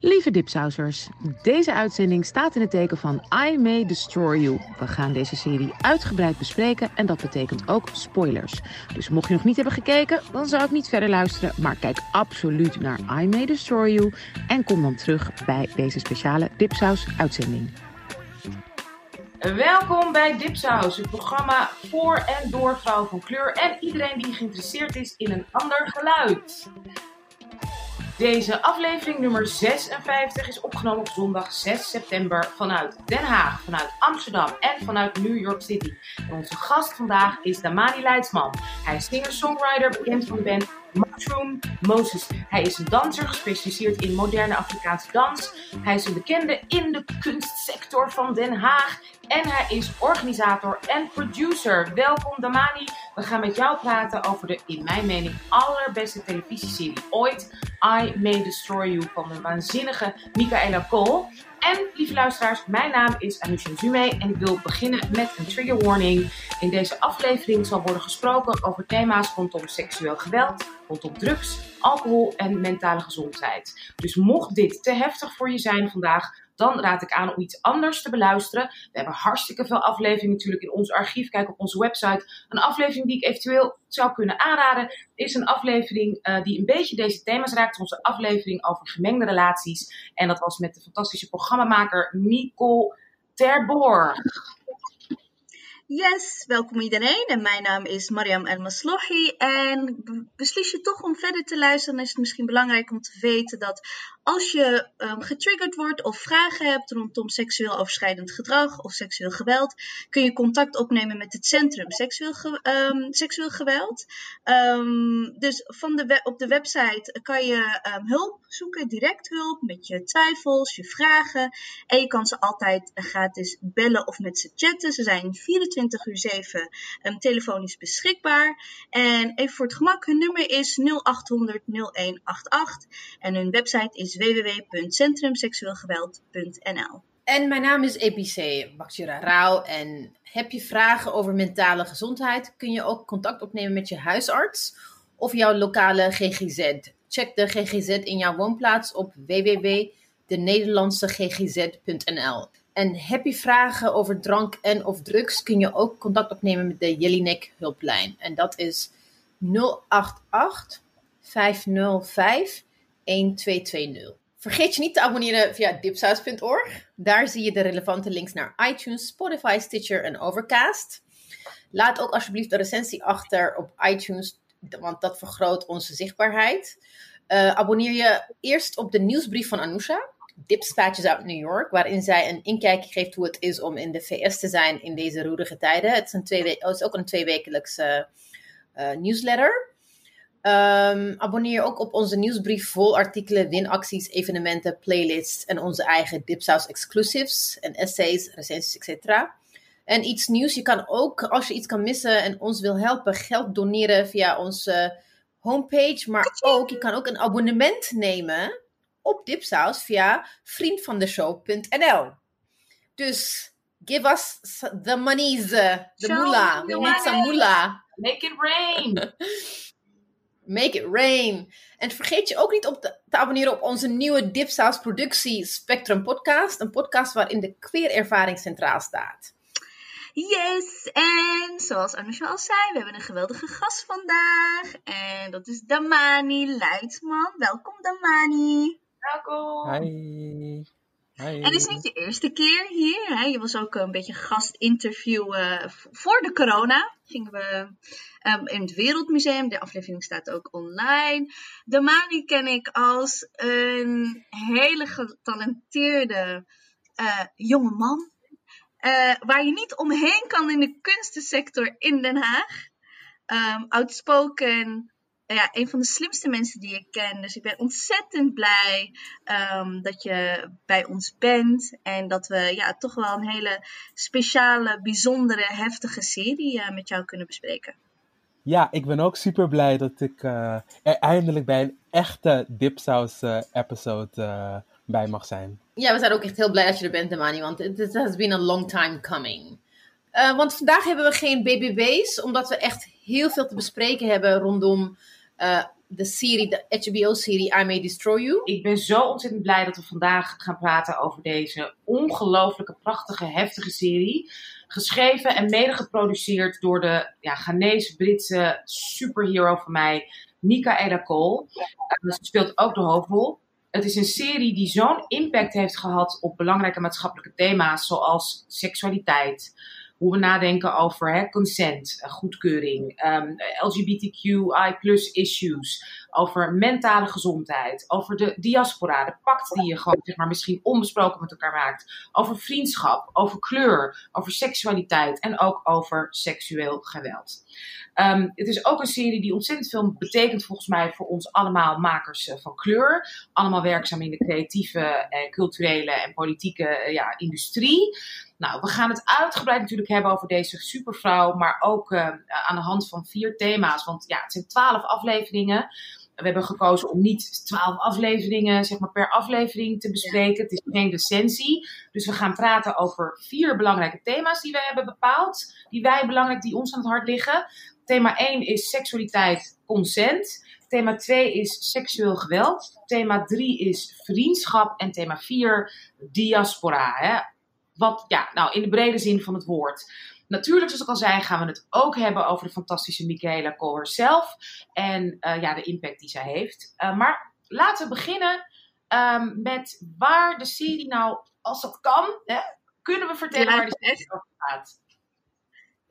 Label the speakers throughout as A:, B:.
A: Lieve dipsausers, deze uitzending staat in het teken van I May Destroy You. We gaan deze serie uitgebreid bespreken en dat betekent ook spoilers. Dus mocht je nog niet hebben gekeken, dan zou ik niet verder luisteren, maar kijk absoluut naar I May Destroy You en kom dan terug bij deze speciale dipsaus uitzending.
B: Welkom bij Dipsaus, het programma voor en door vrouwen van kleur en iedereen die geïnteresseerd is in een ander geluid. Deze aflevering nummer 56 is opgenomen op zondag 6 september vanuit Den Haag, vanuit Amsterdam en vanuit New York City. En onze gast vandaag is Damani Leidsman. Hij is singer-songwriter, bekend van de band Mushroom Moses. Hij is een danser gespecialiseerd in moderne Afrikaanse dans. Hij is een bekende in de kunstsector van Den Haag. En hij is organisator en producer. Welkom Damani. We gaan met jou praten over de, in mijn mening, allerbeste televisieserie ooit. I May Destroy You van de waanzinnige Michaela Cole. En lieve luisteraars, mijn naam is Anusha Zume en ik wil beginnen met een trigger warning. In deze aflevering zal worden gesproken over thema's rondom seksueel geweld, rondom drugs, alcohol en mentale gezondheid. Dus mocht dit te heftig voor je zijn vandaag, dan raad ik aan om iets anders te beluisteren. We hebben hartstikke veel afleveringen natuurlijk in ons archief. Kijk op onze website. Een aflevering die ik eventueel zou kunnen aanraden, is een aflevering uh, die een beetje deze thema's raakt. Onze aflevering over gemengde relaties. En dat was met de fantastische programmamaker Nicole Terborg.
C: Yes, welkom iedereen. En mijn naam is Mariam El Maslohi. En beslis je toch om verder te luisteren, dan is het misschien belangrijk om te weten dat als je um, getriggerd wordt of vragen hebt rondom seksueel overschrijdend gedrag of seksueel geweld, kun je contact opnemen met het Centrum Seksueel, ge um, seksueel Geweld. Um, dus van de op de website kan je hulp zoeken, direct hulp met je twijfels, je vragen. En je kan ze altijd gratis bellen of met ze chatten. Ze zijn 24 uur 7 telefonisch beschikbaar. En even voor het gemak, hun nummer is 0800 0188 en hun website is www.centrumseksueelgeweld.nl.
D: En mijn naam is EPC Bakshira Rauw. En heb je vragen over mentale gezondheid, kun je ook contact opnemen met je huisarts of jouw lokale GGZ. Check de GGZ in jouw woonplaats op www.denederlandseggz.nl. En heb je vragen over drank en of drugs, kun je ook contact opnemen met de Jelinek hulplijn. En dat is 088 505 1220. Vergeet je niet te abonneren via dipsaus.org. Daar zie je de relevante links naar iTunes, Spotify, Stitcher en Overcast. Laat ook alsjeblieft een recensie achter op iTunes, want dat vergroot onze zichtbaarheid. Uh, abonneer je eerst op de nieuwsbrief van Anousha, Dipspatches uit New York, waarin zij een inkijkje geeft hoe het is om in de VS te zijn in deze roerige tijden. Het is, een twee, het is ook een tweewekelijkse uh, newsletter. Um, abonneer je ook op onze nieuwsbrief vol artikelen, winacties, evenementen, playlists en onze eigen Dipsaus exclusives en essays, recensies, etc. En iets nieuws, je kan ook, als je iets kan missen en ons wil helpen, geld doneren via onze homepage. Maar ook, je kan ook een abonnement nemen op Dipsaus via vriendvandeshow.nl. Dus give us the monies, the moolah. We need some moolah.
B: Make it rain.
D: Make it rain. En vergeet je ook niet op te, te abonneren op onze nieuwe Dipsaus productie Spectrum podcast. Een podcast waarin de queer-ervaring centraal staat.
C: Yes, en zoals Anusha al zei, we hebben een geweldige gast vandaag. En dat is Damani Leidsman. Welkom Damani.
B: Welkom.
E: Hi.
C: En het is niet je eerste keer hier. Hè? Je was ook een beetje gastinterview voor de corona. Gingen we um, in het Wereldmuseum. De aflevering staat ook online. De Mani ken ik als een hele getalenteerde uh, jonge man. Uh, waar je niet omheen kan in de kunstensector in Den Haag. Um, outspoken, ja, een van de slimste mensen die ik ken. Dus ik ben ontzettend blij um, dat je bij ons bent. En dat we ja, toch wel een hele speciale, bijzondere, heftige serie uh, met jou kunnen bespreken.
E: Ja, ik ben ook super blij dat ik uh, er eindelijk bij een echte Dipsaus uh, episode bij mag zijn.
D: Ja, we zijn ook echt heel blij dat je er bent, Damani, want it has been a long time coming. want vandaag hebben we geen BBB's, omdat we echt heel veel te bespreken hebben rondom uh, de serie, de HBO-serie I May Destroy You.
B: Ik ben zo ontzettend blij dat we vandaag gaan praten over deze ongelooflijke, prachtige, heftige serie. Geschreven en mede geproduceerd door de ja, Ghanese-Britse superhero van mij, Michaela Cole. Uh, ze speelt ook de hoofdrol. Het is een serie die zo'n impact heeft gehad op belangrijke maatschappelijke thema's zoals seksualiteit, hoe we nadenken over hè, consent, eh, goedkeuring, ehm, LGBTQI issues, over mentale gezondheid, over de diaspora, de pact die je gewoon zeg maar, misschien onbesproken met elkaar maakt, over vriendschap, over kleur, over seksualiteit en ook over seksueel geweld. Um, het is ook een serie die ontzettend veel betekent volgens mij voor ons allemaal makers eh, van kleur. Allemaal werkzaam in de creatieve, eh, culturele en politieke eh, ja, industrie. Nou, we gaan het uitgebreid natuurlijk hebben over deze supervrouw, maar ook uh, aan de hand van vier thema's. Want ja, het zijn twaalf afleveringen. We hebben gekozen om niet twaalf afleveringen zeg maar, per aflevering te bespreken. Het is geen recensie. Dus we gaan praten over vier belangrijke thema's die wij hebben bepaald. Die wij belangrijk, die ons aan het hart liggen. Thema 1 is seksualiteit, consent. Thema 2 is seksueel geweld. Thema 3 is vriendschap. En thema 4 diaspora. Hè? Wat, ja, nou, in de brede zin van het woord. Natuurlijk, zoals ik al zei, gaan we het ook hebben over de fantastische Michaela Koller zelf. En uh, ja, de impact die zij heeft. Uh, maar laten we beginnen um, met waar de serie nou, als dat kan, hè, kunnen we vertellen waar de serie over gaat.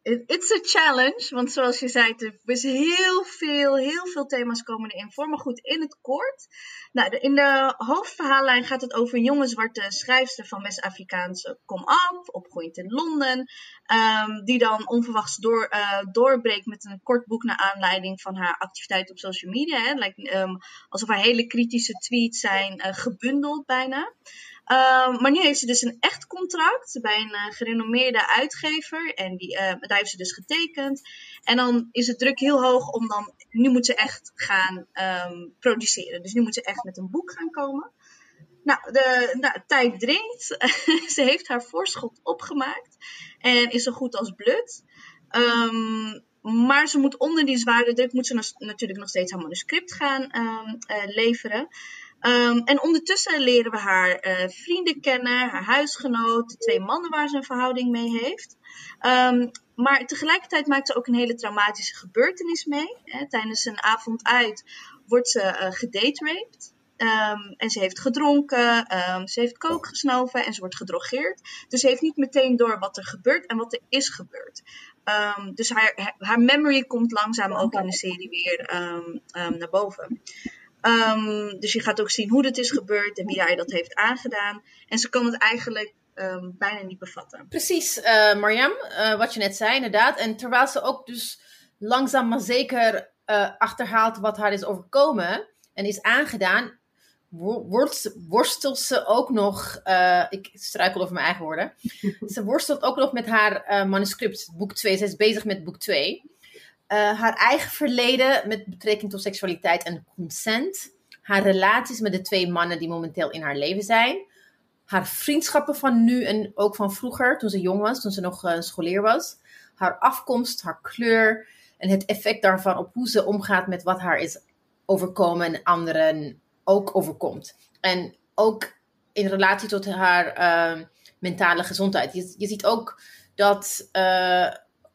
C: It's a challenge, want zoals je zei, er is heel veel, heel veel thema's komen erin voor. Maar goed, in het kort. Nou, in de hoofdverhaallijn gaat het over een jonge zwarte schrijfster van West-Afrikaanse kom-af, opgroeiend in Londen. Um, die dan onverwachts door, uh, doorbreekt met een kort boek naar aanleiding van haar activiteit op social media. Hè. Lijkt, um, alsof haar hele kritische tweets zijn uh, gebundeld bijna. Uh, maar nu heeft ze dus een echt contract bij een uh, gerenommeerde uitgever. En die, uh, daar heeft ze dus getekend. En dan is het druk heel hoog om dan. Nu moet ze echt gaan um, produceren. Dus nu moet ze echt met een boek gaan komen. Nou, de nou, tijd dringt. ze heeft haar voorschot opgemaakt. En is zo goed als blut. Um, maar ze moet onder die zware druk moet ze natuurlijk nog steeds haar manuscript gaan um, leveren. Um, en ondertussen leren we haar uh, vrienden kennen, haar huisgenoot, de twee mannen waar ze een verhouding mee heeft. Um, maar tegelijkertijd maakt ze ook een hele traumatische gebeurtenis mee. Hè. Tijdens een avond uit wordt ze uh, gedate Um, en ze heeft gedronken, ze heeft kook gesnoven en ze wordt gedrogeerd. Dus ze heeft niet meteen door wat er gebeurt en wat er is gebeurd. Dus haar, haar memory komt langzaam ook in de serie weer naar boven. Um, dus je gaat ook zien hoe dit is gebeurd en wie hij dat heeft aangedaan. En ze kan het eigenlijk um, bijna niet bevatten.
D: Precies, uh, Mariam, uh, wat je net zei, inderdaad. En terwijl ze ook dus langzaam maar zeker uh, achterhaalt wat haar is overkomen en is aangedaan, worstelt ze ook nog, ik struikel over mijn eigen woorden, ze worstelt ook nog met haar manuscript, boek 2. Ze is bezig met boek 2. Uh, haar eigen verleden met betrekking tot seksualiteit en consent. Haar relaties met de twee mannen die momenteel in haar leven zijn. Haar vriendschappen van nu en ook van vroeger, toen ze jong was, toen ze nog uh, scholier was. Haar afkomst, haar kleur en het effect daarvan op hoe ze omgaat met wat haar is overkomen en anderen ook overkomt. En ook in relatie tot haar uh, mentale gezondheid. Je, je, ziet ook dat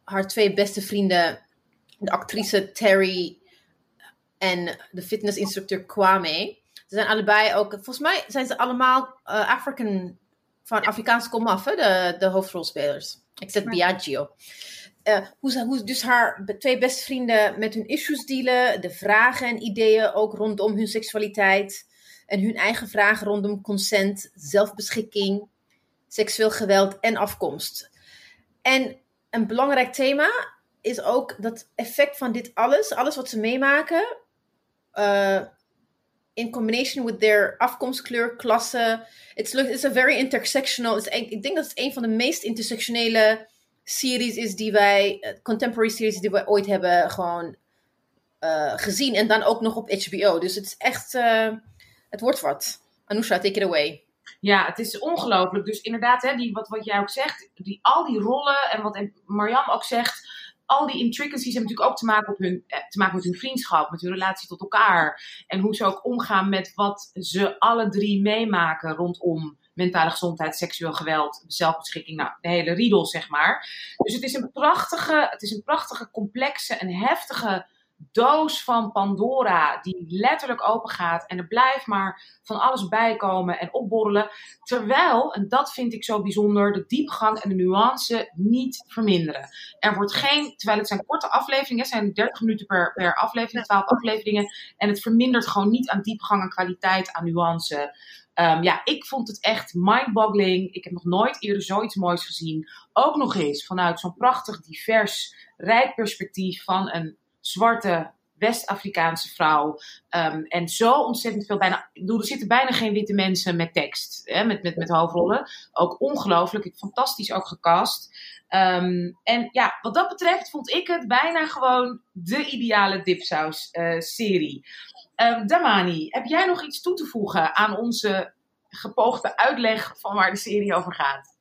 D: haar twee beste vrienden de actrice Terry en de fitnessinstructeur Kwame. Ze zijn allebei ook, volgens mij zijn ze allemaal uh, African, van Afrikaanse komaf, de, de hoofdrolspelers. Except Biagio. Uh, hoe, ze, hoe dus haar twee beste vrienden met hun issues dealen, de vragen en ideeën ook rondom hun seksualiteit en hun eigen vragen rondom consent, zelfbeschikking, seksueel geweld en afkomst. En een belangrijk thema is ook dat effect van dit alles, alles wat ze meemaken, uh, in combination with their afkomstkleur, klasse. It's, it's a very intersectional. It's, ik denk dat het een van de meest intersectionele series is die wij, uh, contemporary series die we ooit hebben gewoon uh, gezien. En dan ook nog op HBO. Dus het is echt, het wordt wat. Anousha, take it away.
B: Ja, het is ongelooflijk. Dus inderdaad, hè, die, wat, wat jij ook zegt, die, al die rollen en wat Mariam ook zegt, al die intricacies hebben natuurlijk ook te maken, op hun, eh, te maken met hun vriendschap, met hun relatie tot elkaar. En hoe ze ook omgaan met wat ze alle drie meemaken rondom mentale gezondheid, seksueel geweld, zelfbeschikking. Nou, de hele riedel, zeg maar. Dus het is een prachtige, het is een prachtige, complexe en heftige doos van Pandora die letterlijk open gaat en er blijft maar van alles bijkomen en opborrelen. Terwijl, en dat vind ik zo bijzonder, de diepgang en de nuance niet verminderen. Er wordt geen, terwijl het zijn korte afleveringen, het zijn 30 minuten per, per aflevering, 12 afleveringen, en het vermindert gewoon niet aan diepgang, aan kwaliteit, aan nuance. Um, ja, ik vond het echt mind-boggling. Ik heb nog nooit eerder zoiets moois gezien. Ook nog eens vanuit zo'n prachtig, divers, rijk perspectief van een zwarte West-Afrikaanse vrouw. Um, en zo ontzettend veel, bijna, ik bedoel, er zitten bijna geen witte mensen met tekst, hè, met, met, met hoofdrollen. Ook ongelooflijk, fantastisch ook gecast. Um, en ja, wat dat betreft vond ik het bijna gewoon de ideale dipsaus-serie. Uh, um, Damani, heb jij nog iets toe te voegen aan onze gepoogde uitleg van waar de serie over gaat?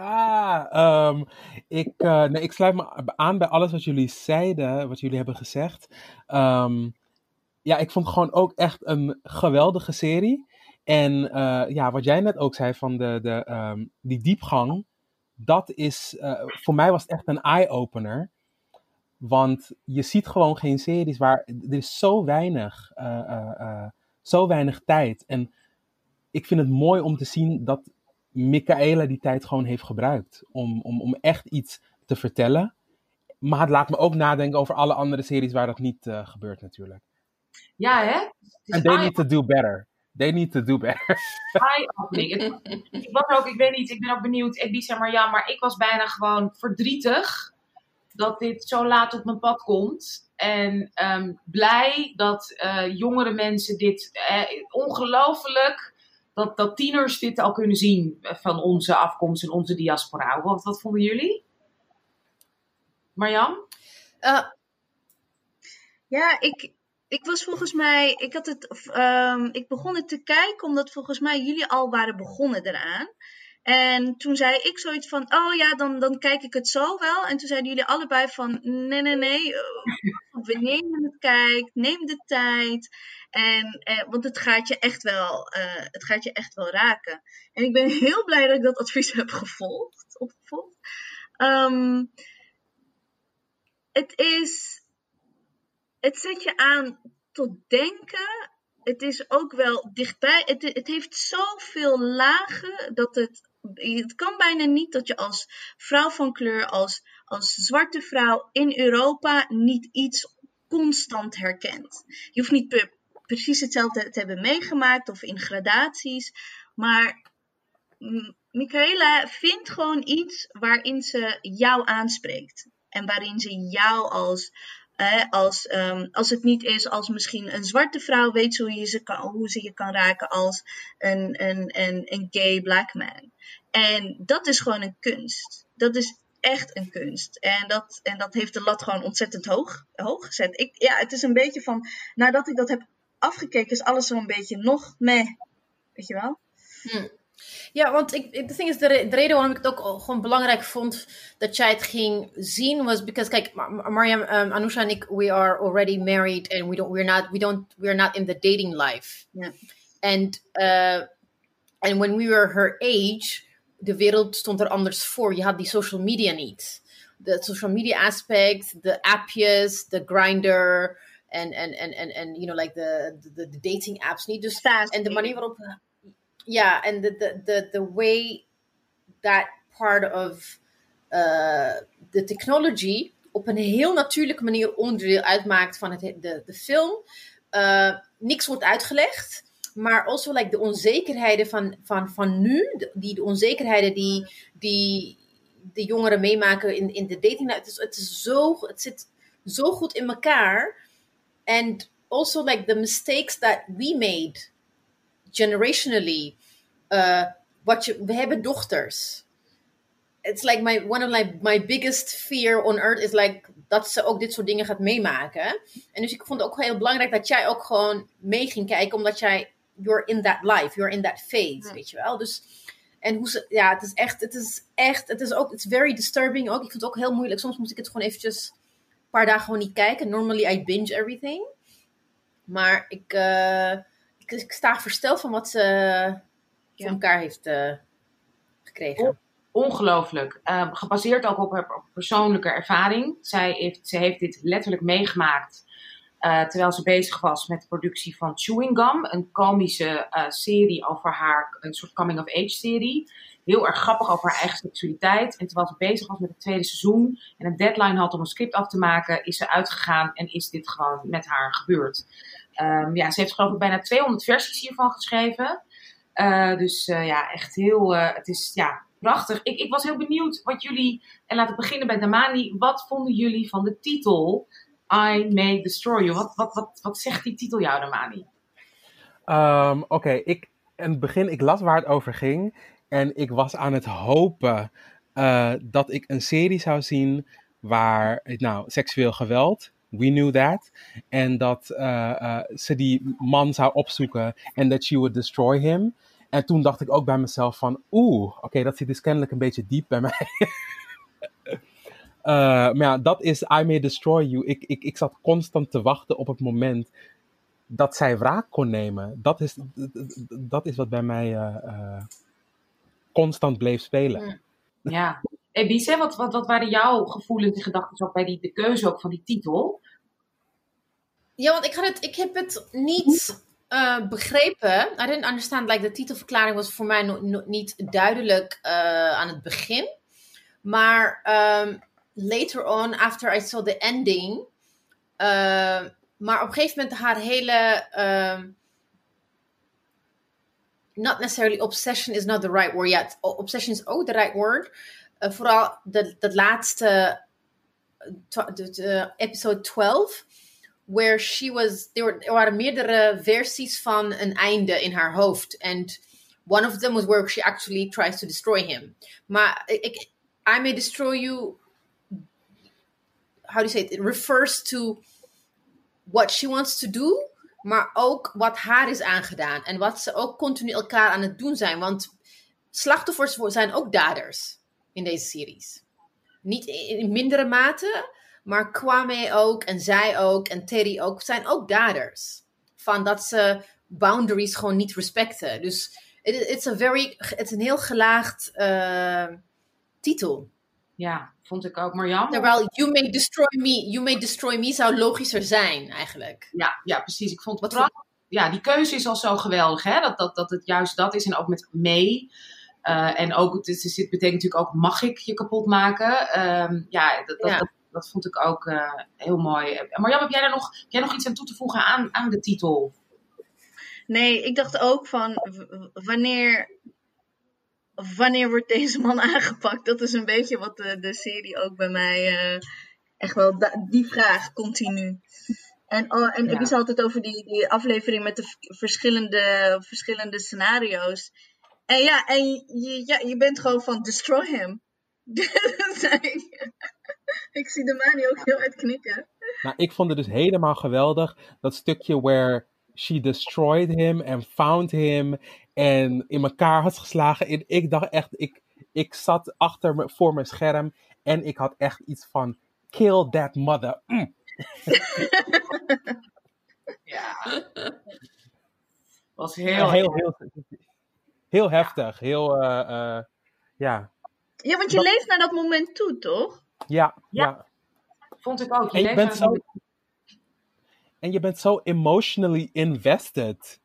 E: Ah, um, ik, uh, nee, ik sluit me aan bij alles wat jullie zeiden, wat jullie hebben gezegd. Um, ja, ik vond gewoon ook echt een geweldige serie. En uh, ja, wat jij net ook zei van de, de, um, die diepgang, dat is, uh, voor mij was het echt een eye-opener. Want je ziet gewoon geen series waar, er is zo weinig, zo weinig tijd. En ik vind het mooi om te zien dat Michaela die tijd gewoon heeft gebruikt om, om, om echt iets te vertellen. Maar het laat me ook nadenken over alle andere series waar dat niet uh, gebeurt natuurlijk.
B: Ja, hè?
E: And they need to do better. They need to do better.
B: ik was ook, ik weet niet, ik ben ook benieuwd, Ebisa maar ja, maar ik was bijna gewoon verdrietig dat dit zo laat op mijn pad komt. En um, blij dat uh, jongere mensen dit uh, ongelooflijk dat, dat tieners dit al kunnen zien van onze afkomst en onze diaspora. Wat, wat vonden jullie? Marjan? Uh,
C: ja, ik, ik was volgens mij, ik had het, um, ik begon het te kijken omdat volgens mij jullie al waren begonnen eraan. En toen zei ik zoiets van, oh ja, dan, dan kijk ik het zo wel. En toen zeiden jullie allebei van, nee, nee, nee, wanneer je het kijkt, neem de tijd. En, eh, want het gaat je echt wel, uh, het gaat je echt wel raken. En ik ben heel blij dat ik dat advies heb gevolgd. Opgevolgd. Um, het is, het zet je aan tot denken. Het is ook wel dichtbij. Het, het heeft zoveel lagen dat het het kan bijna niet dat je als vrouw van kleur, als, als zwarte vrouw in Europa niet iets constant herkent. Je hoeft niet precies hetzelfde te hebben meegemaakt of in gradaties, maar Michaela vindt gewoon iets waarin ze jou aanspreekt. En waarin ze jou als, als, um, als het niet is als misschien een zwarte vrouw, weet hoe, je ze, kan, hoe ze je kan raken als een, een, een, een gay black man. En dat is gewoon een kunst. Dat is echt een kunst. En dat, en dat heeft de lat gewoon ontzettend hoog, hoog gezet. Ik, ja, het is een beetje van, nadat ik dat heb afgekeken, is alles zo'n beetje nog meh. Weet je wel?
D: Hm. Ja, want ik, de ding is, de, de, reden waarom ik het ook gewoon belangrijk vond dat jij het ging zien, was because, kijk, Mariam, um, Anusha en ik, we are already married and we don't, we're not, we don't, we're not in the dating life.
C: Yeah.
D: And, uh, and when we were her age, de wereld stond er anders voor. Je had die social media niet. De social media aspect, de appjes, de grinder en, en, en, en, en you know, like de, de, de dating apps niet. Dus, en de manier waarop... Ja, en de, de, de, the way that part of uh, the technology op een heel natuurlijke manier onderdeel uitmaakt van het, de, de film. Uh, niks wordt uitgelegd maar also like de onzekerheden van, van, van nu, die de onzekerheden die, die de jongeren meemaken in, in de dating. Het, is, het, is zo, het zit zo goed in elkaar. And also like the mistakes that we made generationally. Uh, wat we hebben dochters. It's like my, one of my, my biggest fear on earth is like dat ze ook dit soort dingen gaat meemaken. En dus ik vond het ook heel belangrijk dat jij ook gewoon mee ging kijken, omdat jij you're in that life, you're in that phase, weet je wel. Dus En hoe ze, ja, het is echt, het is echt, het is ook, it's very disturbing ook. Ik vind het ook heel moeilijk. Soms moet ik het gewoon eventjes een paar dagen gewoon niet kijken. Normally I binge everything. Maar ik, uh, ik, ik, sta versteld van wat ze voor elkaar heeft uh, gekregen.
B: Ongelooflijk. Uh, gebaseerd ook op haar persoonlijke ervaring. Zij heeft, ze heeft dit letterlijk meegemaakt uh, terwijl ze bezig was met de productie van Chewing Gum, een komische uh, serie over haar, een soort coming-of-age serie. Heel erg grappig over haar eigen seksualiteit. En terwijl ze bezig was met het tweede seizoen en een deadline had om een script af te maken, is ze uitgegaan en is dit gewoon met haar gebeurd. Um, ja, ze heeft geloof ik bijna 200 versies hiervan geschreven. Uh, dus ja, echt heel, het is ja, prachtig. Ik, ik was heel benieuwd wat jullie, en laten we beginnen bij Damani, wat vonden jullie van de titel I May Destroy You? Wat, wat, wat, wat zegt die titel jou, Damani?
E: Um, Oké, ik in het begin, ik las waar het over ging. En ik was aan het hopen uh, dat ik een serie zou zien waar, nou, seksueel geweld, we knew that. En dat uh, uh, ze die man zou opzoeken en dat she would destroy him. En toen dacht ik ook bij mezelf van, oeh, oké, dat zit dus kennelijk een beetje diep bij mij. Uh, maar ja, dat is I May Destroy You. Ik, ik, ik zat constant te wachten op het moment dat zij wraak kon nemen. Dat is, dat is wat bij mij uh, uh, constant bleef spelen.
B: Ja. Hey, Bice, wat, wat, wat waren jouw gevoelens en gedachten ook bij die, de keuze ook van die titel?
D: Ja, want ik, had het, ik heb het niet uh, begrepen. I didn't understand. Like, de titelverklaring was voor mij no, no, niet duidelijk uh, aan het begin. Maar um, later on, after I saw the ending. Uh, maar op een gegeven moment haar hele. Um, not necessarily obsession is not the right word yet. Obsession is ook the right word. Uh, vooral dat laatste. De, episode 12. Where she was. there were, er waren meerdere versies van een einde in haar hoofd. And one of them was where she actually tries to destroy him. Maar ik, I may destroy you how do you say it? It refers to what she wants to do, maar ook wat haar is aangedaan. En wat ze ook continu elkaar aan het doen zijn. Want slachtoffers zijn ook daders in deze series. Niet in mindere mate, maar Kwame ook en zij ook en Terry ook zijn ook daders. Van dat ze boundaries gewoon niet respecten. Dus het het is een heel gelaagd uh, titel.
B: Ja, vond ik ook. Marjan?
D: Terwijl you may destroy me, you may destroy me zou logischer zijn eigenlijk.
B: Ja, ja precies. Ik vond het Wat ja, die keuze is al zo geweldig, hè? Dat, dat, dat het juist dat is. En ook met mee. Uh, en ook, het, het, het, betekent natuurlijk ook, mag ik je kapot maken? Um, ja, dat, dat, ja. dat, dat, vond ik ook uh, heel mooi. Marjan, heb jij er nog, heb jij nog iets aan toe te voegen aan, aan de titel?
C: Nee, ik dacht ook van wanneer wanneer wordt deze man aangepakt? Dat is een beetje wat de, de serie ook bij mij uh, echt wel die vraag continu. En, oh, en ja. ik is altijd over die, die aflevering met de verschillende, verschillende scenario's. En ja, en je, ja, je bent gewoon van destroy him. ik zie de Mani ook heel hard knikken.
E: Nou, ik vond het dus helemaal geweldig. Dat stukje where she destroyed him and found him en in elkaar had geslagen. En ik dacht echt, ik, ik zat achter me, voor mijn scherm en ik had echt iets van kill that mother. Mm.
B: ja. Was heel,
E: heel, heel, heel heftig. Heel, uh, uh, ja.
C: Ja, want je dat... leeft naar dat moment toe, toch?
E: Ja, ja. ja.
B: Vond ik ook. Je,
E: en je bent zo, en je bent zo emotionally invested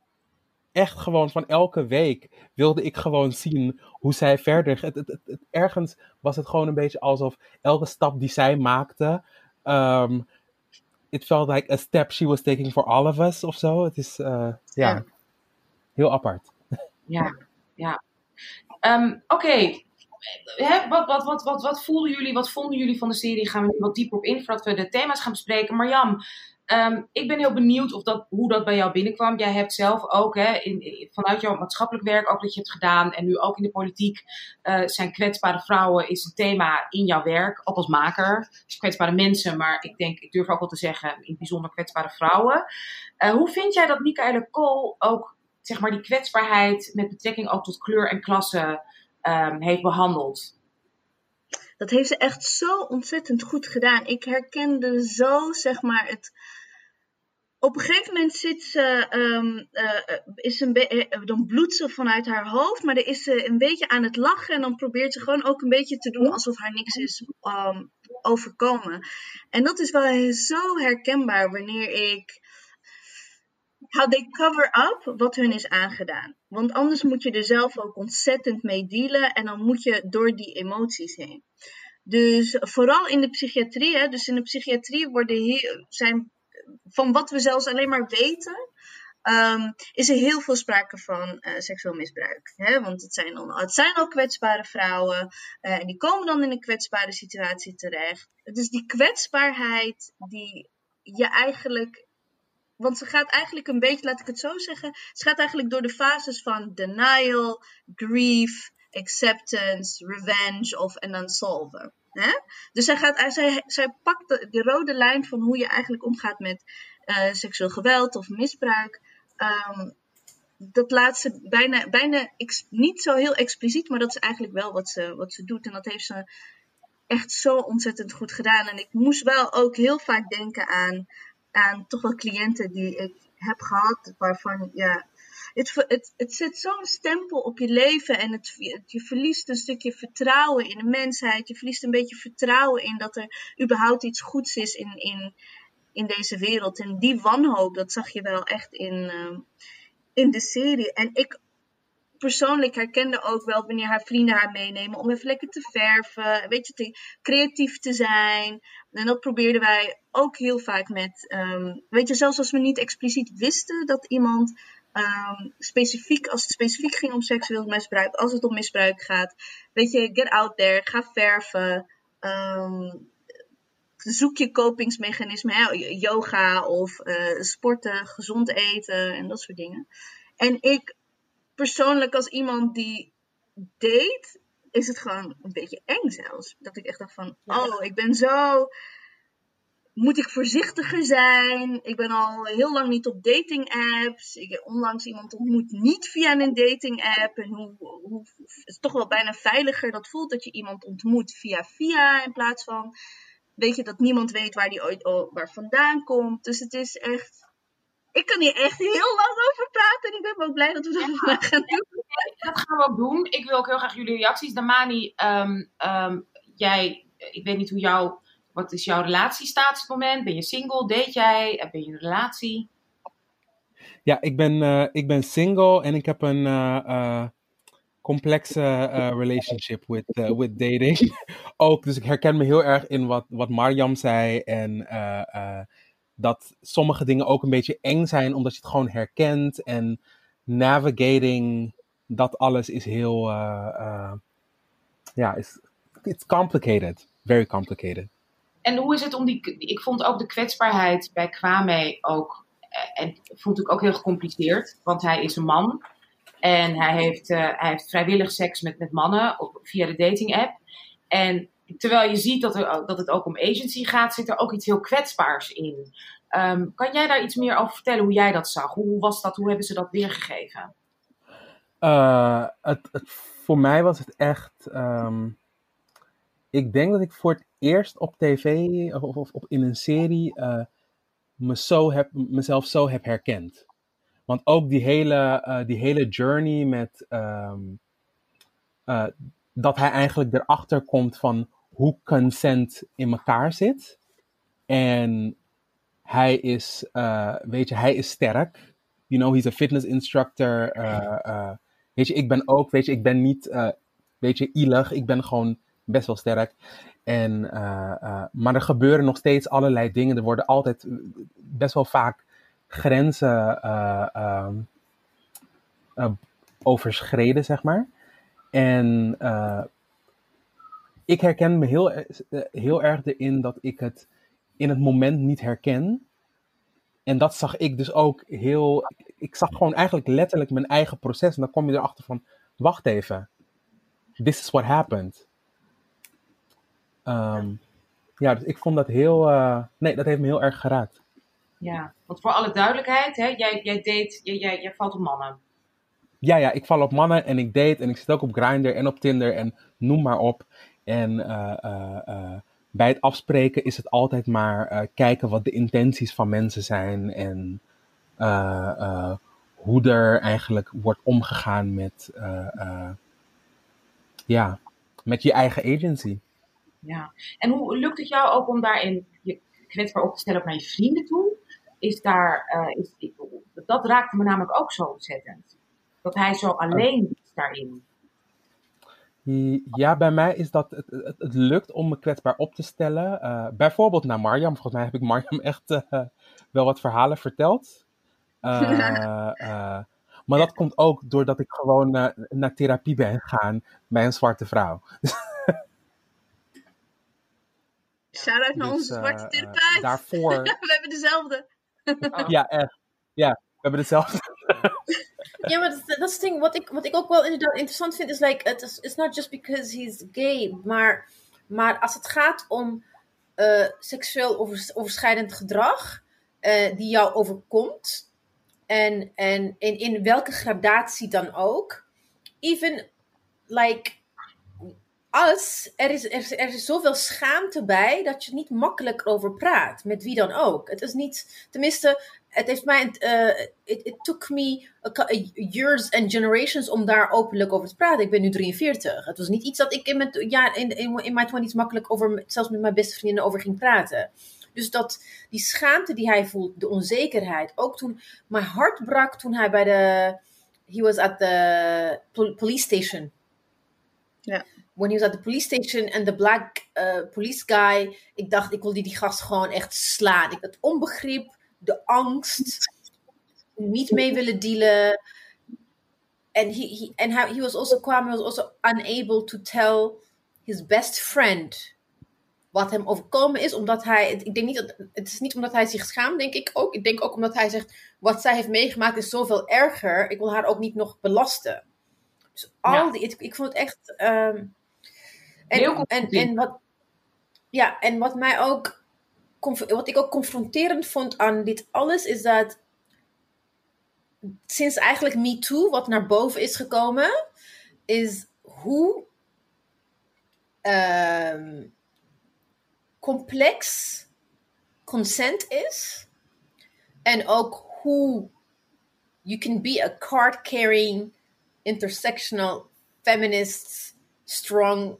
E: echt gewoon van elke week wilde ik gewoon zien hoe zij verder. Het, het, het, ergens was het gewoon een beetje alsof elke stap die zij maakte. Um, it felt like a step she was taking for all of us of zo. Het is, uh, ja, ja, heel apart.
B: Ja, ja. Um, Oké. Okay. Wat, wat, wat, wat, wat voelden jullie, wat vonden jullie van de serie? Gaan we nu wat dieper op in voordat we de thema's gaan bespreken. Marjam, Um, ik ben heel benieuwd of dat, hoe dat bij jou binnenkwam. Jij hebt zelf ook hè, in, vanuit jouw maatschappelijk werk, ook dat je hebt gedaan en nu ook in de politiek, uh, zijn kwetsbare vrouwen is een thema in jouw werk, ook als maker. Dus kwetsbare mensen, maar ik denk, ik durf ook wel te zeggen, in bijzonder kwetsbare vrouwen. Uh, hoe vind jij dat Michaela Kool ook zeg maar, die kwetsbaarheid met betrekking ook tot kleur en klasse ehm, heeft behandeld.
C: Dat heeft ze echt zo ontzettend goed gedaan. Ik herkende zo, zeg maar, het. Op een gegeven moment zit ze, ehm, eh, is een eh, dan bloedt ze vanuit haar hoofd, maar dan is ze een beetje aan het lachen en dan probeert ze gewoon ook een beetje te doen alsof haar niks is um, overkomen. En dat is wel zo herkenbaar wanneer ik how they cover up wat hun is aangedaan. Want anders moet je er zelf ook ontzettend mee dealen en dan moet je door die emoties heen. Dus vooral in de psychiatrie, hè, dus in de psychiatrie worden hier, zijn van wat we zelfs alleen maar weten, um, is er heel veel sprake van uh, seksueel misbruik. Hè? Want het zijn, al, het zijn al kwetsbare vrouwen uh, en die komen dan in een kwetsbare situatie terecht. Dus die kwetsbaarheid die je eigenlijk want ze gaat eigenlijk een beetje, laat ik het zo zeggen, ze gaat eigenlijk door de fases van denial, grief, acceptance, revenge of en dan solven. Hè? Dus zij, gaat, zij, zij pakt de, de, rode lijn van hoe je eigenlijk omgaat met uh, seksueel geweld of misbruik. Um, dat laat ze bijna, bijna niet zo heel expliciet, maar dat is eigenlijk wel wat ze, wat ze doet. En dat heeft ze echt zo ontzettend goed gedaan. En ik moest wel ook heel vaak denken aan aan toch wel cliënten die ik heb gehad, waarvan ja, het, het, het zet zo'n stempel op je leven en het, je verliest een stukje vertrouwen in de mensheid. Je verliest een beetje vertrouwen in dat er überhaupt iets goeds is in, in, in deze wereld. En die wanhoop, dat zag je wel echt in, uh, in de serie. En ik persoonlijk herkende ook wel wanneer haar vrienden haar meenemen om even lekker te verven, weet je, creatief te zijn. En dat probeerden wij ook heel vaak met, um, weet je, zelfs als we niet expliciet wisten dat iemand um, specifiek, als het specifiek ging om seksueel misbruik, als het om misbruik gaat, weet je, get out there, ga verven. Um, zoek je kopingsmechanismen, hè, yoga of uh, sporten, gezond eten en dat soort dingen. En ik persoonlijk als iemand die date, is het gewoon een beetje eng zelfs. Dat ik echt dacht van, oh, ik ben zo... Moet ik voorzichtiger zijn? Ik ben al heel lang niet op dating apps. Ik heb onlangs iemand ontmoet niet via een dating app. En hoe, hoe, het is toch wel bijna veiliger dat voelt dat je iemand ontmoet via via in plaats van weet je dat niemand weet waar die ooit oh, waar vandaan komt. Dus het is echt ik kan hier echt heel lang over praten en ik ben ook blij dat we dat ja, gaan doen.
B: Dat gaan we ook doen. Ik wil ook heel graag jullie reacties. Damani, um, um, jij, ik weet niet hoe jouw, wat is jouw relatiestatus op het moment? Ben je single? Date jij? Ben je in een relatie?
E: Ja, ik ben, uh, ik ben single en ik heb een uh, uh, complexe relationship with, with dating. ook, dus ik herken me heel erg in wat, wat Mariam zei en dat sommige dingen ook een beetje eng zijn, omdat je het gewoon herkent. En navigating dat alles is heel, uh, uh, ja, it's, it's complicated. Very complicated.
B: En hoe is het om die, ik vond ook de kwetsbaarheid bij Kwame ook, eh, en vond ik ook heel gecompliceerd, want hij is een man. En hij heeft, uh, hij heeft vrijwillig seks met, met mannen op, via de dating app. En terwijl je ziet dat, er, dat het ook om agency gaat, zit er ook iets heel kwetsbaars in. Um, kan jij daar iets meer over vertellen hoe jij dat zag? Hoe, was dat? Hoe hebben ze dat weergegeven?
E: Uh, het, het, voor mij was het echt. Um, ik denk dat ik voor het eerst op tv of, of, in een serie uh, me zo heb, mezelf zo heb herkend. Want ook die hele, uh, die hele journey met. Um, dat hij eigenlijk erachter komt van hoe consent in elkaar zit. En hij is, weet je, hij is sterk. You know, he's a fitness instructor. Weet je, ik ben ook, weet je, ik ben niet, weet je, ilig. Ik ben gewoon best wel sterk. En, maar er gebeuren nog steeds allerlei dingen. Er worden altijd best wel vaak grenzen ehm, overschreden, zeg maar. En ik herken me heel, heel erg erin dat ik het in het moment niet herken. En dat zag ik dus ook heel. Ik zag gewoon eigenlijk letterlijk mijn eigen proces. En dan kom je erachter van: wacht even. This is what happened. Um, ja, dus ik vond dat heel. Uh, nee, dat heeft me heel erg geraakt.
B: Ja, want voor alle duidelijkheid, hè, jij, jij, deed, jij, jij, jij valt op mannen.
E: ja, ja, ik val op mannen en ik date en ik zit ook op Grindr en op Tinder en noem maar op. En bij het afspreken is het altijd maar kijken wat de intenties van mensen zijn en hoe er eigenlijk wordt omgegaan met, ja, met je eigen agency.
B: Ja, en hoe lukt het jou ook om daarin je kwetsbaar op te stellen naar je vrienden toe? Is daar, uh, is, dat raakte me namelijk ook zo ontzettend. Dat hij zo alleen is daarin.
E: Ja, bij mij is dat het, het, het lukt om me kwetsbaar op te stellen. Uh, bijvoorbeeld naar Marjam. Volgens mij heb ik Marjam echt uh, wel wat verhalen verteld. maar dat komt ook doordat ik gewoon naar therapie ben gegaan bij een zwarte vrouw.
C: Shout-out naar dus, onze zwarte therapeut. daarvoor... we hebben dezelfde.
E: ja, echt. Ja, we hebben dezelfde.
D: ja, maar dat, dat is het ding. Wat ik, wat ik ook wel inderdaad interessant vind, is like, it's, it's not just because he's gay, maar, maar als het gaat om uh, seksueel overschrijdend gedrag uh, die jou overkomt, en, en in, in welke gradatie dan ook, even like als er is, er, er is zoveel schaamte bij dat je niet makkelijk over praat, met wie dan ook. Het is niet, tenminste, het heeft mij, uh, it, took me years and generations om daar openlijk over te praten. Ik ben nu 43. Het was niet iets dat ik in mijn, ja, in, in, in mijn 20s makkelijk over, zelfs met mijn beste vrienden over ging praten. Dus dat, die schaamte die hij voelt, de onzekerheid. Ook toen mijn hart brak toen hij bij de, he was at the police station.
C: Ja
D: when he was at the police station en de black uh, police guy, ik dacht, ik wilde die gast gewoon echt slaan. Ik had onbegrip, de angst, niet mee willen dealen. En he, he, and he was also, Kwame was also unable to tell his best friend wat hem overkomen is, omdat hij, ik denk niet dat, het is niet omdat hij zich schaamt, denk ik ook. Ik denk ook omdat hij zegt, wat zij heeft meegemaakt is zoveel erger. Ik wil haar ook niet nog belasten. Dus al die, ik, ik vond het echt, um, en, en, en, wat, ja, en wat mij ook, wat ik ook confronterend vond aan dit alles, is dat sinds eigenlijk Me Too, wat naar boven is gekomen, is hoe um, complex consent is. En ook hoe you can be a card-carrying, intersectional, feminist, strong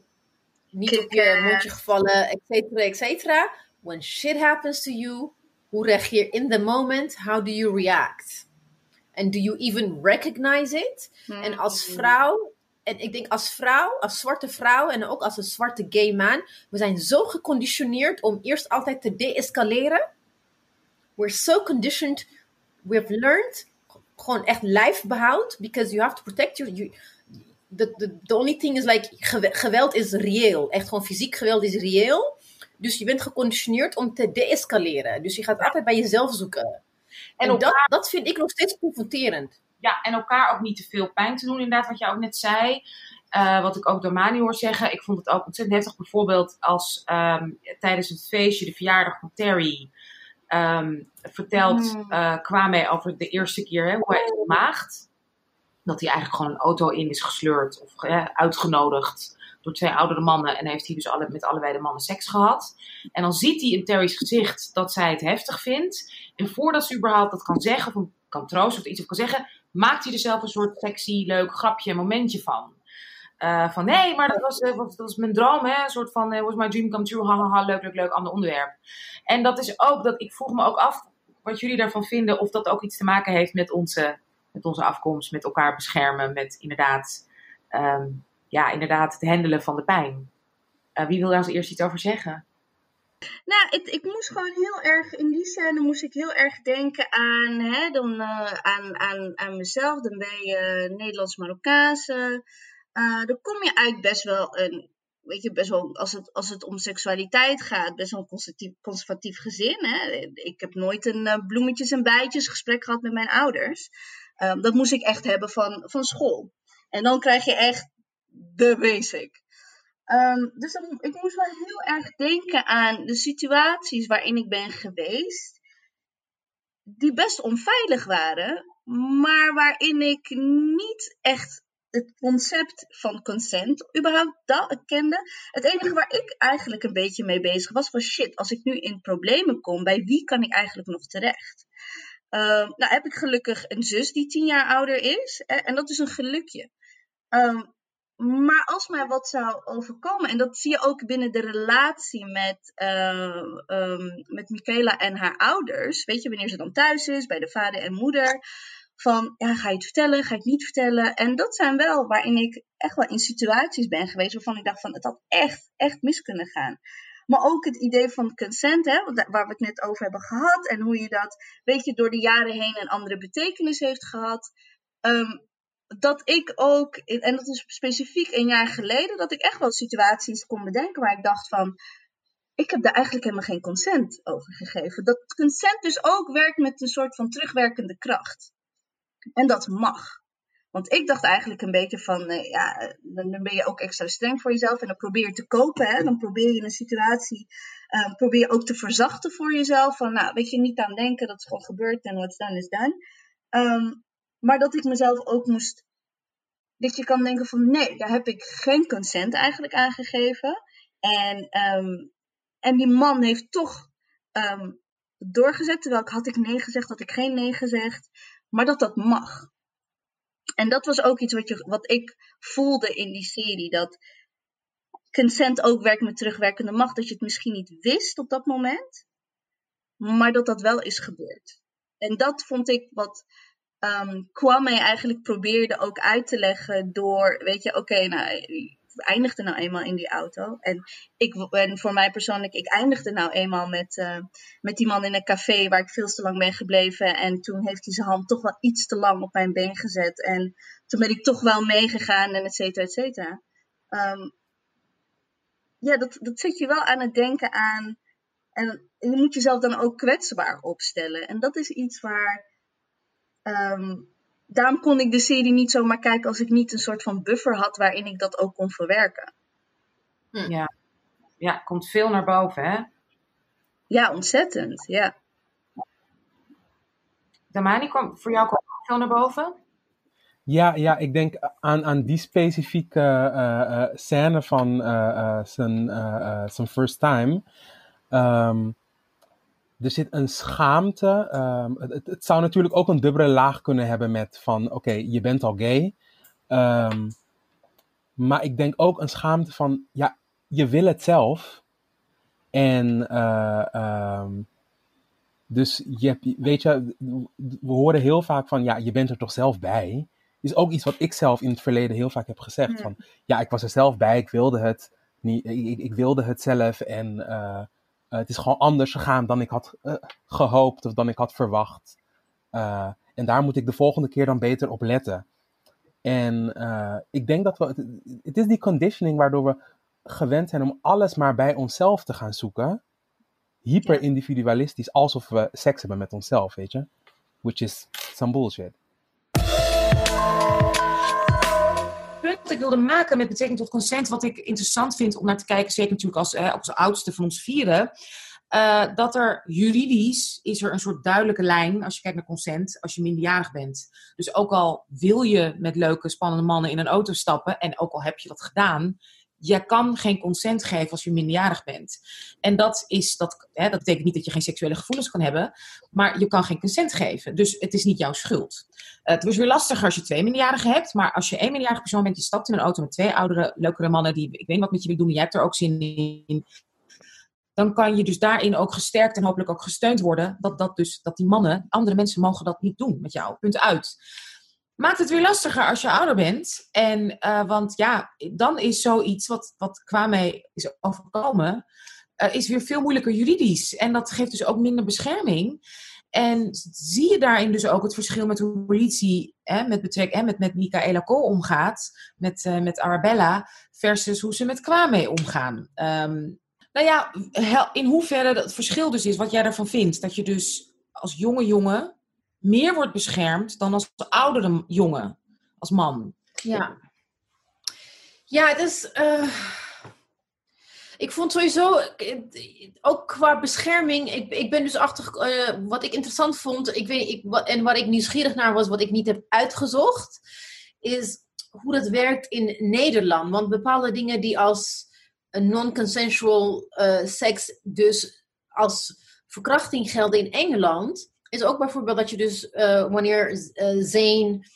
D: niet op je mondje gevallen, et cetera, et cetera. When shit happens to you, hoe reageer je in the moment? How do you react? And do you even recognize it? En als hmm. vrouw, en ik denk als vrouw, als zwarte vrouw en ook als een zwarte gay man, we zijn zo geconditioneerd om eerst altijd te de-escaleren. We're so conditioned, we've learned, gewoon echt lijfbehoud, because you have to protect your, you, the, the, only thing is like, geweld is reëel. Echt gewoon fysiek geweld is reëel. Dus je bent geconditioneerd om te deescaleren. Dus je gaat altijd bij jezelf zoeken. En, dat, dat vind ik nog steeds confronterend.
B: Ja, en elkaar ook niet te veel pijn te doen, inderdaad, wat je ook net zei. Uh, wat ik ook door Mani hoor zeggen. Ik vond het ook ontzettend heftig. Bijvoorbeeld als um, tijdens het feestje, de verjaardag van Terry, um, vertelt mm. uh, Kwame over de eerste keer hè, hoe hij is maagd dat hij eigenlijk gewoon een auto in is gesleurd of uitgenodigd door twee oudere mannen. En heeft hij dus alle, met allebei de mannen seks gehad. En dan ziet hij in Terry's gezicht dat zij het heftig vindt. En voordat ze überhaupt dat kan zeggen, of kan troosten of iets of kan zeggen, maakt hij er zelf een soort sexy, leuk grapje, momentje van. Uh, van nee, maar dat was, uh, dat was mijn droom, hè? Een soort van, uh, was my dream come true, hahaha, leuk, leuk, leuk, ander onderwerp. En dat is ook, dat ik vroeg me ook af wat jullie daarvan vinden, of dat ook iets te maken heeft met onze met onze afkomst, met elkaar beschermen, met inderdaad, ehm, ja, inderdaad het handelen van de pijn. Uh, wie wil daar als eerst iets over zeggen?
C: Nou, ik, ik moest gewoon heel erg, in die scène moest ik heel erg denken aan, hè, dan, uh, aan, aan, aan mezelf. Dan ben je uh, Nederlands-Marokkaanse. dan kom je uit best wel een, weet je, best wel, als het, als het om seksualiteit gaat, best wel een conservatief, conservatief gezin. Hè. Ik heb nooit een bloemetjes en bijtjes gesprek gehad met mijn ouders. Um, dat moest ik echt hebben van, van school. En dan krijg je echt de basic. Um, dus ik moest wel heel erg denken aan de situaties waarin ik ben geweest. die best onveilig waren, maar waarin ik niet echt het concept van consent überhaupt dat kende. Het enige waar ik eigenlijk een beetje mee bezig was, was shit, als ik nu in problemen kom, bij wie kan ik eigenlijk nog terecht? Um, nou heb ik gelukkig een zus die tien jaar ouder is. En dat is een gelukje. Um, maar als mij wat zou overkomen, en dat zie je ook binnen de relatie met, uh, met Michaela en haar ouders. Weet je, wanneer ze dan thuis is, bij de vader en moeder. Van, ja, ga je het vertellen, ga je het niet vertellen? En dat zijn wel waarin ik echt wel in situaties ben geweest waarvan ik dacht van, het had echt, echt mis kunnen gaan. Maar ook het idee van consent, hè, waar we het net over hebben gehad. En hoe je dat, weet je, door de jaren heen een andere betekenis heeft gehad. Um, dat ik ook, en dat is specifiek een jaar geleden, dat ik echt wel situaties kon bedenken waar ik dacht van, ik heb daar eigenlijk helemaal geen consent over gegeven. Dat consent dus ook werkt met een soort van terugwerkende kracht. En dat mag. Want ik dacht eigenlijk een beetje van, uh, ja, dan ben je ook extra streng voor jezelf en dan probeer je te kopen. Hè? Dan probeer je een situatie, uh, probeer je ook te verzachten voor jezelf. Van, nou, weet je, niet aan denken, dat is gewoon gebeurd en what's done is done. Um, maar dat ik mezelf ook moest, dat je kan denken van, nee, daar heb ik geen consent eigenlijk aangegeven. En, um, en die man heeft toch doorgezet, terwijl ik had ik nee gezegd, had ik geen nee gezegd. Maar dat dat mag. En dat was ook iets wat, je, wat ik voelde in die serie. Dat consent ook werkt met terugwerkende macht. Dat je het misschien niet wist op dat moment. Maar dat dat wel is gebeurd. En dat vond ik wat um, Kwame eigenlijk probeerde ook uit te leggen door, weet je, oké, nou, eindigde nou eenmaal in die auto. En, ik, en voor mij persoonlijk, ik eindigde nou eenmaal met, uh, met die man in een café waar ik veel te lang ben gebleven. En toen heeft hij zijn hand toch wel iets te lang op mijn been gezet. En toen ben ik toch wel meegegaan en et cetera, et cetera. Um, ja, dat, dat zet je wel aan het denken aan. En je moet jezelf dan ook kwetsbaar opstellen. En dat is iets waar. Um, daarom kon ik de serie niet zomaar kijken als ik niet een soort van buffer had waarin ik dat ook kon verwerken.
F: Hm. Ja. ja, komt veel naar boven, hè?
C: Ja, ontzettend, ja.
F: Damani, kwam voor jou kwam veel naar boven?
E: Ja, ja, ik denk aan, aan die specifieke uh, uh, scène van uh, zijn, zijn first time. Um, er zit een schaamte. Um, het, het, zou natuurlijk ook een dubbele laag kunnen hebben met van oké, je bent al gay. Um, maar ik denk ook een schaamte van ja, je wil het zelf. En uh, um, dus je hebt, weet je, we horen heel vaak van ja, je bent er toch zelf bij. Is ook iets wat ik zelf in het verleden heel vaak heb gezegd. Mm. Van ja, ik was er zelf bij, ik wilde het niet, ik, ik wilde het zelf en uh, uh, het is gewoon anders gegaan dan ik had uh, gehoopt of dan ik had verwacht. Uh, en daar moet ik de volgende keer dan beter op letten. En ik denk dat we. Het, het, is die conditioning waardoor we gewend zijn om alles maar bij onszelf te gaan zoeken. Hyper individualistisch, alsof we seks hebben met onszelf, weet je? Which is some bullshit.
B: Punt dat ik wilde maken met betrekking tot consent, wat ik interessant vind om naar te kijken, zeker natuurlijk als, eh, als oudste van ons vieren, uh, dat er juridisch is er een soort duidelijke lijn als je kijkt naar consent als je minderjarig bent. Dus ook al wil je met leuke, spannende mannen in een auto stappen en ook al heb je dat gedaan, je kan geen consent geven als je minderjarig bent. En dat, is, dat, hè, dat betekent niet dat je geen seksuele gevoelens kan hebben, maar je kan geen consent geven. Dus het is niet jouw schuld. Uh, het is weer lastiger als je twee minderjarigen hebt, maar als je één minderjarige persoon bent, je stapt in een auto met twee oudere, leukere mannen die, ik weet wat met je wil doen, jij hebt er ook zin in, dan kan je dus daarin ook gesterkt en hopelijk ook gesteund worden. Dat, dat, dus, dat die mannen, andere mensen mogen dat niet doen met jou. Punt uit maakt het weer lastiger als je ouder bent. En, uh, want ja, dan is zoiets wat, wat qua is overkomen, uh, is weer veel moeilijker juridisch. En dat geeft dus ook minder bescherming. En zie je daarin dus ook het verschil met hoe politie hè, met, betrek, hè, met, met Michaela Kool omgaat, met, uh, met Arabella, versus hoe ze met Kwame omgaan. Um, nou ja, in hoeverre het verschil dus is, wat jij daarvan vindt. Dat je dus als jonge jongen meer wordt beschermd dan als oudere jongen, als man.
D: Ja. Ja, dus. Ik vond sowieso, ook qua bescherming, ik, ik ben dus achter, eh, wat ik interessant vond, ik weet, ik, wat, en waar ik nieuwsgierig naar was, wat ik niet heb uitgezocht, is hoe dat werkt in Nederland. Want bepaalde dingen die als non-consensual uh, seks dus als verkrachting gelden in Engeland, is ook bijvoorbeeld dat je dus uh, wanneer uh, Zane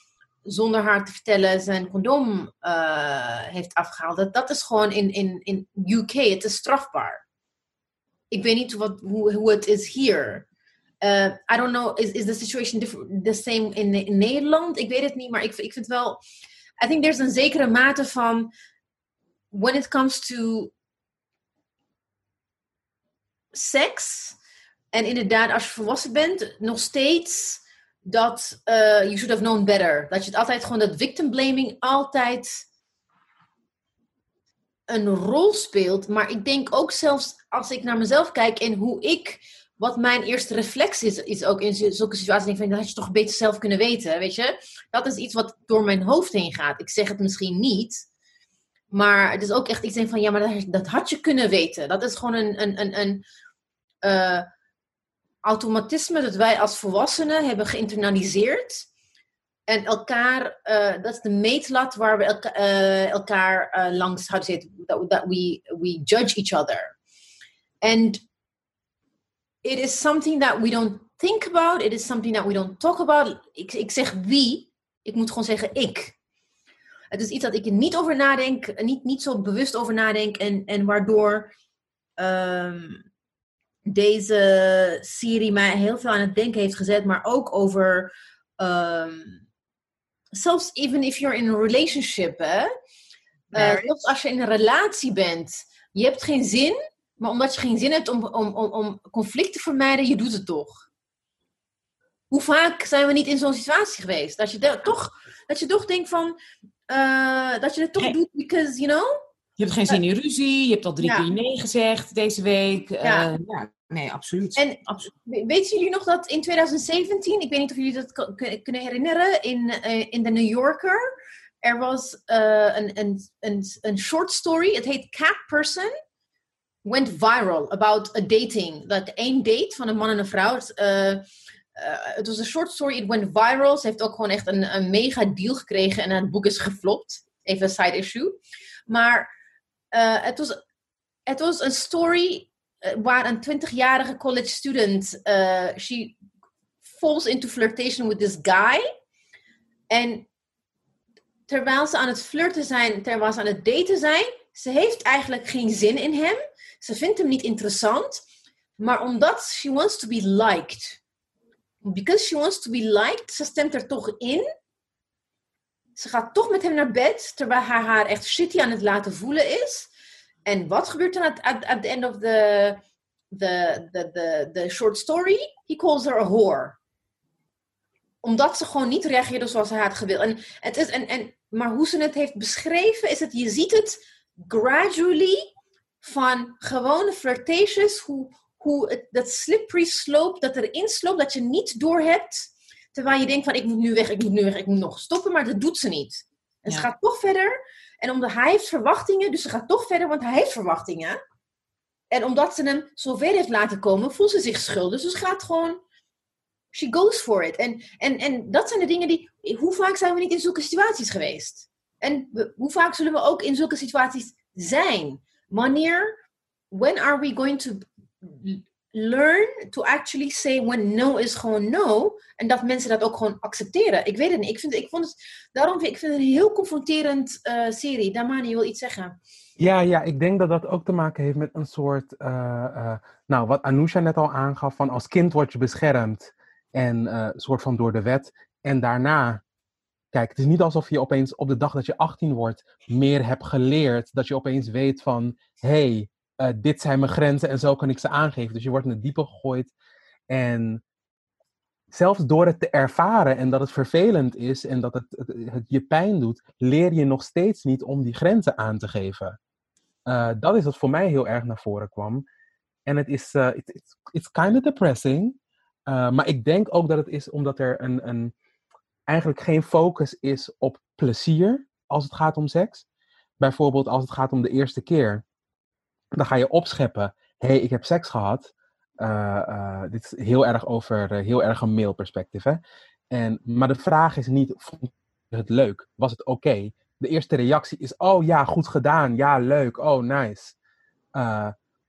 D: zonder haar te vertellen zijn condoom uh, heeft afgehaald, dat, dat is gewoon in, in, in UK, het is strafbaar. Ik weet niet wat, hoe, hoe het is hier. I don't know, is, is the situation the same in, in Nederland? Ik weet het niet, maar ik, ik vind wel, I think there's een zekere mate van, when it comes to seks, en inderdaad, als je volwassen bent, nog steeds dat uh, you should have known better. Dat je het altijd gewoon, dat victim blaming altijd een rol speelt. Maar ik denk ook zelfs als ik naar mezelf kijk en hoe ik, wat mijn eerste reflex is, is ook in zulke situaties, denk ik, dat had je toch beter zelf kunnen weten, weet je. Dat is iets wat door mijn hoofd heen gaat. Ik zeg het misschien niet. Maar het is ook echt iets van, ja, maar dat, had je kunnen weten. Dat is gewoon een, een, een, een uh, automatisme dat wij als volwassenen hebben geïnternaliseerd. En elkaar, uh, dat is de meetlat waar we uh, elkaar uh, langs, say it, that, that we, we judge each other. And it is something that we don't think about, it is something that we don't talk about. Ik, ik zeg wie, ik moet gewoon zeggen ik. Het is iets dat ik er niet over nadenk, niet, niet zo bewust over nadenk en, en waardoor um, deze serie mij heel veel aan het denken heeft gezet, maar ook over. Um, zelfs even if you're in a relationship, hè? Uh, zelfs als je in een relatie bent, je hebt geen zin, maar omdat je geen zin hebt om, om, om, om conflict te vermijden, je doet het toch. Hoe vaak zijn we niet in zo'n situatie geweest? Dat je, de, toch, dat je toch denkt van, uh, dat je het toch hey. doet because, you know?
B: Je hebt geen zin in ruzie, je hebt al drie ja. keer nee gezegd deze week. Ja. Uh, ja. Nee, absoluut.
D: En
B: absoluut.
D: weten jullie nog dat in 2017, ik weet niet of jullie dat kunnen herinneren, in, uh, in de New Yorker, er was uh, een, een, een, een short story, het heet Cat Person, went viral about a dating. Dat één date van een man en een vrouw. Het, uh, het was een short story, it went viral. Ze heeft ook gewoon echt een, een mega deal gekregen en het boek is geflopt. Even een side issue. Maar het, was, het was een story waar een 20-jarige college student, uh, she falls into flirtation with this guy. En terwijl ze aan het flirten zijn, terwijl ze aan het daten zijn, ze heeft eigenlijk geen zin in hem. Ze vindt hem niet interessant. Maar omdat she wants to be liked. Because she wants to be liked, ze stemt er toch in. Ze gaat toch met hem naar bed, terwijl hij haar echt shitty aan het laten voelen is. En wat gebeurt dan at, at, at the end of the, the, the, the, the short story? He calls her a whore. Omdat ze gewoon niet reageerde zoals hij had gewild. En het is, en, en, maar hoe ze het heeft beschreven, is het, je ziet het gradually van gewone flirtations, hoe, hoe het, dat slippery slope, dat erin sloopt, dat je niet doorhebt. Terwijl je denkt van, ik moet nu weg, ik moet nu weg, ik moet nog stoppen, maar dat doet ze niet. En ja. ze gaat toch verder. En omdat hij heeft verwachtingen, dus ze gaat toch verder, want hij heeft verwachtingen. En omdat ze hem zover heeft laten komen, voelt ze zich schuldig. Dus ze gaat gewoon, she goes for it. En, en, en dat zijn de dingen die, hoe vaak zijn we niet in zulke situaties geweest? En hoe vaak zullen we ook in zulke situaties zijn? Wanneer, when are we going to learn to actually say when no is gewoon no. En dat mensen dat ook gewoon accepteren. Ik weet het niet. Ik, vind, ik vond het, daarom vind ik vind het een heel confronterend uh, serie. Damani, je wil iets zeggen?
E: Ja, ja, ik denk dat dat ook te maken heeft met een soort, uh, uh, nou, wat Anousha net al aangaf, van als kind word je beschermd en soort van door de wet. En daarna, kijk, het is niet alsof je opeens op de dag dat je 18 wordt meer hebt geleerd, dat je opeens weet van, hey, uh, dit zijn mijn grenzen en zo kan ik ze aangeven. Dus je wordt in het diepe gegooid. En zelfs door het te ervaren en dat het vervelend is en dat het, het, je pijn doet, leer je nog steeds niet om die grenzen aan te geven. Uh, dat is wat voor mij heel erg naar voren kwam. En het is, uh, it, it's, kind of depressing. Maar ik denk ook dat het is omdat er een, een, eigenlijk geen focus is op plezier als het gaat om seks. Bijvoorbeeld als het gaat om de eerste keer dan ga je opscheppen. Hé, hey, ik heb seks gehad. Uh, uh, dit is heel erg over, uh, heel erg een male perspectief. Hè? En, maar de vraag is niet, vond je het leuk? Was het oké? Okay? De eerste reactie is, oh ja, goed gedaan. Ja, leuk. Oh, nice.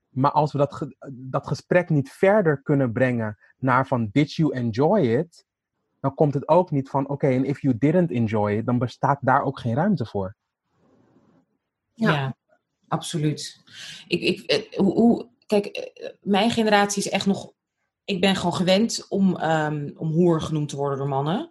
E: maar als we dat, ge dat gesprek niet verder kunnen brengen naar van, did you enjoy it? Dan komt het ook niet van, oké, okay, en if you didn't enjoy it, dan bestaat daar ook geen ruimte voor.
B: Ja, ja absoluut. Ik, ik, hoe, hoe kijk, eh, mijn generatie is echt nog. Ik ben gewoon gewend om, um, om hoer genoemd te worden door mannen.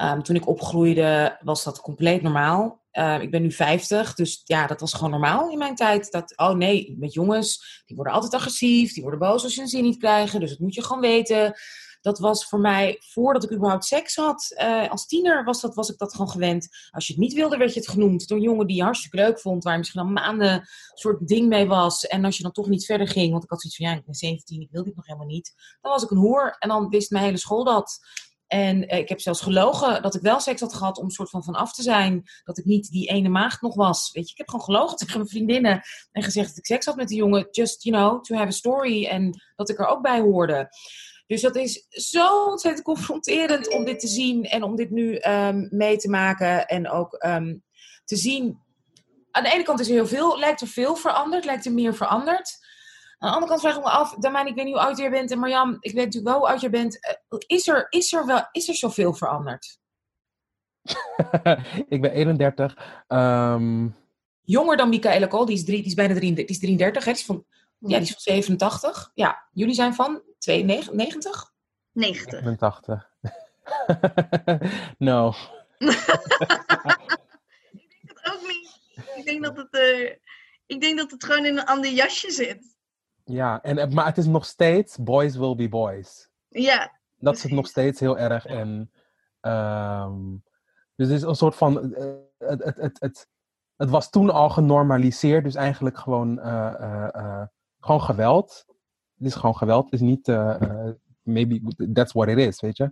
B: Um, toen ik opgroeide was dat compleet normaal. Uh, ik ben nu 50, dus ja, dat was gewoon normaal in mijn tijd. Dat, oh nee, met jongens, die worden altijd agressief, die worden boos als ze een zin niet krijgen. Dus dat moet je gewoon weten dat was voor mij, voordat ik überhaupt seks had, uh, als tiener was, dat, was ik dat gewoon gewend. Als je het niet wilde, werd je het genoemd door een jongen die je hartstikke leuk vond, waar je misschien al maanden een soort ding mee was. En als je dan toch niet verder ging, want ik had zoiets van, ja, ik ben 17, ik wil dit nog helemaal niet. Dan was ik een hoer en dan wist mijn hele school dat. En uh, ik heb zelfs gelogen dat ik wel seks had gehad om een soort van vanaf te zijn. Dat ik niet die ene maagd nog was. Weet je, ik heb gewoon gelogen tegen mijn vriendinnen. En gezegd dat ik seks had met die jongen. Just, you know, to have a story. En dat ik er ook bij hoorde. Dus dat is zo ontzettend confronterend om dit te zien en om dit nu um, mee te maken. En ook um, te zien. Aan de ene kant is er heel veel, lijkt er veel veranderd, lijkt er meer veranderd. Aan de andere kant vraag ik me af, Damani, ik weet niet hoe oud jij bent. En Marjam, ik weet natuurlijk wel hoe oud jij bent. Uh, is, er, is, er wel, is er zoveel veranderd?
E: ik ben 31. Um...
B: Jonger dan Michaela Kool, die is, drie, die is bijna 33, die is 33 hè? Die is van, ja, die is van 87. Ja, jullie zijn van 92?
C: 90.
E: 89. no.
C: ik denk het ook niet. Ik denk dat het, uh, ik denk dat het gewoon in een ander jasje zit.
E: Ja, en, maar het is nog steeds boys will be boys.
C: Ja.
E: Dat is het nog steeds heel erg. En, um, dus het is een soort van. Uh, het, het, het, het, het was toen al genormaliseerd, dus eigenlijk gewoon, uh, gewoon geweld het is gewoon geweld. Het is niet, uh, maybe that's what it is, weet je.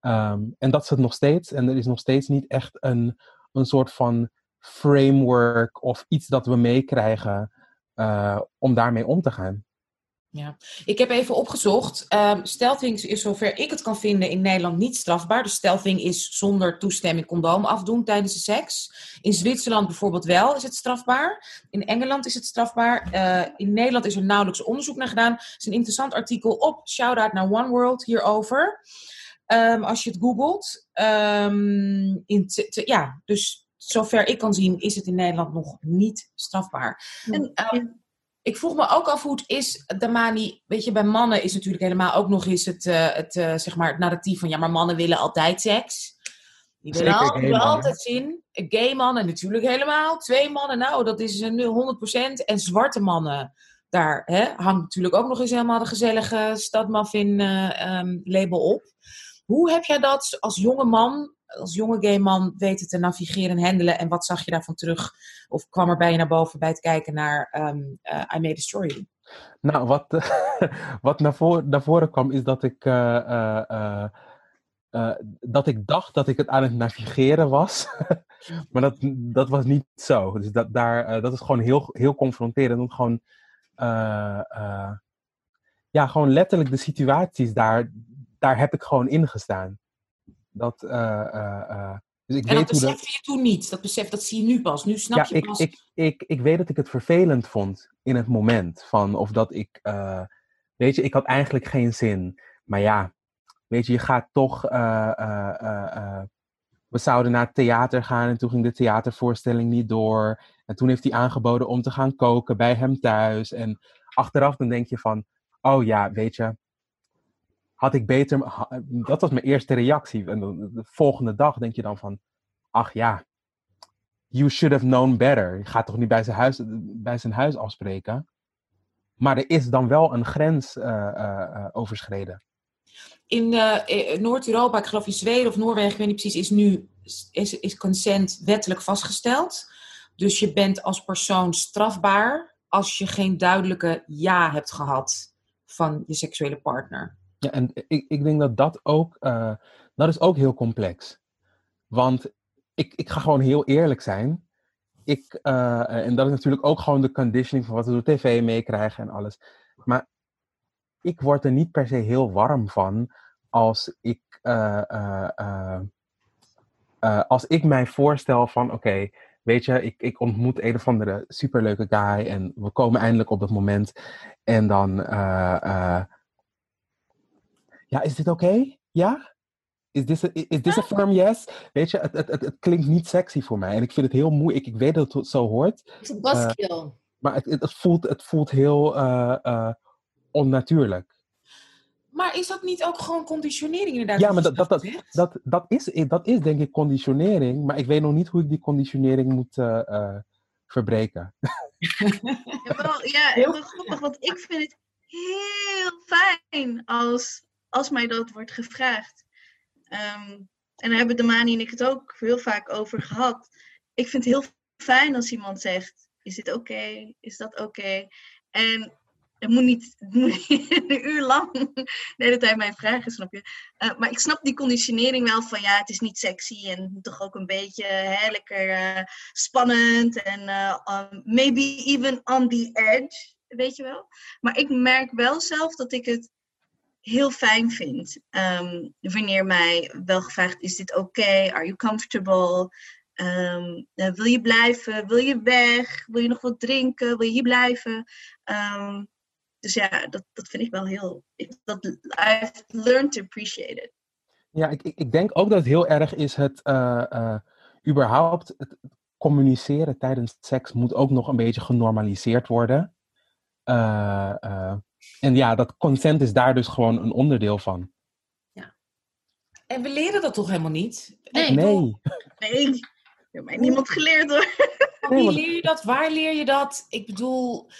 E: Um, en dat is het nog steeds. En er is nog steeds niet echt een, een soort van framework of iets dat we meekrijgen uh, om daarmee om te gaan.
B: Ja, ik heb even opgezocht. Um, stelving is zover ik het kan vinden in Nederland niet strafbaar. Dus stelving is zonder toestemming condoom afdoen tijdens de seks. In Zwitserland bijvoorbeeld wel is het strafbaar. In Engeland is het strafbaar. Uh, in Nederland is er nauwelijks onderzoek naar gedaan. Het is een interessant artikel op Shout-out naar One World hierover. Um, als je het googelt. Um, in ja, dus zover ik kan zien is het in Nederland nog niet strafbaar. En, ik vroeg me ook af hoe het is, Damani, weet je, bij mannen is natuurlijk helemaal ook nog eens het, uh, het, uh, zeg maar het narratief van, ja, maar mannen willen altijd seks. Die willen, al, die willen altijd zien. Gay mannen natuurlijk helemaal. Twee mannen, nou, dat is nu 100%. En zwarte mannen, daar hè, hangt natuurlijk ook nog eens helemaal de gezellige stadmuffin uh, um, label op. Hoe heb jij dat als jonge man als jonge gay man weten te navigeren en handelen? En wat zag je daarvan terug? Of kwam er bij je naar boven bij het kijken naar um, uh, I Made a Story?
E: Nou, wat, wat naar, voren, naar voren kwam is dat ik, uh, uh, dat ik dacht dat ik het aan het navigeren was. maar dat, dat was niet zo. Dus dat, daar, dat is gewoon heel, heel confronterend. Om gewoon, ja, gewoon letterlijk de situaties daar, daar heb ik gewoon ingestaan. Dat, uh,
B: dus ik en weet dat besefte dat... je toen niet? Dat besef, dat zie je nu pas. Nu snap ja, je
E: ik,
B: pas...
E: Ik, ik, ik weet dat ik het vervelend vond in het moment. Van of dat ik... weet je, ik had eigenlijk geen zin. Maar ja, weet je, je gaat toch... we zouden naar het theater gaan en toen ging de theatervoorstelling niet door. En toen heeft hij aangeboden om te gaan koken bij hem thuis. En achteraf dan denk je van... Oh ja, weet je, had ik beter. Dat was mijn eerste reactie. En de, volgende dag denk je dan van: ach ja, you should have known better. Je gaat toch niet bij zijn huis, bij zijn huis afspreken. Maar er is dan wel een grens uh, uh, overschreden.
B: In Noord-Europa, ik geloof in Zweden of Noorwegen, ik weet niet precies, is nu is, is consent wettelijk vastgesteld. Dus je bent als persoon strafbaar als je geen duidelijke ja hebt gehad van je seksuele partner.
E: Ja, en ik, ik denk dat dat ook, uh, dat is ook heel complex. Want ik, ik ga gewoon heel eerlijk zijn. ik, eh, en dat is natuurlijk ook gewoon de conditioning van wat we door tv meekrijgen en alles. Maar ik word er niet per se heel warm van als ik, eh, als ik mij voorstel van oké, weet je, ik, ik ontmoet een of andere superleuke guy en we komen eindelijk op dat moment. En dan, ja, is dit oké? Ja? Is this, a, is this a firm yes? Weet je, het, het, het, het klinkt niet sexy voor mij. En ik vind het heel moeilijk. Ik weet dat het zo hoort.
D: Het is een buskill.
E: Maar het, het, het voelt, het voelt heel eh, eh, onnatuurlijk.
B: Maar is dat niet ook gewoon conditionering inderdaad?
E: Ja, maar dat, dat, dat, dat, dat, is, dat is denk ik conditionering. Maar ik weet nog niet hoe ik die conditionering moet eh, eh, verbreken.
C: Ja, wel, ja,
B: heel
C: grappig, want ik vind het heel fijn als, als mij dat wordt gevraagd. Ehm, en daar hebben de Mani en ik het ook heel vaak over gehad. Ik vind het heel fijn als iemand zegt, is dit oké? Is dat oké? En het moet niet, een uur lang de hele tijd mijn vragen, snap je? Eh, maar ik snap die conditionering wel van, ja, het is niet sexy en toch ook een beetje hè, lekker eh, spannend en eh, um, maybe even on the edge, weet je wel? Maar ik merk wel zelf dat ik het heel fijn vind ehm, wanneer mij wel gevraagd is dit oké, are you comfortable, Ehm, eh, wil je blijven, wil je weg, wil je nog wat drinken, wil je hier blijven? Ehm, dus ja, dat, dat vind ik wel heel, dat, I've learned to appreciate it.
E: Ja, ik, ik, denk ook dat het heel erg is het eh, eh, überhaupt het communiceren tijdens seks moet ook nog een beetje genormaliseerd worden. En ja, dat consent is daar dus gewoon een onderdeel van.
B: En we leren dat toch helemaal niet?
D: Nee.
E: Nee,
C: Nee, ik heb mij niemand geleerd hoor.
B: Wie leer je dat? Waar leer je dat? Ik bedoel,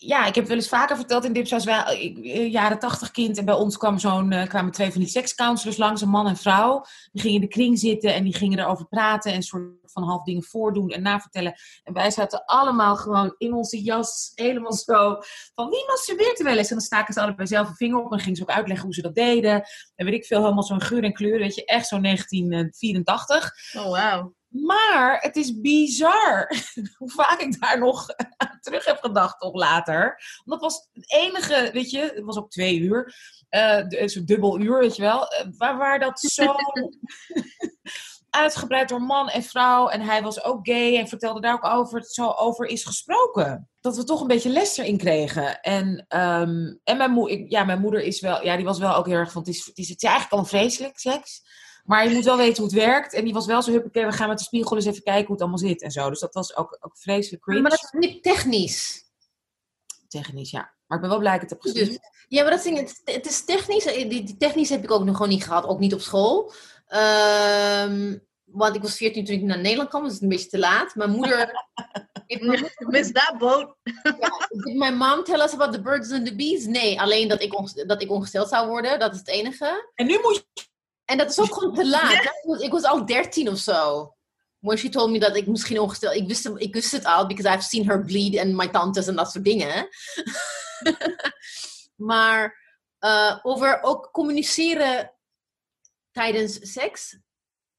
B: ja, ik heb wel eens vaker verteld in Dipsaus, wel, eh, jaren tachtig kind. En bij ons kwam zo'n, eh, kwamen twee van die sekscounselors langs, een man en vrouw. Die gingen in de kring zitten en die gingen erover praten en soort van half dingen voordoen en navertellen. En wij zaten allemaal gewoon in onze jas, helemaal zo van wie masturbeert er wel eens? En dan staken ze allebei zelf een vinger op en gingen ze ook uitleggen hoe ze dat deden. En weet ik veel, helemaal zo'n geur en kleur, weet je, echt zo'n 1984.
C: Oh wow.
B: Maar het is bizar hoe vaak ik daar nog aan terug heb gedacht, nog later. Want dat was het enige, weet je, het was ook twee uur, d- zo'n dubbel uur, weet je wel, eh, waar, waar dat zo uitgebreid door man en vrouw, en hij was ook gay en vertelde daar ook over, het zo over is gesproken. Dat we toch een beetje les erin kregen. En, ehm, en mijn, moe, ik, ja, mijn moeder is wel, ja, die was wel ook heel erg van, het is, het is, het is eigenlijk al vreselijk seks. Maar je moet wel weten hoe het werkt. En die was wel zo huppakee, we gaan met de spiegel eens even kijken hoe het allemaal zit en zo. Dus dat was ook, ook vreselijk cringe.
D: Maar dat is niet technisch.
B: Technisch, ja. Maar ik ben wel blij dat ik het heb gezien.
D: Dus, ja, maar dat ding, het, het is technisch. Die, die technisch heb ik ook nog gewoon niet gehad. Ook niet op school. Ehm, want ik was 14 toen ik naar Nederland kwam. Dus het is een beetje te laat. Mijn moeder...
C: Miss that boat.
D: did my mom tell us about the birds and the bees? Nee, alleen dat ik, onge- dat ik ongesteld zou worden. Dat is het enige.
B: En nu moet je...
D: En dat is ook gewoon te laat.
C: Ja.
D: Ik was- Ik was al 13 of zo. When she told me dat ik misschien ongesteld... Ik wist, ik wist het al, because I've seen her bleed en my tantes en dat soort dingen. maar eh, over ook communiceren tijdens seks.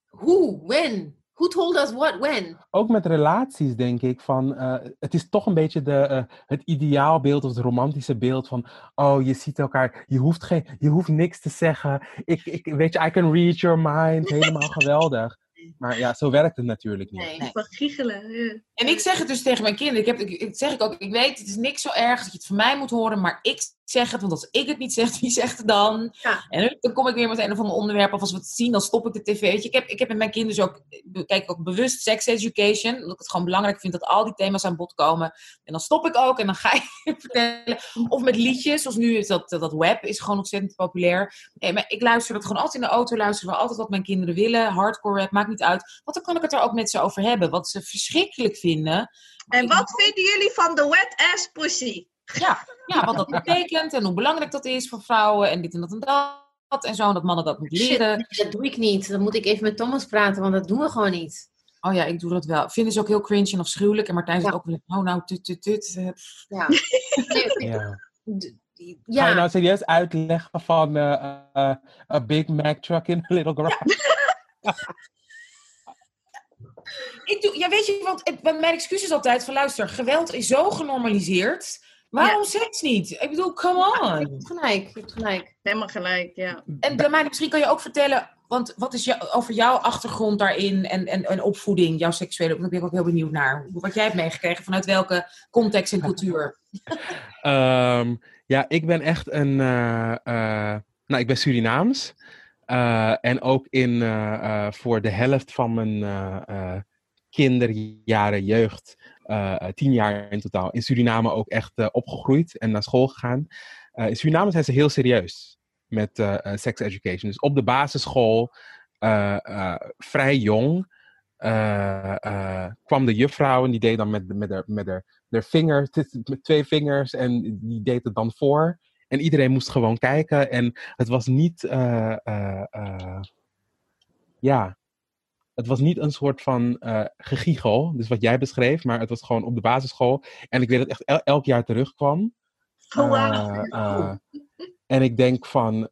D: Hoe? When? Who told us what? When?
E: ook met relaties denk ik van, eh, het is toch een beetje de, eh, het ideaalbeeld of het romantische beeld van, oh je ziet elkaar, je hoeft, geen, je hoeft niks te zeggen, ik, ik, weet je, I can read your mind, helemaal geweldig. Maar ja, zo werkt het natuurlijk niet.
D: Nee.
C: Van giechelen. ja.
B: En ik zeg het dus tegen mijn kinderen. Ik, heb, ik, ik zeg ik ook, ik weet, het is niks zo erg dat je het van mij moet horen, maar ik zeg het, want als ik het niet zeg, wie zegt het dan?
D: Ja.
B: En dan kom ik weer met een of ander onderwerp, of als we het zien, dan stop ik de tv. Weet je, ik, heb, ik heb met mijn kinderen dus ook, ik kijk ook bewust sex education, omdat ik het gewoon belangrijk vind dat al die thema's aan bod komen. En dan stop ik ook en dan ga je vertellen. Of met liedjes, zoals nu is dat, dat web is gewoon ontzettend populair. Nee, maar ik luister dat gewoon altijd in de auto, luisteren we altijd wat mijn kinderen willen. Hardcore rap, maakt niet uit. Want dan kan ik het er ook met ze over hebben. Wat ze verschrikkelijk vinden.
C: En wat vinden jullie van de wet ass pussy?
B: Ja, ja, wat dat betekent en hoe belangrijk dat is voor vrouwen en dit en dat en dat. En zo, en dat mannen dat moeten leren.
D: dat doe ik niet. Dan moet ik even met Thomas praten, want dat doen we gewoon niet.
B: Oh ja, ik doe dat wel. Vinden ze ook heel cringe en afschuwelijk. En Martijn zegt
D: Ja.
B: ook wel, oh nou, tut, tut, tut. Eh,
D: Ja. Nee,
E: Ja. Ga je
D: ja.
E: nou serieus uitleggen van a Big Mac truck in a little garage?
B: Ik doe, ja, weet je, want mijn excuus is altijd van luister, geweld is zo genormaliseerd. Waarom seks niet? Ik bedoel, come
D: Je
B: on.
D: hebt gelijk, je hebt gelijk.
C: Helemaal gelijk, ja.
B: En Damani, misschien kan je ook vertellen, want wat is jou, over jouw achtergrond daarin en, en, en opvoeding, jouw seksuele, daar ben ik ook heel benieuwd naar. Wat jij hebt meegekregen, vanuit welke context en cultuur.
E: Ehm, ja, ik ben echt een. eh, eh, nou, ik ben Surinaams. Eh, en ook in, eh, eh, voor de helft van mijn eh, eh, kinderjaren, jeugd, eh, eh, tien jaar in totaal, in Suriname ook echt eh, opgegroeid en naar school gegaan. In Suriname zijn ze heel serieus met sex education. Dus op de basisschool, vrij jong, kwam de juffrouw en die deed dan met, met, haar, met haar haar vinger, met twee vingers en die deed het dan voor. En iedereen moest gewoon kijken. En het was niet, ja, het was niet een soort van gegiegel, dus wat jij beschreef, maar het was gewoon op de basisschool. En ik weet dat het echt el- elk jaar terugkwam.
C: Oh.
E: Eh, eh, en ik denk van,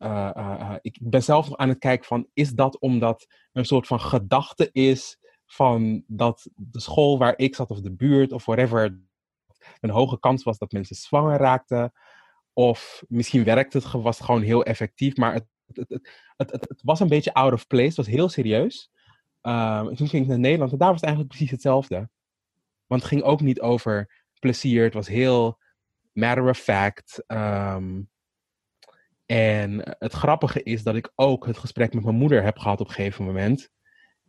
E: ik ben zelf nog aan het kijken van, is dat omdat er een soort van gedachte is van dat de school waar ik zat of de buurt of whatever een hoge kans was dat mensen zwanger raakten. Of misschien werkte het, ge- was het gewoon heel effectief, maar het, het, het, het, het, het was een beetje out of place. Het was heel serieus. Ehm, en toen ging ik naar Nederland en daar was het eigenlijk precies hetzelfde. Want het ging ook niet over plezier. Het was heel matter of fact. Ehm, en het grappige is dat ik ook het gesprek met mijn moeder heb gehad op een gegeven moment.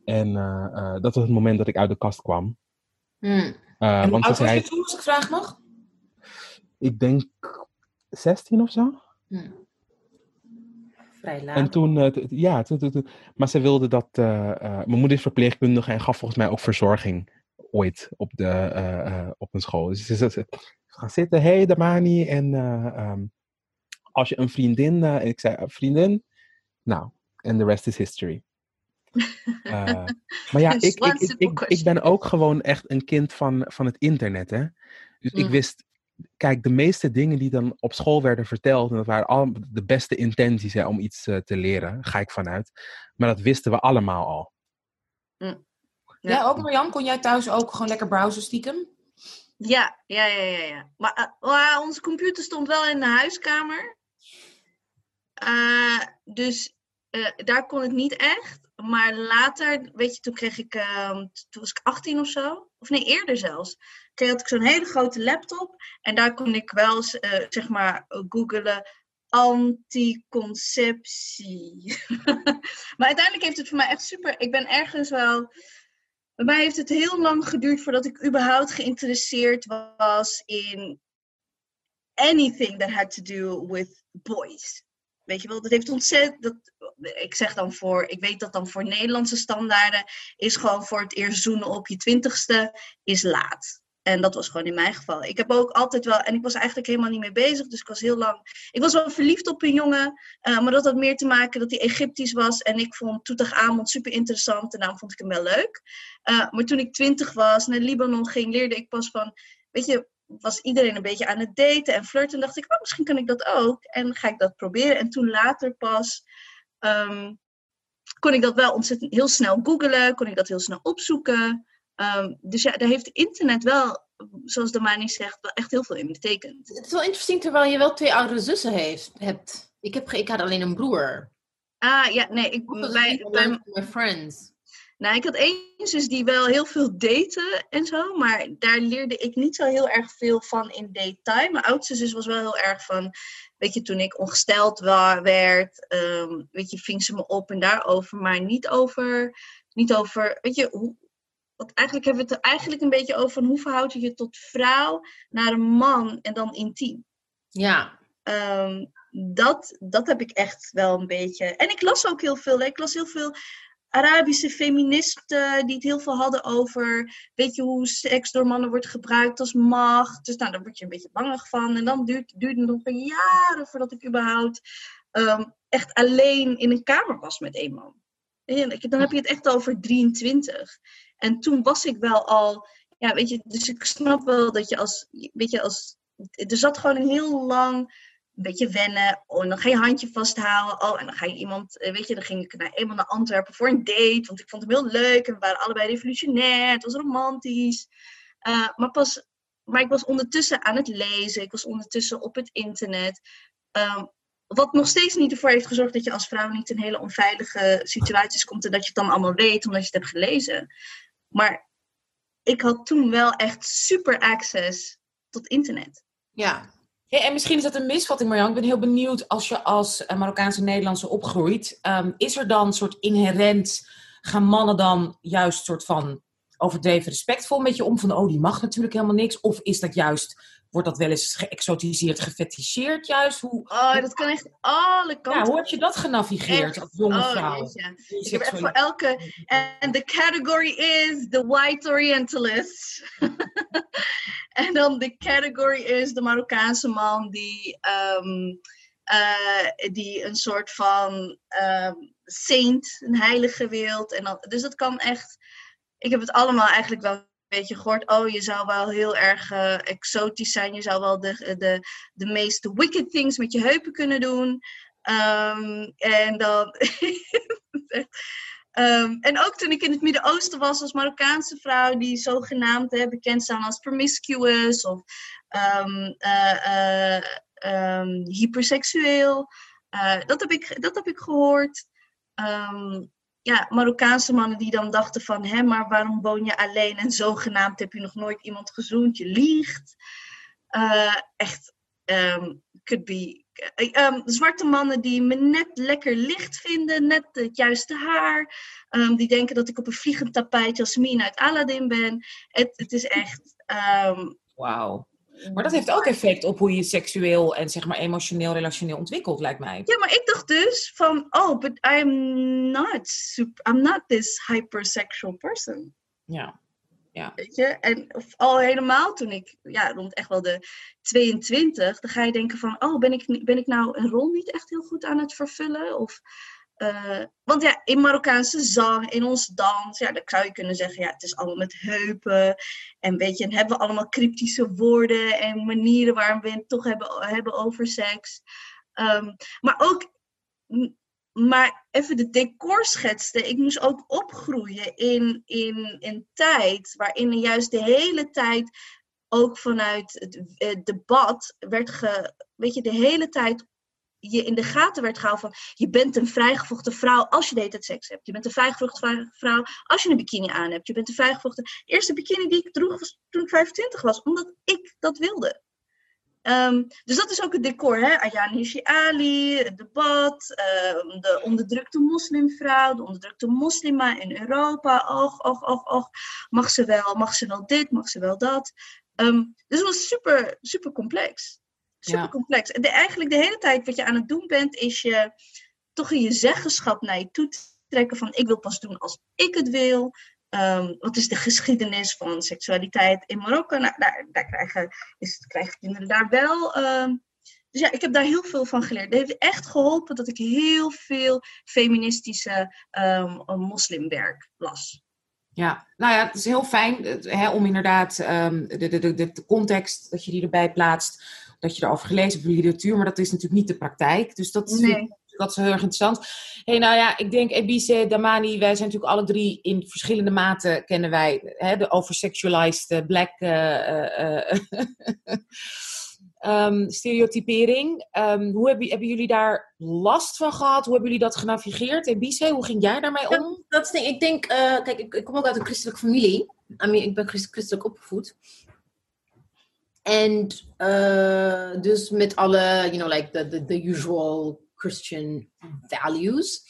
E: En eh, eh, dat was het moment dat ik uit de kast kwam.
D: Hmm.
B: En hoe
E: want
B: oud was je toen, als ik vraag mag?
E: ik denk 16 of zo.
D: Hmm.
E: En toen, eh, ja, toen, toen, toen- maar ze wilde dat. eh, eh, mijn moeder is verpleegkundige en gaf volgens mij ook verzorging ooit op, de, op een school. Dus ze ze- ze gaan zitten, hey Damani, en eh, ehm, als je een vriendin, en ik zei, "Een vriendin, nou, en the rest is history. Maar ja, ik, ik, ik, ben ook gewoon echt een kind van, van het internet, hè. Dus ik
D: Mm.
E: wist, kijk, de meeste dingen die dan op school werden verteld, en dat waren al de beste intenties hè, om iets eh, te leren, ga ik vanuit. Maar dat wisten we allemaal al.
C: Ja.
B: Ja, ook Marjan, kon jij thuis ook gewoon lekker browsen stiekem?
C: Ja, ja, ja, ja. ja. Maar eh, maar onze computer stond wel in de huiskamer. Eh, dus eh, daar kon ik niet echt. Maar later, weet je, toen kreeg ik, ehm, toen was ik 18 of zo. Of nee, eerder zelfs. Toen had ik zo'n hele grote laptop. En daar kon ik wel, eh, zeg maar, googelen anticonceptie. maar uiteindelijk heeft het voor mij echt super. Ik ben ergens wel. Bij mij heeft het heel lang geduurd voordat ik überhaupt geïnteresseerd was in anything that had to do with boys. Weet je wel, dat heeft ontzettend. Dat, ik zeg dan voor, ik weet dat dan voor Nederlandse standaarden is gewoon voor het eerst zoenen op je twintigste is laat. En dat was gewoon in mijn geval. Ik heb ook altijd wel, en ik was eigenlijk helemaal niet mee bezig, dus ik was heel lang. Ik was wel verliefd op een jongen, eh, maar dat had meer te maken dat hij Egyptisch was. En ik vond Toetangamon super interessant en daarom vond ik hem wel leuk. Uh, maar toen ik twintig was, naar Libanon ging, leerde ik pas van, weet je, was iedereen een beetje aan het daten en flirten. En dacht ik, oh, misschien kan ik dat ook. En ga ik dat proberen. En toen later pas um, kon ik dat wel ontzettend heel snel googlen, kon ik dat heel snel opzoeken. Um, dus ja, daar heeft internet wel, zoals Damani zegt, wel echt heel veel in betekend.
D: Het is wel interessant terwijl je wel twee oudere zussen heeft, hebt. Ik, heb, ik had alleen een broer.
C: Ah ja, nee, ik,
D: bij, bij mijn friends.
C: Nou, ik had één zus die wel heel veel date en zo, maar daar leerde ik niet zo heel erg veel van in detail. Mijn oudste zus was wel heel erg van, weet je, toen ik ongesteld werd, um, weet je, ving ze me op en daarover, maar niet over, niet over, weet je, hoe, want eigenlijk hebben we het er eigenlijk een beetje over van hoe verhoud je je tot vrouw naar een man en dan intiem.
D: Ja.
C: Um, dat, dat heb ik echt wel een beetje. En ik las ook heel veel. Ik las heel veel Arabische feministen die het heel veel hadden over, weet je, hoe seks door mannen wordt gebruikt als macht. Dus nou, daar word je een beetje bangig van. En dan duurt, duurde het nog jaren voordat ik überhaupt um, echt alleen in een kamer was met een man. Dan heb je het echt over 23. En toen was ik wel al, ja, weet je, dus ik snap wel dat je als, weet je, als, er zat gewoon een heel lang beetje wennen. Oh, en dan je handje vasthouden. Oh, en dan ga je iemand, eh, weet je, dan ging ik naar, eenmaal naar Antwerpen voor een date. Want ik vond hem heel leuk. En we waren allebei revolutionair. Het was romantisch. Uh, maar, pas, maar ik was ondertussen aan het lezen. Ik was ondertussen op het internet. Um, wat nog steeds niet ervoor heeft gezorgd dat je als vrouw niet in hele onveilige situaties komt. En dat je het dan allemaal weet omdat je het hebt gelezen. Maar ik had toen wel echt super access tot internet.
B: Ja, Hey, en misschien is dat een misvatting, Marjan. Ik ben heel benieuwd als je als eh, Marokkaanse Nederlandse opgroeit. Um, is er dan een soort inherent, gaan mannen dan juist soort van overdreven respectvol met je om? Van, oh, die mag natuurlijk helemaal niks. Of is dat juist Wordt dat wel eens geëxotiseerd, gefeticheerd juist? Hoe,
C: oh, dat kan echt alle kanten.
B: Ja, hoe heb je dat genavigeerd
C: echt?
B: als jonge
C: oh,
B: vrouw?
C: Ik heb echt voor elke... En de category is the white orientalist. en dan de category is de Marokkaanse man die... Um, uh, die een soort van um, saint, een heilige wilt. En dan, dus dat kan echt... Ik heb het allemaal eigenlijk wel beetje gehoord, oh, je zou wel heel erg uh, exotisch zijn. Je zou wel de, de, de meest wicked things met je heupen kunnen doen. Um, en dan. um, en ook toen ik in het Midden-Oosten was als Marokkaanse vrouw, die zogenaamd hè, bekend staan als promiscuous of um, hyperseksueel. Uh, dat, heb ik, dat heb ik gehoord. Ja, Marokkaanse mannen die dan dachten van, hé, maar waarom woon je alleen en zogenaamd heb je nog nooit iemand gezoend, je liegt. Echt, could be. Um, zwarte mannen die me net lekker licht vinden, net het juiste haar. Um, die denken dat ik op een vliegend tapijt Jasmine uit Aladdin ben. Het, het is echt.
B: Wauw. Maar dat heeft ook effect op hoe je seksueel en zeg maar emotioneel, relationeel ontwikkelt, lijkt mij.
C: Ja, maar ik dacht dus van, oh, but I'm not super, I'm not this hypersexual person.
B: Ja.
C: En of al helemaal toen ik, ja, rond echt wel de 22, dan ga je denken van, oh, ben ik, ben ik nou een rol niet echt heel goed aan het vervullen? Of uh, want ja, in Marokkaanse zang, in ons dans, ja, dan zou je kunnen zeggen, ja, het is allemaal met heupen. En weet je, en hebben we allemaal cryptische woorden en manieren waarom we het toch hebben, hebben over seks. Um, maar ook, maar even de decor schetste. Ik moest ook opgroeien in, in een tijd waarin juist de hele tijd ook vanuit het debat werd ge, weet je, de hele tijd je in de gaten werd gehouden van je bent een vrijgevochten vrouw als je dated seks hebt. Je bent een vrijgevochten vrouw als je een bikini aan hebt. Je bent een vrijgevochten. Eerste bikini die ik droeg was toen ik 25 was, omdat ik dat wilde. Um, dus dat is ook het decor, hè? Ayaan Hirsi Ali, het debat, um, de onderdrukte moslimvrouw, de onderdrukte moslima in Europa. Och, och, och, och. Mag ze wel, mag ze wel dit, mag ze wel dat. Um, dus het was super, super complex. Super complex. En de, eigenlijk de hele tijd wat je aan het doen bent, is je toch in je zeggenschap naar je toe trekken van ik wil pas doen als ik het wil. Um, wat is de geschiedenis van seksualiteit in Marokko? Nou, daar, daar krijgen, is, krijgen kinderen daar wel. Um, dus ja, ik heb daar heel veel van geleerd. Het heeft echt geholpen dat ik heel veel feministische um, moslimwerk las.
B: Ja, nou ja, het is heel fijn hè, om inderdaad de, de, de, de context, dat je die erbij plaatst dat je erover gelezen hebt, literatuur, maar dat is natuurlijk niet de praktijk. Dus dat,
C: nee.
B: Dat is heel erg interessant. hey, nou ja, ik denk Ebice, Damani, wij zijn natuurlijk alle drie in verschillende maten kennen wij hè, de oversexualized black uh, uh, um, stereotypering. Um, hoe hebben, hebben jullie daar last van gehad? Hoe hebben jullie dat genavigeerd? Ebice, hoe ging jij daarmee om?
D: Dat, dat is ding. Ik denk, kijk, ik, ik, kom ook uit een christelijke familie. I mean, ik ben christelijk opgevoed. En dus met alle, you know, like the, the, the usual Christian values.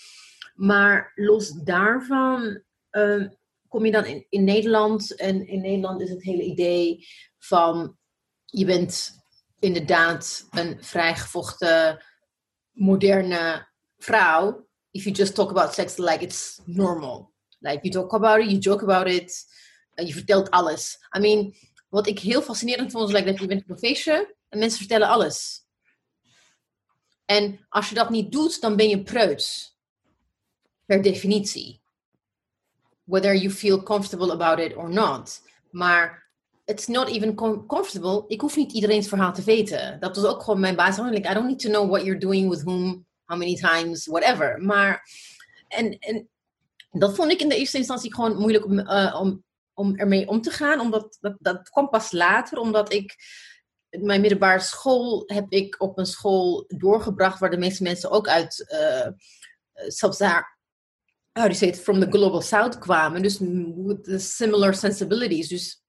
D: Maar los daarvan uh, kom je dan in, in Nederland. En in Nederland is het hele idee van je bent inderdaad een vrijgevochten, moderne vrouw. If you just talk about sex like it's normal. Like you talk about it, you joke about it. Uh, je vertelt alles. I mean, wat ik heel fascinerend vond, is like, dat je bent op een feestje en mensen vertellen alles. En als je dat niet doet, dan ben je preuts. Per definitie. Whether you feel comfortable about it or not. Maar it's not even com- comfortable. Ik hoef niet iedereen's verhaal te weten. Dat was ook gewoon mijn basis. I don't need to know what you're doing with whom, how many times, whatever. Maar, en, en dat vond ik in de eerste instantie gewoon moeilijk om, uh, om, om ermee om te gaan. Omdat dat, dat kwam pas later, omdat ik mijn middelbare school heb ik op een school doorgebracht waar de meeste mensen ook uit uh, Sub-Sahara, you say it, from the global south kwamen. Dus with the similar sensibilities. Dus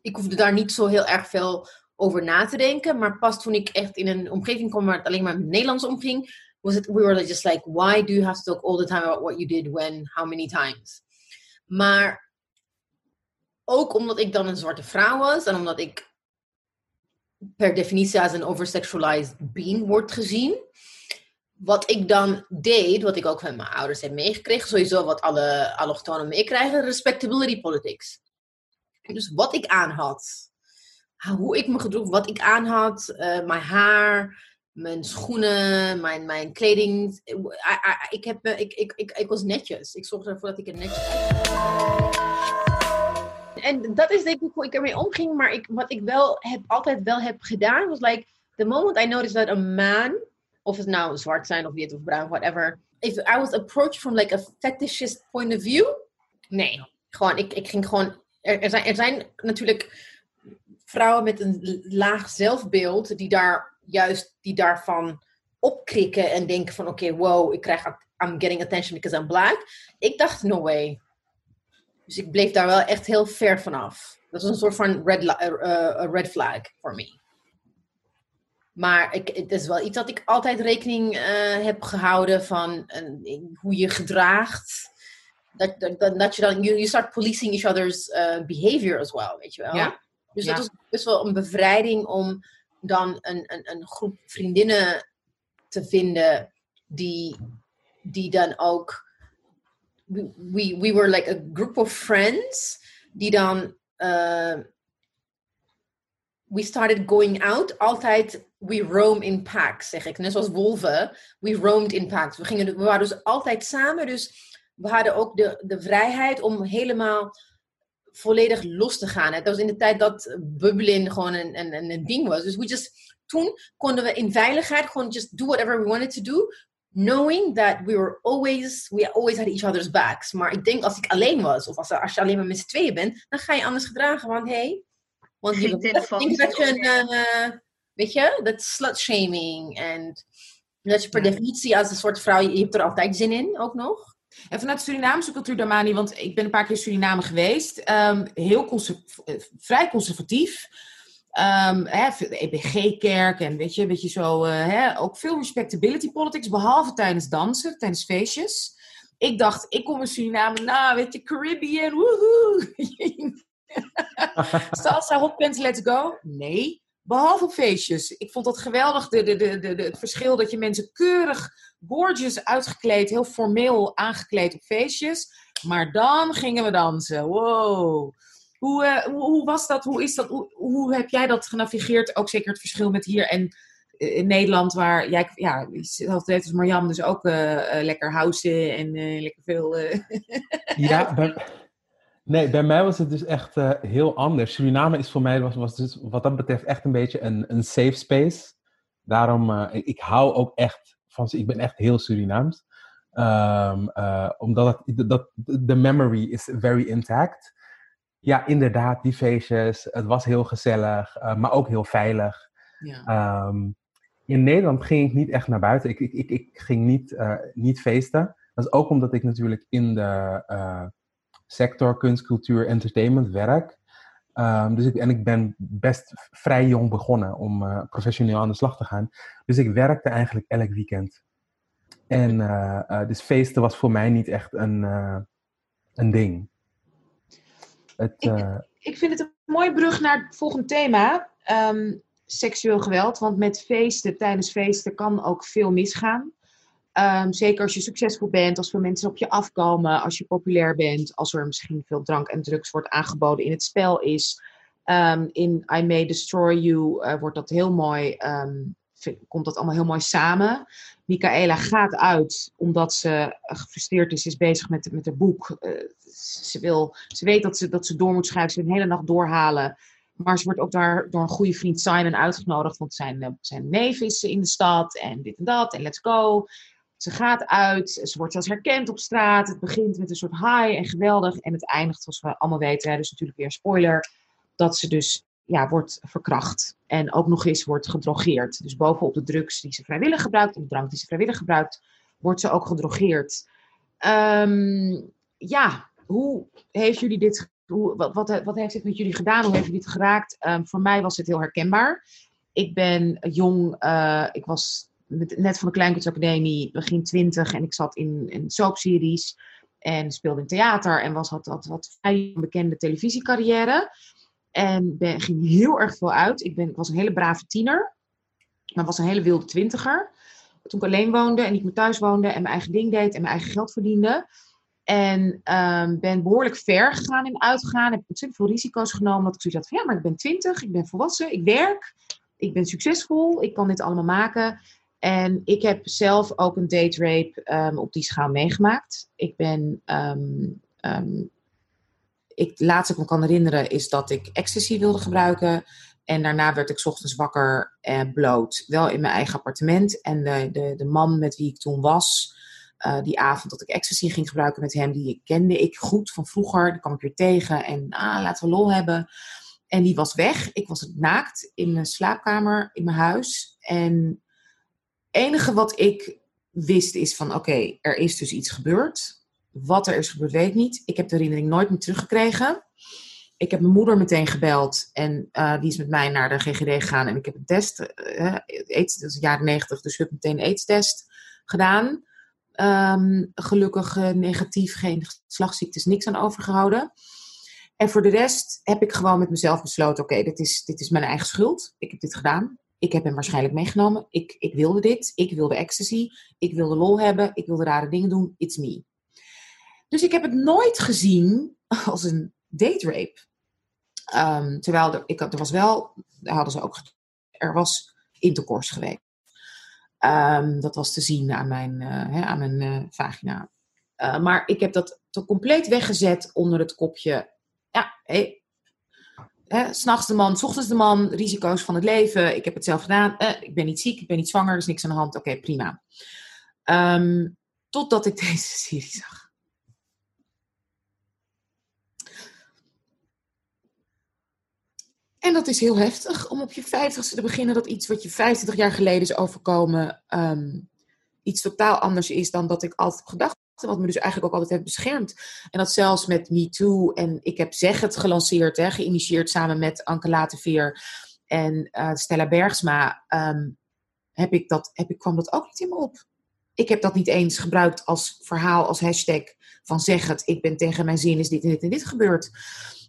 D: ik hoefde daar niet zo heel erg veel over na te denken. Maar pas toen ik echt in een omgeving kwam waar het alleen maar met Nederlands omging, was het, we were just like, why do you have to talk all the time about what you did when, how many times? Maar ook omdat ik dan een zwarte vrouw was en omdat ik per definitie als een oversexualized being wordt gezien. Wat ik dan deed, wat ik ook van mijn ouders heb meegekregen, sowieso wat alle allochtonen meekrijgen, respectability politics. Dus wat ik aan had, hoe ik me gedroeg, wat ik aan had, uh, mijn haar, mijn schoenen, mijn, mijn kleding. ik, heb, ik, ik, ik, ik was netjes. Ik zorgde ervoor dat ik er netjes En dat is denk ik hoe ik ermee omging. Maar ik, wat ik wel altijd wel heb gedaan, was like, the moment I noticed that a man, of het nou zwart zijn of wit of bruin, whatever, if I was approached from like a fetishist point of view, nee. Gewoon, ik, ik ging gewoon er, zijn, er zijn natuurlijk vrouwen met een laag zelfbeeld die daar juist die daarvan opkrikken en denken van oké, wow, ik krijg I'm getting attention because I'm black. Ik dacht no way. Dus ik bleef daar wel echt heel ver vanaf. Dat was een soort van red, uh, red flag voor me. Maar ik, het is wel iets dat ik altijd rekening uh, heb gehouden van uh, hoe je gedraagt dat, dat, dat je dan, you, you start policing each other's behavior as well, weet je wel. Ja. Dus dat is best wel een bevrijding om dan een, een, een groep vriendinnen te vinden die, die dan ook. We, we were like a group of friends die dan. Uh, we started going out. Altijd, we roam in packs, zeg ik. Net zoals wolven. We roamed in packs. We, gingen, we waren dus altijd samen. Dus we hadden ook de, de vrijheid om helemaal volledig los te gaan. Het was in de tijd dat bubbelen gewoon een, een, een ding was. Dus we just, toen konden we in veiligheid gewoon just do whatever we wanted to do. Knowing that we were always, we always had each other's backs. Maar ik denk als ik alleen was, of als, als je alleen maar met z'n tweeën bent, dan ga je anders gedragen. Want hé, hey, want je denk dat je een, uh, weet je, dat slut shaming. En dat je per definitie als een soort vrouw, je hebt er altijd zin in ook nog.
B: En vanuit de Surinaamse cultuur, Damani, want ik ben een paar keer Suriname geweest, um, heel vrij conservatief. Um, de EBG-kerk en weet je, weet je zo, uh, hè, ook veel respectability politics, behalve tijdens dansen, tijdens feestjes. Ik dacht, ik kom in Suriname, nou, weet je, Caribbean, woehoe. Salsa, hot pants, let's go. Nee, behalve op feestjes. Ik vond dat geweldig, de, de, de, de, het verschil dat je mensen keurig gorgeous uitgekleed, heel formeel aangekleed op feestjes. Maar dan gingen we dansen. Wow. Hoe, uh, hoe, hoe, was dat? Hoe, is dat? Hoe, heb jij dat genavigeerd? Ook zeker het verschil met hier en uh, in Nederland, waar jij, ja, zelfs als Marjam, dus ook uh, lekker housen en lekker veel.
E: ja, bij, nee, bij mij was het dus echt heel anders. Suriname is voor mij, was, was dus wat dat betreft, echt een beetje een, een safe space. Daarom, ik hou ook echt van, ik ben echt heel Surinaams. Uh, omdat de memory is very intact. Ja, inderdaad, die feestjes. Het was heel gezellig, uh, maar ook heel veilig. Ja. Um, in Nederland ging ik niet echt naar buiten. Ik, ik, ik, ik ging niet, uh, niet feesten. Dat is ook omdat ik natuurlijk in de sector kunst, cultuur, entertainment werk. Um, dus ik, en ik ben best vrij jong begonnen om professioneel aan de slag te gaan. Dus ik werkte eigenlijk elk weekend. En dus feesten was voor mij niet echt een, een ding.
B: Het, ik, ik, vind het een mooie brug naar het volgende thema. Um, seksueel geweld. Want met feesten, tijdens feesten kan ook veel misgaan. Um, zeker als je succesvol bent, als veel mensen op je afkomen, als je populair bent, als er misschien veel drank en drugs wordt aangeboden in het spel is. Um, in I May Destroy You uh, wordt dat heel mooi um, komt dat allemaal heel mooi samen. Michaela gaat uit omdat ze gefrustreerd is, is bezig met, met haar boek. Uh, ze, wil, ze weet dat ze, dat ze door moet schrijven, ze wil een hele nacht doorhalen. Maar ze wordt ook daar door een goede vriend Simon uitgenodigd, want zijn, uh, zijn neef is in de stad en dit en dat en let's go. Ze gaat uit, ze wordt zelfs herkend op straat. Het begint met een soort high en geweldig. En het eindigt, zoals we allemaal weten, hè, dus natuurlijk weer een spoiler, dat ze dus ja, wordt verkracht. En ook nog eens wordt gedrogeerd. Dus bovenop de drugs die ze vrijwillig gebruikt en de drank die ze vrijwillig gebruikt, wordt ze ook gedrogeerd. Um, ja, hoe heeft jullie dit, hoe, wat, wat, wat, heeft het met jullie gedaan? Hoe heeft jullie dit geraakt? Um, voor mij was het heel herkenbaar. Ik ben jong, uh, ik was net van de Kleinkunstacademie, begin twintig, en ik zat in, in soapseries en speelde in theater en was, had, had, had een bekende televisiecarrière. En ben, ging heel erg veel uit. Ik, ben, ik was een hele brave tiener. Maar was een hele wilde twintiger. Toen ik alleen woonde en niet meer thuis woonde. En mijn eigen ding deed en mijn eigen geld verdiende. En um, ben behoorlijk ver gegaan in uitgaan. Heb ontzettend veel risico's genomen. Dat ik zoiets had van ja, maar ik ben twintig. Ik ben volwassen. Ik werk. Ik ben succesvol. Ik kan dit allemaal maken. En ik heb zelf ook een date rape um, op die schaal meegemaakt. Ik ben um, ik, het laatste wat ik me kan herinneren is dat ik ecstasy wilde gebruiken. En daarna werd ik ochtends wakker en bloot. Wel in mijn eigen appartement. En de, de, de man met wie ik toen was, uh, die avond dat ik ecstasy ging gebruiken met hem, die kende ik goed van vroeger. Die kwam ik weer tegen en ah, laten we lol hebben. En die was weg. Ik was naakt in mijn slaapkamer in mijn huis. En het enige wat ik wist is van oké, er is dus iets gebeurd. Wat er is gebeurd, weet ik niet. Ik heb de herinnering nooit meer teruggekregen. Ik heb mijn moeder meteen gebeld en uh, die is met mij naar de GGD gegaan. En ik heb een test, uh, AIDS, dat is jaren negentig, dus ik heb meteen een AIDS-test gedaan. Um, gelukkig uh, negatief, geen geslachtsziektes, niks aan overgehouden. En voor de rest heb ik gewoon met mezelf besloten: oké, dit, is, dit is mijn eigen schuld. Ik heb dit gedaan. Ik heb hem waarschijnlijk meegenomen. Ik, ik wilde dit. Ik wilde ecstasy. Ik wilde lol hebben. Ik wilde rare dingen doen. It's me. Dus ik heb het nooit gezien als een date rape. Um, terwijl er, ik, er was wel, daar hadden ze ook, er was intercourse geweest. Um, dat was te zien aan mijn, uh, hè, aan mijn uh, vagina. Uh, maar ik heb dat compleet weggezet onder het kopje. Ja, hey, s'nachts de man, s ochtends de man, risico's van het leven. Ik heb het zelf gedaan. Eh, ik ben niet ziek, ik ben niet zwanger, er is niks aan de hand. Oké, prima. Um, totdat ik deze serie zag. En dat is heel heftig om op je vijftigste te beginnen dat iets wat je 25 jaar geleden is overkomen, um, iets totaal anders is dan dat ik altijd heb gedacht. Wat me dus eigenlijk ook altijd heeft beschermd. En dat zelfs met Me Too. En ik heb Zeg het gelanceerd, hè, geïnitieerd samen met Anke Lateveer en uh, Stella Bergsma. Um, heb ik dat, heb ik, kwam dat ook niet in me op. Ik heb dat niet eens gebruikt als verhaal, als hashtag van zeg het. Ik ben tegen mijn zin, is dit en dit en dit gebeurd.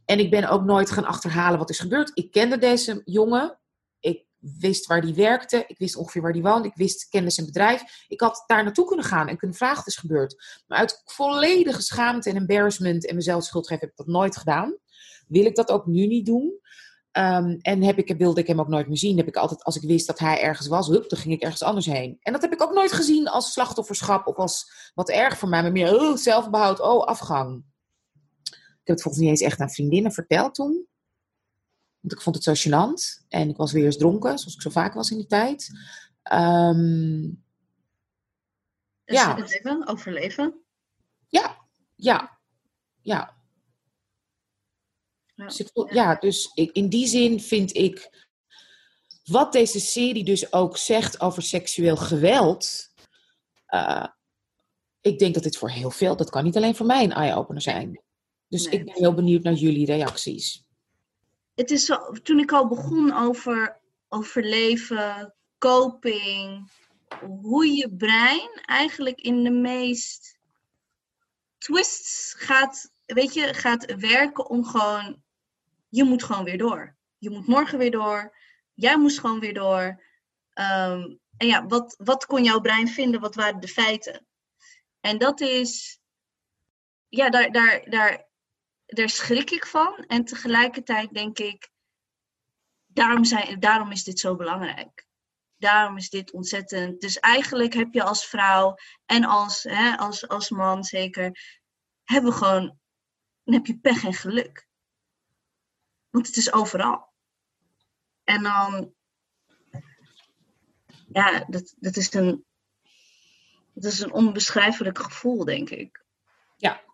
B: En ik ben ook nooit gaan achterhalen wat is gebeurd. Ik kende deze jongen. Ik wist waar die werkte. Ik wist ongeveer waar die woonde. Ik wist, kende zijn bedrijf. Ik had daar naartoe kunnen gaan en kunnen vragen wat is gebeurd. Maar uit volledige schaamte en embarrassment en mezelf schuld geven heb ik dat nooit gedaan. Wil ik dat ook nu niet doen? Um, en heb ik, wilde ik hem ook nooit meer zien. Heb ik altijd, als ik wist dat hij ergens was, hup, dan ging ik ergens anders heen. En dat heb ik ook nooit gezien als slachtofferschap of als wat erg voor mij, maar meer oh, zelfbehoud, oh, afgang. Ik heb het volgens niet eens echt aan vriendinnen verteld toen. Want ik vond het zo gênant. En ik was weer eens dronken, zoals ik zo vaak was in die tijd. Um,
C: dus ja. Leven, overleven?
B: Ja, ja, ja. Ja, dus, ik, ja, dus ik, in die zin vind ik wat deze serie dus ook zegt over seksueel geweld. Uh, ik denk dat dit voor heel veel, dat kan niet alleen voor mij een eye-opener zijn. Dus ik ben heel benieuwd naar jullie reacties.
C: Het is zo, toen ik al begon over overleven, coping, hoe je brein eigenlijk in de meest twists gaat, weet je, gaat werken om gewoon, je moet gewoon weer door. Je moet morgen weer door. Jij moest gewoon weer door. Um, en ja, wat, wat kon jouw brein vinden? Wat waren de feiten? En dat is, ja, daar, daar, daar daar schrik ik van. En tegelijkertijd denk ik, daarom, zijn, daarom is dit zo belangrijk. daarom is dit ontzettend. Dus eigenlijk heb je als vrouw en als, hè, als, als man zeker, hebben gewoon, dan heb je pech en geluk. Want het is overal. En dan, ja, dat, dat, is een, dat is een onbeschrijfelijk gevoel, denk ik.
B: Ja.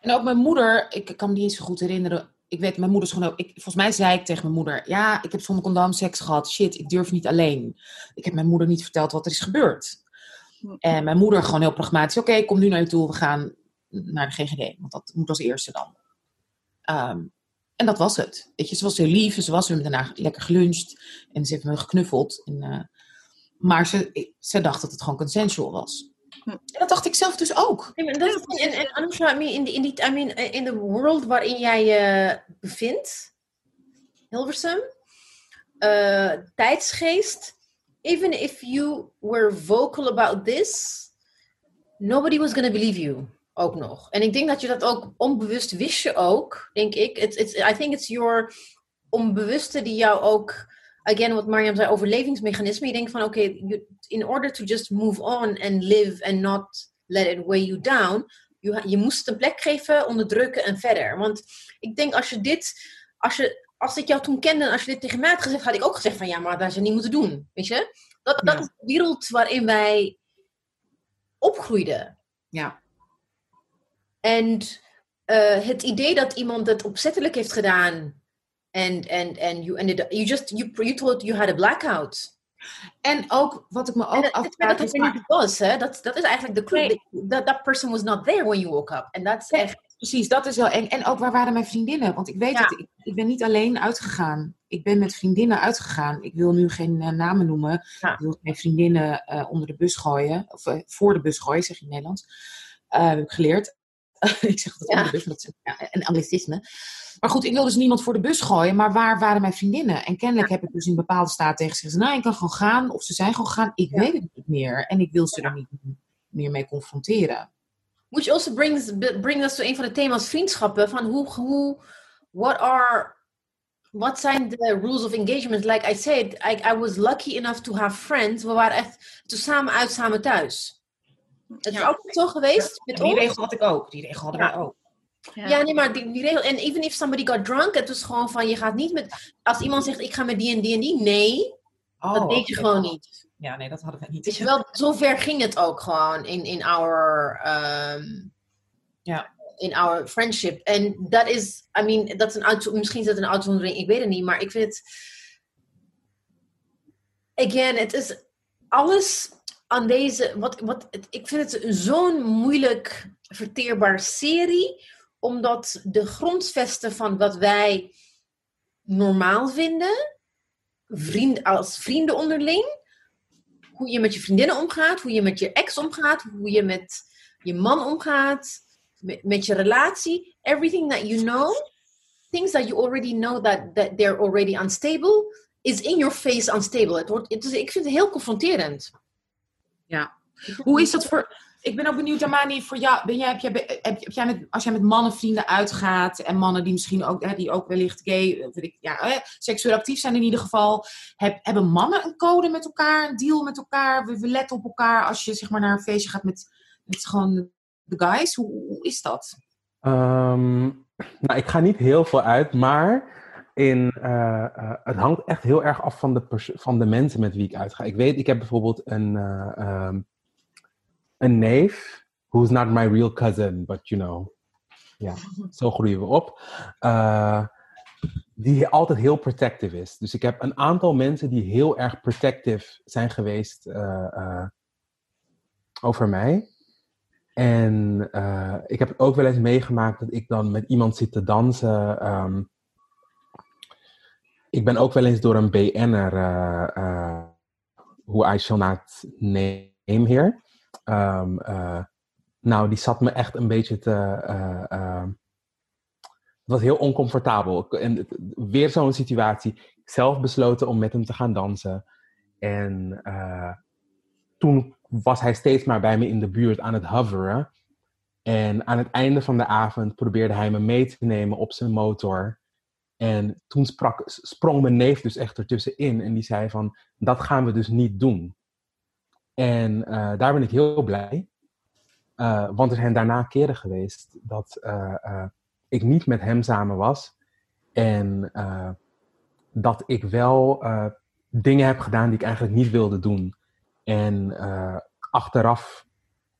B: En ook mijn moeder, ik kan me niet eens zo goed herinneren. Ik weet, mijn moeder is gewoon ook, ik, volgens mij zei ik tegen mijn moeder, ja, ik heb zonder condoom seks gehad. Shit, ik durf niet alleen. Ik heb mijn moeder niet verteld wat er is gebeurd. En mijn moeder gewoon heel pragmatisch, oké, kom nu naar je toe, we gaan naar de GGD. Want dat moet als eerste dan. Ehm, en dat was het. Weet je, ze was heel lief. Ze was, hebben daarna lekker geluncht. En ze heeft me geknuffeld. En, uh, maar ze, ze dacht dat het gewoon consensual was. En dat dacht ik zelf dus ook.
D: En en, in, in, die, I mean, eh, de world waarin jij je bevindt, Hilversum, eh, tijdsgeest, even if you were vocal about this, nobody was gonna believe you. Ook nog. En ik denk dat je dat ook onbewust wist je ook, denk ik. I think it's your onbewuste die jou ook, again, wat Mariam zei, overlevingsmechanisme. Je denkt van, oké, you- in order to just move on and live and not let it weigh you down, je, je moest het een plek geven, onderdrukken en verder. Want ik denk als je dit, als, je, als ik jou toen kende en als je dit tegen mij had gezegd, had ik ook gezegd van ja, maar dat had je niet moeten doen. Weet je? Dat, dat
B: Ja.
D: is de wereld waarin wij opgroeiden.
B: Ja.
D: En eh, het idee dat iemand het opzettelijk heeft gedaan en and, and you ended up, you just you, you thought you had a blackout.
B: En ook, wat ik me ook
D: dat,
B: afvraag
D: dat
B: is...
D: het niet was, hè? Dat, dat is eigenlijk de clue. That, that person was not there when you woke up. En dat is
B: Nee.
D: echt...
B: Precies, dat is wel eng. En ook waar waren mijn vriendinnen? Want ik weet
D: Ja.
B: dat ik, ik ben niet alleen uitgegaan. Ik ben met vriendinnen uitgegaan. Ik wil nu geen eh, namen noemen.
D: Ja.
B: Ik wil mijn vriendinnen eh, onder de bus gooien. Of eh, voor de bus gooien, zeg je in het Nederlands. Heb ik geleerd. ik zeg dat
D: Ja.
B: onder de bus, maar dat is ja, een anglicisme. Maar goed, ik wil dus niemand voor de bus gooien. Maar waar waren mijn vriendinnen? En kennelijk heb ik dus in bepaalde staat tegen ze gezegd... Nou, ik kan gewoon gaan. Of ze zijn gewoon gegaan. Ik weet het niet meer. En ik wil ze er niet meer mee confronteren.
D: Which also brings, brings us to een van de thema's vriendschappen. Van hoe, hoe, what are, wat zijn de rules of engagement? Like I said, I, I was lucky enough to have friends. We waren echt samen uit, samen thuis. Het is
B: Ja.
D: altijd zo geweest met
B: Die
D: ons.
B: regel had ik ook. Die regel hadden
D: Ja.
B: wij ook.
D: Ja, nee, maar die, die regel. En even if somebody got drunk, het was gewoon van je gaat niet met. Als iemand zegt ik ga met die en die en die, nee,
B: Oh,
D: dat deed je
B: oké.
D: gewoon niet.
B: Ja, nee, dat hadden wij niet.
D: Weet je wel, zover ging het ook gewoon in, in our. ehm,
B: Ja.
D: In our friendship. En dat is, I mean, dat is een uit, misschien is dat een uitzondering, ik weet het niet, maar ik vind het. Again, het is alles aan deze. Wat, wat, ik vind het zo'n moeilijk verteerbaar serie, omdat de grondvesten van wat wij normaal vinden, vriend, als vrienden onderling, hoe je met je vriendinnen omgaat, hoe je met je ex omgaat, hoe je met je man omgaat, met, met je relatie, everything that you know, things that you already know that, that they're already unstable, is in your face unstable. Het wordt, is, ik vind het heel confronterend.
B: Ja. Hoe is dat voor... Ik ben ook benieuwd, Amani, voor jou. Ben jij, heb jij, heb, heb jij met, als jij met mannenvrienden uitgaat en mannen die misschien ook, hè, die ook wellicht gay, weet ik, ja, hè, seksueel actief zijn in ieder geval, heb, hebben mannen een code met elkaar, een deal met elkaar? We, we letten op elkaar als je zeg maar naar een feestje gaat met, met gewoon de guys. Hoe, hoe is dat?
E: Ehm, nou, ik ga niet heel veel uit, maar in, eh, eh, het hangt echt heel erg af van de, van de mensen met wie ik uitga. Ik weet, ik heb bijvoorbeeld een, eh, ehm, een neef, who's not my real cousin, but you know, ja, zo groeien we op. Die altijd heel protective is. Dus ik heb een aantal mensen die heel erg protective zijn geweest over mij. En ik heb ook wel eens meegemaakt dat ik dan met iemand zit te dansen. ehm. Ik ben ook wel eens door een BN'er, eh, eh, who I shall not name here. Ehm, eh, nou, die zat me echt een beetje te. het was heel oncomfortabel. En weer zo'n situatie. Zelf besloten om met hem te gaan dansen. En toen was hij steeds maar bij me in de buurt aan het hoveren. En aan het einde van de avond probeerde hij me mee te nemen op zijn motor En toen sprak, sprong mijn neef dus echt ertussenin en die zei van, dat gaan we dus niet doen. En uh, daar ben ik heel blij. Uh, want er zijn daarna keren geweest dat uh, ik niet met hem samen was. En dat ik wel dingen heb gedaan die ik eigenlijk niet wilde doen. En achteraf,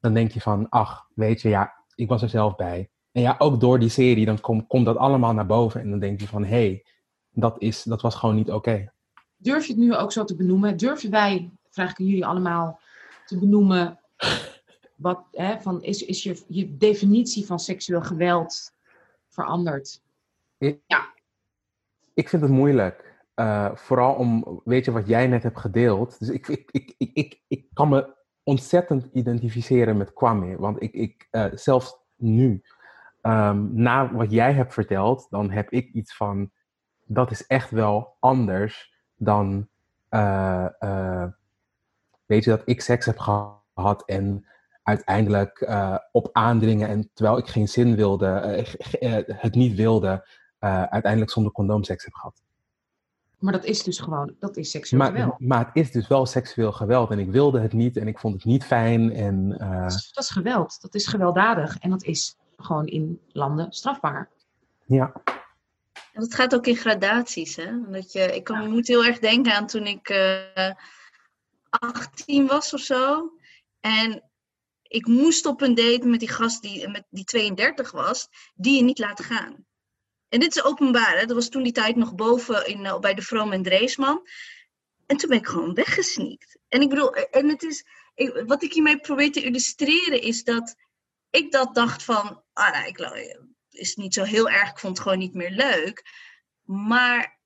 E: dan denk je van, ach, weet je, ja, ik was er zelf bij. En ja, ook door die serie, dan komt dat allemaal naar boven. En dan denk je van, hé, hey, dat, is, dat was gewoon niet oké. Okay.
B: Durf je het nu ook zo te benoemen? Durven wij, vraag ik jullie allemaal, te benoemen... Wat, hè, van, is, is je, je definitie van seksueel geweld veranderd?
E: Ik, ja. Ik vind het moeilijk. Uh, vooral om, weet je, wat jij net hebt gedeeld. Dus ik, ik, ik, ik, ik, ik kan me ontzettend identificeren met Kwame. Want ik, ik uh, zelfs nu um, na wat jij hebt verteld, dan heb ik iets van, dat is echt wel anders dan, uh, uh, weet je, dat ik seks heb gehad en uiteindelijk uh, op aandringen en terwijl ik geen zin wilde, het niet wilde, uiteindelijk zonder condoom seks heb gehad.
B: Maar dat is dus gewoon, dat is seksueel
E: maar,
B: geweld.
E: Maar het is dus wel seksueel geweld en ik wilde het niet en ik vond het niet fijn. En,
B: dat, is, dat is geweld, dat is gewelddadig en dat is gewoon in landen strafbaar.
E: Ja.
C: En dat gaat ook in gradaties. Hè? Dat je, ik kan, moet heel erg denken aan toen ik uh, eh, 18 was of zo. En ik moest op een date met die gast die, met, die 32 was, die je niet laten gaan. En dit is openbaar. Hè? Dat was toen die tijd nog boven in, uh, bij de Vroom en Dreesman. En toen ben ik gewoon weggesneakt. En ik bedoel, en het is, ik, wat ik hiermee probeer te illustreren is dat ik dat dacht van, ah, nou, ik, is niet zo heel erg, ik vond het gewoon niet meer leuk. Maar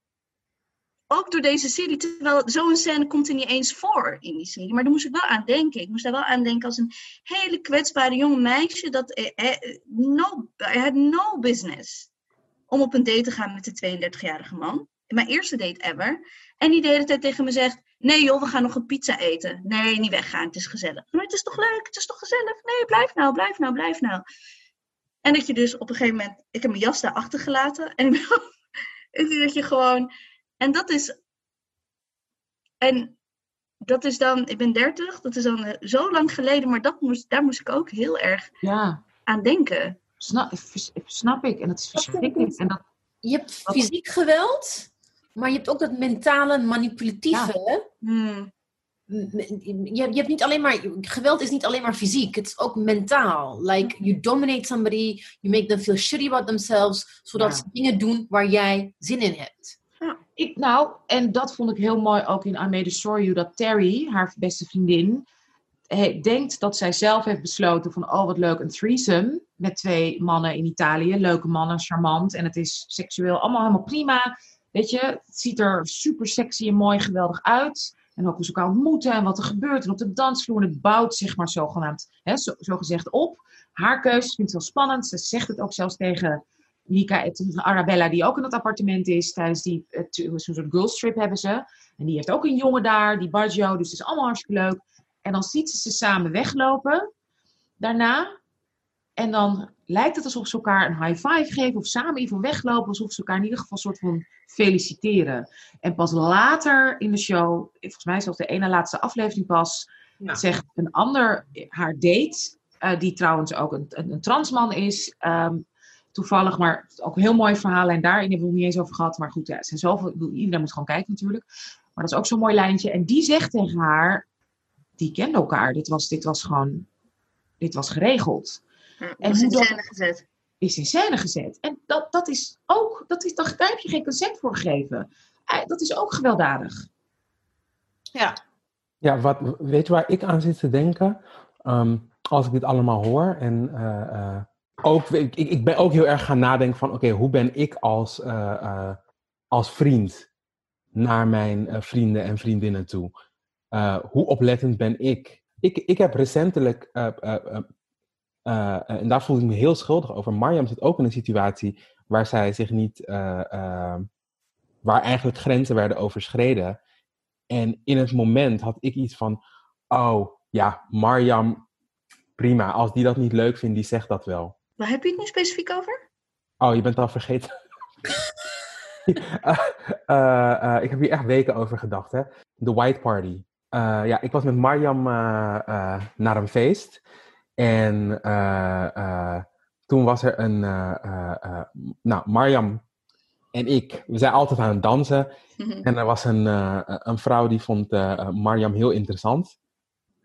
C: ook door deze serie, terwijl zo'n scène komt er niet eens voor in die serie. Maar daar moest ik wel aan denken. Ik moest daar wel aan denken als een hele kwetsbare jonge meisje. Dat eh, eh, no, had no business om op een date te gaan met de 32-jarige man. Mijn eerste date ever. En die de hele tijd tegen me zegt: Nee, joh, we gaan nog een pizza eten. Nee, niet weggaan, het is gezellig. Maar het is toch leuk, het is toch gezellig? Nee, blijf nou, blijf nou, blijf nou. En dat je dus op een gegeven moment, ik heb mijn jas daar achtergelaten. En dat je gewoon, en dat is, en dat is dan, ik ben 30, dat is dan eh, zo lang geleden, maar dat moest, daar moest ik ook heel erg
B: ja.
C: aan denken.
B: Snap, snap ik, en dat is verschrikkelijk. En dat,
D: je hebt fysiek geweld, maar je hebt ook dat mentale, manipulatieve. Hmm. Je, je hebt niet alleen maar, geweld is niet alleen maar fysiek, het is ook mentaal. Like, you dominate somebody, you make them feel shitty about themselves, zodat ze dingen doen waar jij zin in hebt.
B: Ja. Ik, nou, en dat vond ik heel mooi ook in I Made a Story You, dat Terry, haar beste vriendin, denkt dat zij zelf heeft besloten van, oh wat leuk, een threesome met twee mannen in Italië. Leuke mannen, charmant en het is seksueel allemaal helemaal prima. Weet je, het ziet er super sexy en mooi geweldig uit. En ook hoe ze elkaar ontmoeten en wat er gebeurt. En op de dansvloer. En het bouwt zich maar zogenaamd, hè, zo, gezegd op. Haar keuze vindt het wel spannend. Ze zegt het ook zelfs tegen Nika, tegen Arabella, die ook in dat appartement is. Tijdens die, zo'n soort girls trip hebben ze. En die heeft ook een jongen daar, die Baggio. Dus het is allemaal hartstikke leuk. En dan ziet ze ze samen weglopen. Daarna. En dan lijkt het alsof ze elkaar een high five geven of samen even weglopen, alsof ze elkaar in ieder geval een soort van feliciteren. En pas later in de show, volgens mij zelfs de ene laatste aflevering pas, zegt een ander haar date, uh, die trouwens ook een, een, een transman is, um, toevallig, maar ook een heel mooi verhaal en daarin hebben we het niet eens over gehad, maar goed, ja, zijn zoveel, iedereen moet gewoon kijken natuurlijk. Maar dat is ook zo'n mooi lijntje. En die zegt tegen haar, die kenden elkaar, dit was, dit was gewoon, dit was geregeld
C: en is in scène gezet.
B: Is in scène gezet. En dat, dat is ook, dat is, daar heb je geen consent voor gegeven. Eh, dat is ook gewelddadig.
D: Ja.
E: Ja, wat, weet je waar ik aan zit te denken? Ehm, als ik dit allemaal hoor. En uh, ook, ik, ik ben ook heel erg gaan nadenken van... Oké, hoe ben ik als, als vriend naar mijn vrienden en vriendinnen toe? hoe oplettend ben ik? Ik, ik heb recentelijk uh, en daar voel ik me heel schuldig over. Marjam zit ook in een situatie waar zij zich niet, uh, waar eigenlijk grenzen werden overschreden. En in het moment had ik iets van, oh ja, Marjam, prima. Als die dat niet leuk vindt, die zegt dat wel.
C: Waar heb je het nu specifiek over?
E: Oh, je bent al vergeten. uh, ik heb hier echt weken over gedacht. Hè? De White Party. ja, ik was met Mariam naar een feest. En toen was er een. nou, Mariam en ik, we zijn altijd aan het dansen. Mhm. En er was een, een vrouw die vond Mariam heel interessant.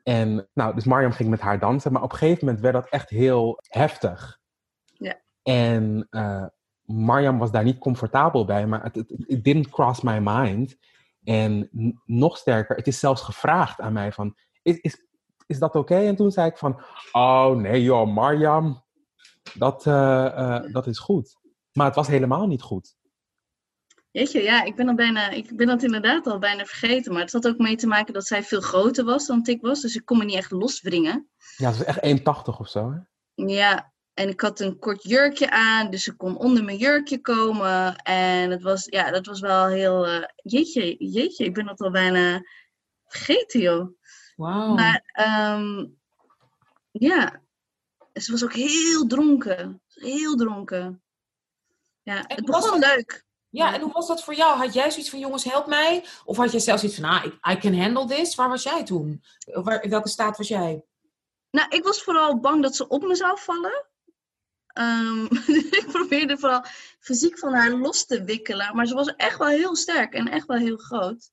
E: En nou, dus Mariam ging met haar dansen. Maar op een gegeven moment werd dat echt heel heftig.
C: Ja.
E: En uh, Mariam was daar niet comfortabel bij, maar het, it didn't cross my mind. En nog sterker, het is zelfs gevraagd aan mij van, is, is, is dat oké? En toen zei ik van, oh nee joh, Mariam, dat, uh, uh, dat is goed. Maar het was helemaal niet goed.
C: Jeetje, ja, ik ben, al bijna, ik ben dat inderdaad al bijna vergeten. Maar het had ook mee te maken dat zij veel groter was dan ik was. Dus ik kon me niet echt loswringen.
E: Ja, ze was echt 1,80 of zo, hè?
C: Ja, en ik had een kort jurkje aan, dus ze kon onder mijn jurkje komen. En het was, ja, dat was wel heel... Uh, jeetje, jeetje, ik ben dat al bijna vergeten, joh.
B: Wauw.
C: Maar, um, ja, ze was ook heel dronken. Heel dronken. Ja, het begon leuk.
B: Ja, en hoe was dat voor jou? Had jij zoiets van, jongens, help mij? Of had jij zelfs iets van, ah, I can handle this? Waar was jij toen? Waar, in welke staat was jij?
C: Nou, ik was vooral bang dat ze op me zou vallen. Um, ik probeerde vooral fysiek van haar los te wikkelen. Maar ze was echt wel heel sterk en echt wel heel groot.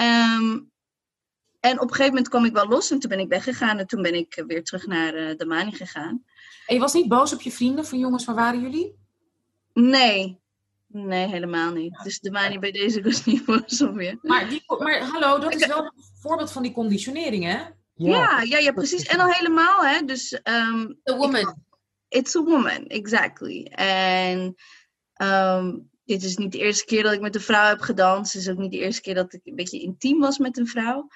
C: Um, en op een gegeven moment kwam ik wel los en toen ben ik weggegaan. En toen ben ik weer terug naar uh, de Mani gegaan.
B: En je was niet boos op je vrienden van jongens, waar waren jullie?
C: Nee, Nee, helemaal niet. Dus de manie bij deze was niet voor zo meer.
B: Maar, die, maar hallo, dat is wel een voorbeeld van die conditionering, hè?
C: Ja, ja, ja, precies. En al helemaal, hè. Dus, um,
D: a woman.
C: it's a woman, exactly. En um, dit is niet de eerste keer dat ik met een vrouw heb gedanst. Het is ook niet de eerste keer dat ik een beetje intiem was met een vrouw.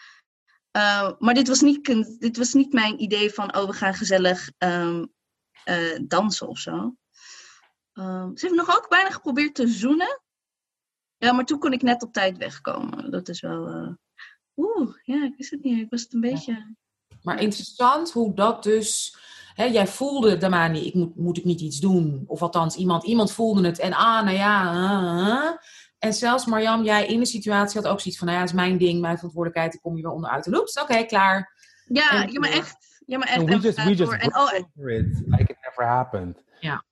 C: Uh, maar dit was, niet, dit was niet mijn idee van, oh, we gaan gezellig um, uh, dansen of zo. Um, ze heeft nog ook bijna geprobeerd te zoenen. Ja, maar toen kon ik net op tijd wegkomen. Dat is wel. Uh... Oeh, ja, ik wist het niet. Ik was het een beetje.
B: Maar interessant hoe dat dus. Hè, jij voelde Damani, ik moet, moet ik niet iets doen? Of althans, iemand, iemand voelde het en ah, nou ja. En zelfs Marjam, jij in de situatie had ook zoiets van: nou ja, is mijn ding, mijn verantwoordelijkheid, ik kom je weer onderuit. En oeps, oké, klaar.
C: Ja, en, ja, maar echt. Ja, maar echt.
E: we just, we just en, oh, over it, like it never happened.
B: Ja.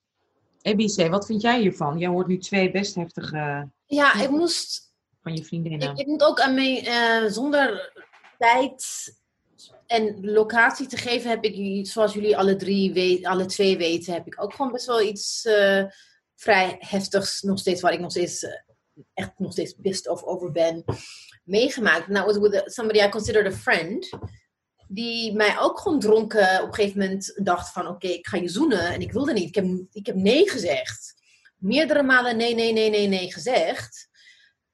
B: EBC, wat vind jij hiervan? Jij hoort nu twee best heftige...
D: Ja, ik moest...
B: Van je vriendinnen.
D: Ik, ik moet ook aan mee, uh, zonder tijd en locatie te geven, heb ik, zoals jullie alle drie, weet, alle twee weten, heb ik ook gewoon best wel iets uh, vrij heftigs nog steeds, waar ik nog steeds echt nog steeds pissed of over ben, meegemaakt. That was with somebody I considered a friend die mij ook gewoon dronken op een gegeven moment dacht van oké, ik ga je zoenen. En ik wilde niet. Ik heb, ik heb nee gezegd. Meerdere malen nee, nee, nee, nee, nee gezegd.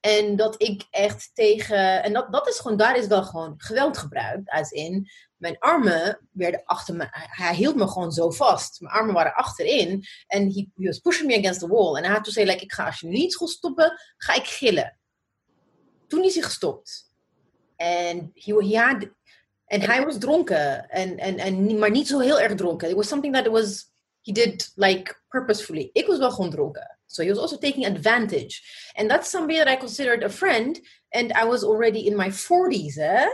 D: En dat ik echt tegen... En dat, dat is gewoon, daar is wel gewoon geweld gebruikt. Als in, mijn armen werden achter me... Hij hield me gewoon zo vast. Mijn armen waren achterin. En he, was pushing me against the wall. En hij had toen zei, like, ik ga als je niet stoppen, ga ik gillen. Toen is hij gestopt. En he, had en hij was dronken, en, en, en, maar niet zo heel erg dronken. It was something that was, he did like purposefully. Ik was wel gewoon dronken. So he was also taking advantage. And that's somebody that I considered a friend. And I was already in my 40s. Hè?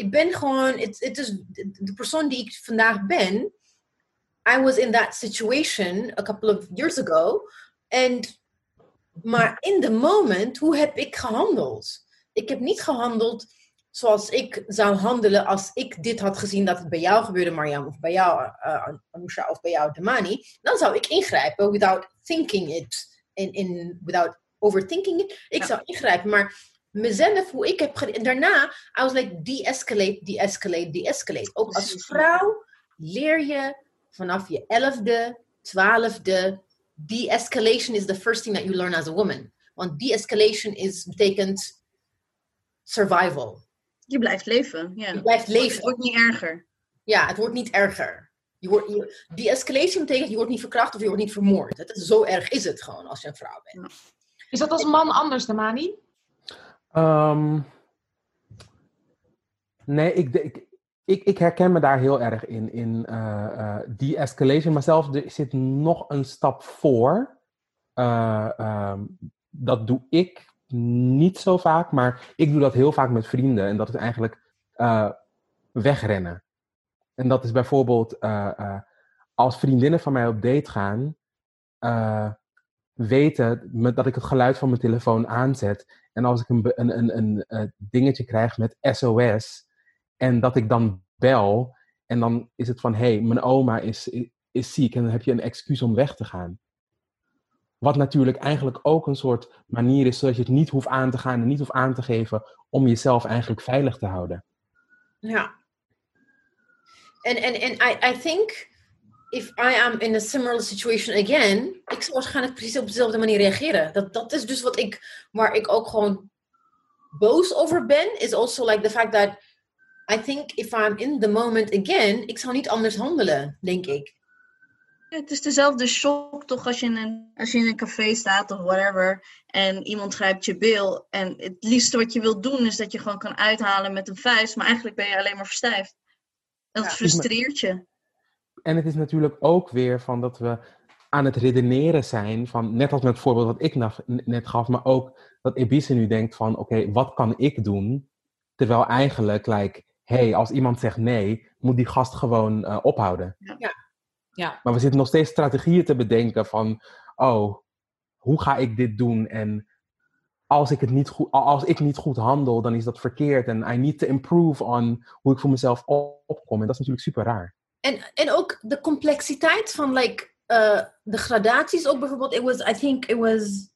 D: Ik ben gewoon, het is de persoon die ik vandaag ben. I was in that situation a couple of years ago. And, maar in the moment, hoe heb ik gehandeld? Ik heb niet gehandeld zoals ik zou handelen als ik dit had gezien dat het bij jou gebeurde, Mariam, of bij jou, uh, Anusha, of bij jou, Damani, dan zou ik ingrijpen without thinking it, in, in, without overthinking it. Ik zou ingrijpen, maar mezelf, hoe ik heb daarna, I was like, de-escalate, de-escalate, de-escalate. Ook als vrouw leer je vanaf je elfde, twaalfde, de-escalation is the first thing that you learn as a woman. Want de-escalation is, betekent survival.
C: Je blijft leven. Ja.
D: Je blijft leven. Het
C: wordt niet erger.
D: Ja, het wordt niet erger. Je wordt, je, die escalation betekent je wordt niet verkracht of je wordt niet vermoord. Is, zo erg is het gewoon als je een vrouw bent.
B: Is dat als man anders, Damani?
E: Um, nee, ik, ik, ik, ik, herken me daar heel erg in, in uh, uh, die escalation. Maar zelfs er zit nog een stap voor. Uh, um, dat doe ik niet zo vaak, maar ik doe dat heel vaak met vrienden. En dat is eigenlijk wegrennen. En dat is bijvoorbeeld als vriendinnen van mij op date gaan, weten dat ik het geluid van mijn telefoon aanzet. En als ik een, een, een, een dingetje krijg met SOS en dat ik dan bel en dan is het van hé, hey, mijn oma is, is ziek en dan heb je een excuus om weg te gaan. Wat natuurlijk eigenlijk ook een soort manier is zodat je het niet hoeft aan te gaan en niet hoeft aan te geven om jezelf eigenlijk veilig te houden.
D: Ja. En I, I think if I am in a similar situation again, ik zou waarschijnlijk precies op dezelfde manier reageren. Dat, dat is dus wat ik, waar ik ook gewoon boos over ben, is also like the fact that I think if I'm in the moment again, ik zou niet anders handelen, denk ik.
C: Ja, het is dezelfde shock toch als je, in een, als je in een café staat of whatever en iemand grijpt je bil en het liefste wat je wilt doen is dat je gewoon kan uithalen met een vuist, maar eigenlijk ben je alleen maar verstijfd. Dat ja, frustreert je.
E: En het is natuurlijk ook weer van dat we aan het redeneren zijn van, net als met het voorbeeld wat ik net gaf, maar ook dat Ebise nu denkt van, oké, wat kan ik doen? Terwijl eigenlijk, like, hey, als iemand zegt nee, moet die gast gewoon uh, ophouden.
D: Ja.
E: ja. Maar we zitten nog steeds strategieën te bedenken van, oh, hoe ga ik dit doen? En als ik, het niet goed, als ik niet goed handel, dan is dat verkeerd. En I need to improve on hoe ik voor mezelf opkom. En dat is natuurlijk super raar.
D: En, en ook de complexiteit van like, uh, de gradaties. Ook bijvoorbeeld, it was, I think it was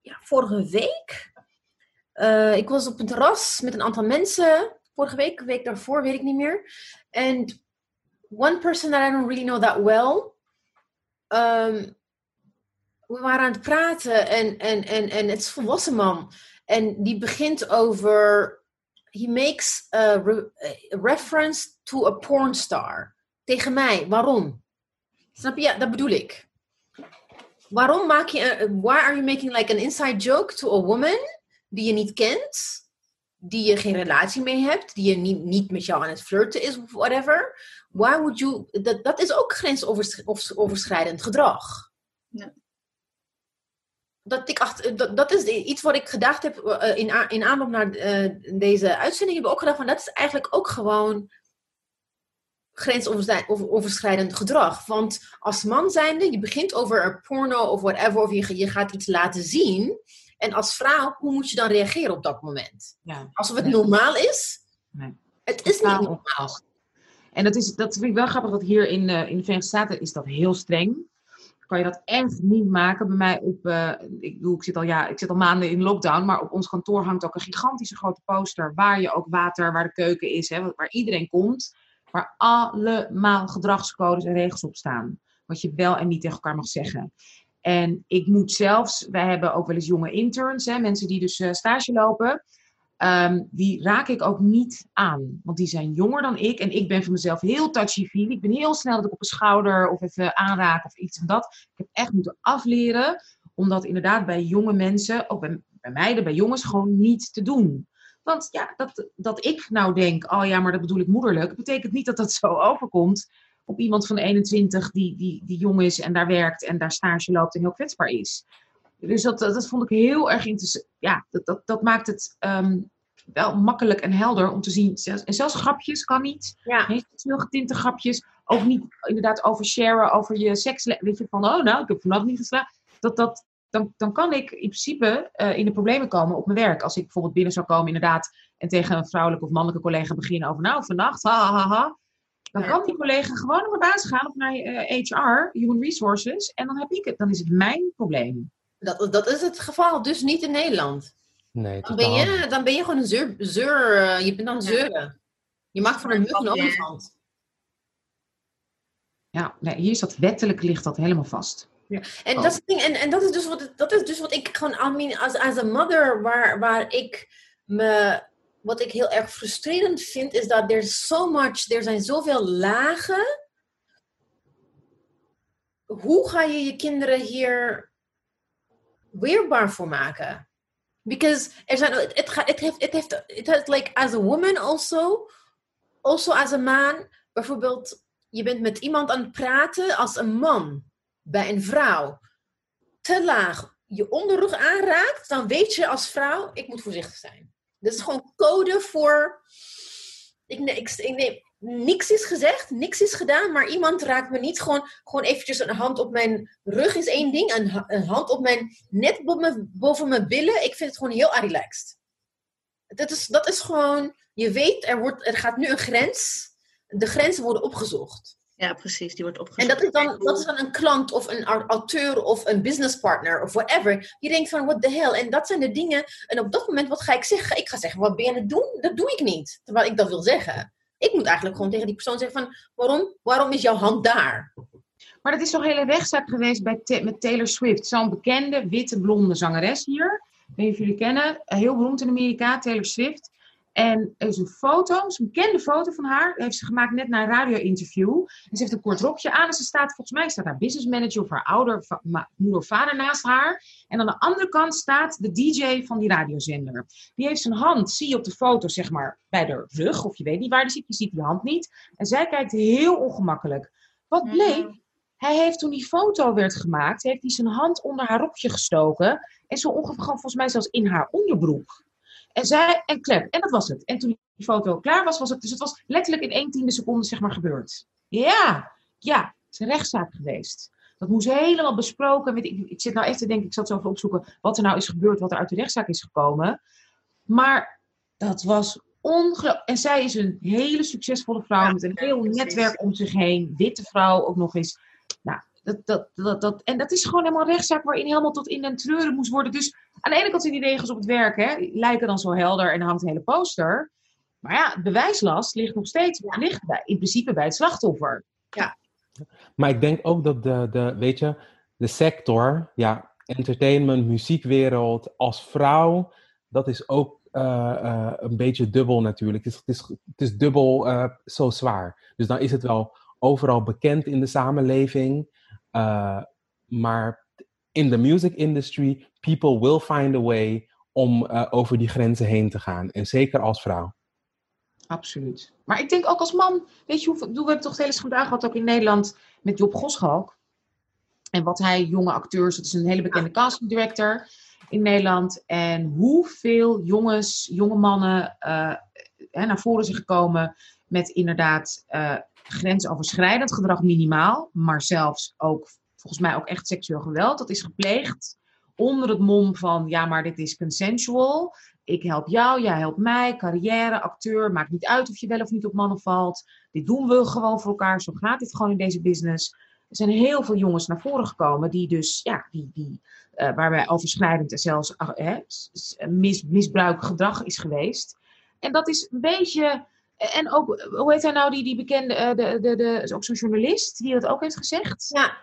D: ja, vorige week. Uh, ik was op een terras met een aantal mensen vorige week, week daarvoor, weet ik niet meer. And one person that I don't really know that well. Um, we waren aan het praten en, en, en, en het is een volwassen man. En die begint over. He makes a reference to a porn star. Tegen mij. Waarom? Snap je? Ja, dat bedoel ik. Waarom maak je. Why are you making like an inside joke to a woman die je niet kent? die je geen relatie mee hebt, die je niet, niet met jou aan het flirten is of whatever. Why would you, dat, dat is ook grensoverschrijdend gedrag. Ja. Dat, ik acht, dat, dat is iets wat ik gedacht heb uh, in, in aanloop naar uh, deze uitzending. Heb ik ook gedacht van dat is eigenlijk ook gewoon grensoverschrijdend gedrag. Want als man zijnde, je begint over een porno of whatever, of je, je gaat iets laten zien. En als vrouw, hoe moet je dan reageren op dat moment? Ja. Alsof het normaal is? Nee. Het is niet normaal.
B: En dat, is, dat vind ik wel grappig, dat hier in, uh, in de Verenigde Staten is dat heel streng. Kan je dat echt niet maken. Bij mij op, uh, ik, bedoel, ik, zit al, ja, ik zit al maanden in lockdown, maar op ons kantoor hangt ook een gigantische grote poster waar je ook water, waar de keuken is, hè, waar iedereen komt. Waar allemaal gedragscodes en regels op staan. Wat je wel en niet tegen elkaar mag zeggen. En ik moet zelfs, wij hebben ook wel eens jonge interns, hè, mensen die dus uh, stage lopen. Um, die raak ik ook niet aan. Want die zijn jonger dan ik. En ik ben voor mezelf heel touchy-feely. Ik ben heel snel dat ik op een schouder of even aanraak of iets van dat. Ik heb echt moeten afleren. Om dat inderdaad bij jonge mensen, ook bij, bij meiden, bij jongens, gewoon niet te doen. Want ja, dat, dat ik nou denk, oh ja, maar dat bedoel ik moederlijk, betekent niet dat dat zo overkomt op iemand van 21 die, die, die jong is en daar werkt en daar stage loopt en heel kwetsbaar is. Dus dat, dat, vond ik heel erg interessant. Ja, dat, dat, dat maakt het um, wel makkelijk en helder om te zien. En zelfs grapjes kan niet. Ja. Heel veel getinte grapjes. Ook niet inderdaad over sharen, over je seks. Weet je, van oh nou, ik heb vanavond niet geslaagd. Dat, dat, dan, dan kan ik in principe uh, in de problemen komen op mijn werk. Als ik bijvoorbeeld binnen zou komen inderdaad en tegen een vrouwelijke of mannelijke collega beginnen over nou, vannacht, ha, ha, ha, dan kan die collega gewoon naar mijn baas gaan of naar HR, eh, Human Resources, en dan heb ik het. Dan is het mijn probleem.
D: Dat, dat is het geval, dus niet in Nederland.
E: Nee,
D: dan ben, je, dan ben je gewoon een zeur, zeur eh, je bent dan zeuren. Je maakt van een mug een olifant.
B: Ja, nee, hier is dat wettelijk ligt dat helemaal vast.
D: Ja. En, oh. dat is ding, en, en dat is dus wat, dat is dus wat ik gewoon, I mean, als, als een mother, waar, waar ik me wat ik heel erg frustrerend vind, is dat er so much, er zijn zoveel lagen. Hoe ga je je kinderen hier weerbaar voor maken? Because er zijn, het, het, het heeft, het heeft, het heeft, like, as a woman also, also as a man, bijvoorbeeld, je bent met iemand aan het praten als een man bij een vrouw. Te laag. je onderrug aanraakt, dan weet je als vrouw, ik moet voorzichtig zijn. Dat is gewoon code voor. Ik, ik, ik, nee, niks is gezegd, niks is gedaan, maar iemand raakt me niet gewoon, gewoon eventjes een hand op mijn rug is één ding, een, een hand op mijn, net boven, boven mijn billen. Ik vind het gewoon heel relaxed. Dat is, dat is gewoon, je weet, er, wordt, er gaat nu een grens. De grenzen worden opgezocht.
C: Ja, precies, die wordt opgezocht.
D: En dat is, dan, dat is dan een klant of een auteur of een businesspartner of whatever. Je denkt van, what the hell? En dat zijn de dingen. En op dat moment, wat ga ik zeggen? Ik ga zeggen, wat ben je aan het doen? Dat doe ik niet. Terwijl ik dat wil zeggen. Ik moet eigenlijk gewoon tegen die persoon zeggen van, waarom, waarom is jouw hand daar?
B: Maar dat is toch een hele rechtszaak geweest bij met Taylor Swift. Zo'n bekende, witte, blonde zangeres hier. Ik weet niet of jullie kennen. Heel beroemd in Amerika, Taylor Swift. En er is een foto, een bekende foto van haar. heeft ze gemaakt net na een radio-interview. En ze heeft een kort rokje aan. En ze staat, volgens mij staat haar business manager of haar ouder, moeder of vader naast haar. En aan de andere kant staat de DJ van die radiozender. Die heeft zijn hand, zie je op de foto, zeg maar, bij de rug. Of je weet niet waar die zit, je ziet die hand niet. En zij kijkt heel ongemakkelijk. Wat bleek? Hij heeft toen die foto werd gemaakt, heeft hij zijn hand onder haar rokje gestoken. En zo ongeveer, volgens mij zelfs in haar onderbroek. En zij, en klep. En dat was het. En toen die foto klaar was, was het. Dus het was letterlijk in één tiende seconde, zeg maar, gebeurd. Ja, ja, het is een rechtszaak geweest. Dat moest helemaal besproken. Ik zit nou echt te denken, ik zat zo even opzoeken wat er nou is gebeurd, wat er uit de rechtszaak is gekomen. Maar dat was ongelooflijk. En zij is een hele succesvolle vrouw met een heel netwerk om zich heen. Witte vrouw ook nog eens. Dat, dat, dat, dat, en dat is gewoon helemaal een rechtszaak waarin helemaal tot in den treuren moest worden. Dus aan de ene kant zijn die regels op het werk, hè, lijken dan zo helder en hangt een hele poster. Maar ja, het bewijslast ligt nog steeds ligt bij, in principe bij het slachtoffer.
D: Ja.
E: Maar ik denk ook dat de, de weet je, de sector, ja, entertainment, muziekwereld, als vrouw, dat is ook uh, uh, een beetje dubbel natuurlijk. Het is, het is, het is dubbel uh, zo zwaar. Dus dan is het wel overal bekend in de samenleving. Maar in de music industry, people will find a way om uh, over die grenzen heen te gaan. En zeker als vrouw.
B: Absoluut. Maar ik denk ook als man, weet je, hoe, we hebben toch het hele vandaag gehad ook in Nederland met Job Goschalk. En wat hij, jonge acteurs, dat is een hele bekende casting director in Nederland. En hoeveel jongens, jonge mannen hè, naar voren zijn gekomen met inderdaad grensoverschrijdend gedrag minimaal, maar zelfs ook volgens mij ook echt seksueel geweld. Dat is gepleegd onder het mom van, ja, maar dit is consensual. Ik help jou, jij helpt mij, carrière, acteur, maakt niet uit of je wel of niet op mannen valt. Dit doen we gewoon voor elkaar, zo gaat dit gewoon in deze business. Er zijn heel veel jongens naar voren gekomen die dus, ja, die, die, uh, waarbij overschrijdend en zelfs uh, mis, misbruik gedrag is geweest. En dat is een beetje, en ook, hoe heet hij nou, die, die bekende, uh, de, de, de, is ook zo'n journalist die dat ook heeft gezegd.
D: Ja,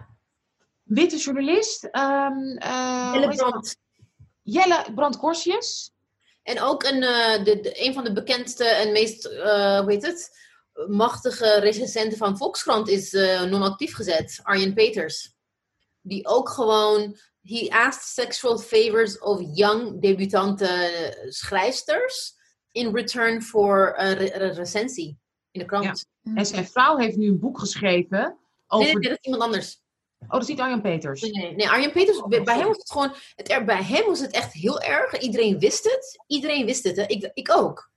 B: witte journalist. Um, uh,
D: Jelle Brand.
B: Jelle Brand Korsjes.
D: En ook een, uh, de, de, een van de bekendste en meest, uh, hoe heet het, machtige recensenten van Volkskrant is non-actief gezet. Arjen Peters. Die ook gewoon, he asked sexual favors of young debutante schrijfsters in return voor een, re een recensie in de krant.
B: Ja. En zijn vrouw heeft nu een boek geschreven over...
D: Nee, nee, dat is iemand anders.
B: Oh, dat is niet Arjan Peters.
D: Nee, nee Arjan Peters, oh, bij hem was het gewoon, het, bij hem was het echt heel erg. Iedereen wist het. Iedereen wist het. Hè? Ik, ik ook.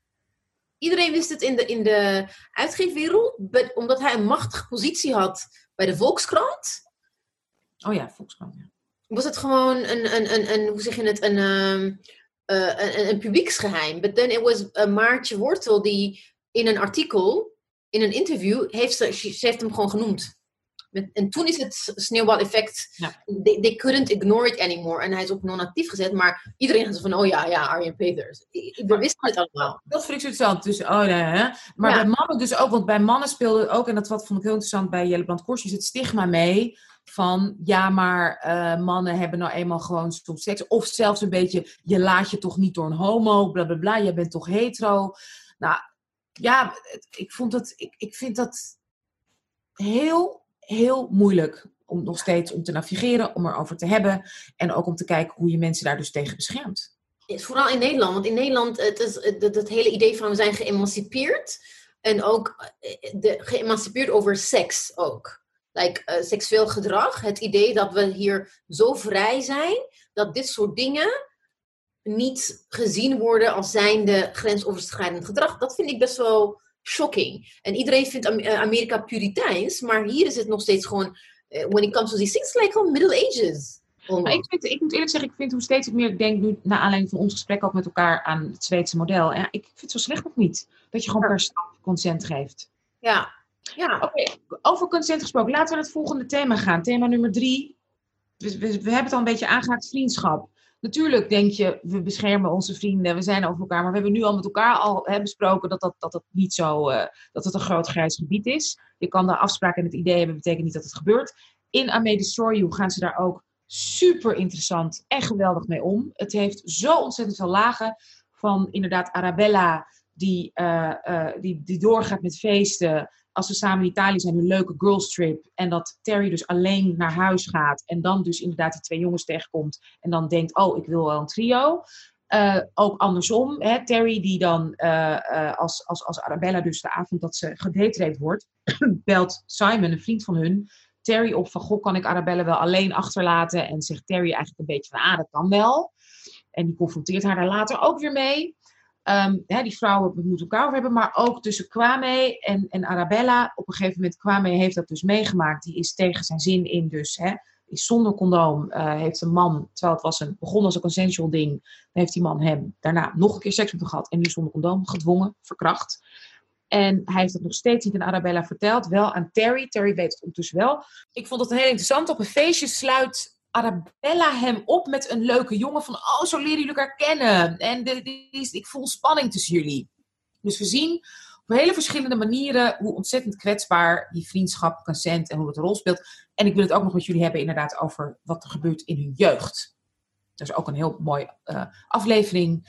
D: Iedereen wist het in de, in de uitgeefwereld, omdat hij een machtige positie had bij de Volkskrant.
B: Oh ja, Volkskrant, ja.
D: Was het gewoon een, een, een, een hoe zeg je het, een, um, uh, een, een publieksgeheim. But then it was uh, Maartje Wortel die in een artikel, in een interview, heeft ze, ze heeft hem gewoon genoemd en toen is het sneeuwbaleffect. Ja. They, they, couldn't ignore it anymore. En hij is op non-actief gezet. Maar iedereen zo van, oh ja, ja, Arjen Peters. We wisten het allemaal.
B: Dat vind ik zo interessant. Dus, oh nee, hè? Maar bij mannen dus ook. Want bij mannen speelde ook, en dat wat vond ik heel interessant bij Jelle Brand Korsjes, het stigma mee van ja, maar uh, mannen hebben nou eenmaal gewoon soms seks. Of zelfs een beetje, je laat je toch niet door een homo, bla bla bla, je bent toch hetero. Nou ja, ik, vond het, ik, ik vind dat heel heel moeilijk om nog steeds om te navigeren, om erover te hebben en ook om te kijken hoe je mensen daar dus tegen beschermt.
D: Vooral in Nederland, want in Nederland het is het, het hele idee van we zijn geëmancipeerd en ook eh, de, geëmancipeerd over seks ook. Like, uh, seksueel gedrag, het idee dat we hier zo vrij zijn, dat dit soort dingen niet gezien worden als zijnde grensoverschrijdend gedrag. Dat vind ik best wel shocking. En iedereen vindt eh, Amerika puriteins, maar hier is het nog steeds gewoon, eh, when it comes to these things, like gewoon middle ages.
B: Maar ik, vind, ik moet eerlijk zeggen, ik vind hoe steeds ik meer denk nu, naar aanleiding van ons gesprek ook met elkaar aan het Zweedse model. Ik vind het zo slecht nog niet. Dat je gewoon per stap consent geeft.
D: Ja, ja.
B: Oké, over consent gesproken. Laten we naar het volgende thema gaan. Thema nummer drie. We, we, hebben het al een beetje aangehaakt, vriendschap. Natuurlijk denk je, we beschermen onze vrienden, we zijn over elkaar. Maar we hebben nu al met elkaar al hè, besproken dat dat, dat, dat niet zo, eh, dat het een groot grijs gebied is. Je kan daar afspraken en het idee hebben, betekent niet dat het gebeurt. In Destroy You gaan ze daar ook super interessant en geweldig mee om. Het heeft zo ontzettend veel lagen. Van inderdaad Arabella, die, eh, eh, die, die doorgaat met feesten. Als ze samen in Italië zijn, een leuke girlstrip. En dat Terry dus alleen naar huis gaat. En dan dus inderdaad die twee jongens tegenkomt. En dan denkt, oh, ik wil wel een trio. Eh, ook andersom, hè, Terry die dan eh, eh, als, als, als Arabella dus de avond dat ze gedatereed wordt, belt Simon, een vriend van hun, Terry op van, goh, kan ik Arabella wel alleen achterlaten? En zegt Terry eigenlijk een beetje van, ah, dat kan wel. En die confronteert haar daar later ook weer mee. Ehm, die vrouwen we moeten elkaar over hebben, maar ook tussen Kwame en, en Arabella. Op een gegeven moment, Kwame heeft dat dus meegemaakt. Die is tegen zijn zin in, dus hè, is zonder condoom. eh, heeft een man, terwijl het was een, begon als een consensual ding, heeft die man hem daarna nog een keer seks met hem gehad. En nu zonder condoom, gedwongen, verkracht. En hij heeft het nog steeds niet aan Arabella verteld, wel aan Terry. Terry weet het ondertussen wel. Ik vond het heel interessant. Op een feestje sluit Arabella hem op met een leuke jongen. Van, oh, zo leren jullie elkaar kennen. En de, ik voel spanning tussen jullie. Dus we zien op hele verschillende manieren hoe ontzettend kwetsbaar die vriendschap, consent en hoe het rol speelt. En ik wil het ook nog met jullie hebben inderdaad over wat er gebeurt in hun jeugd. Er is ook een heel mooie eh, aflevering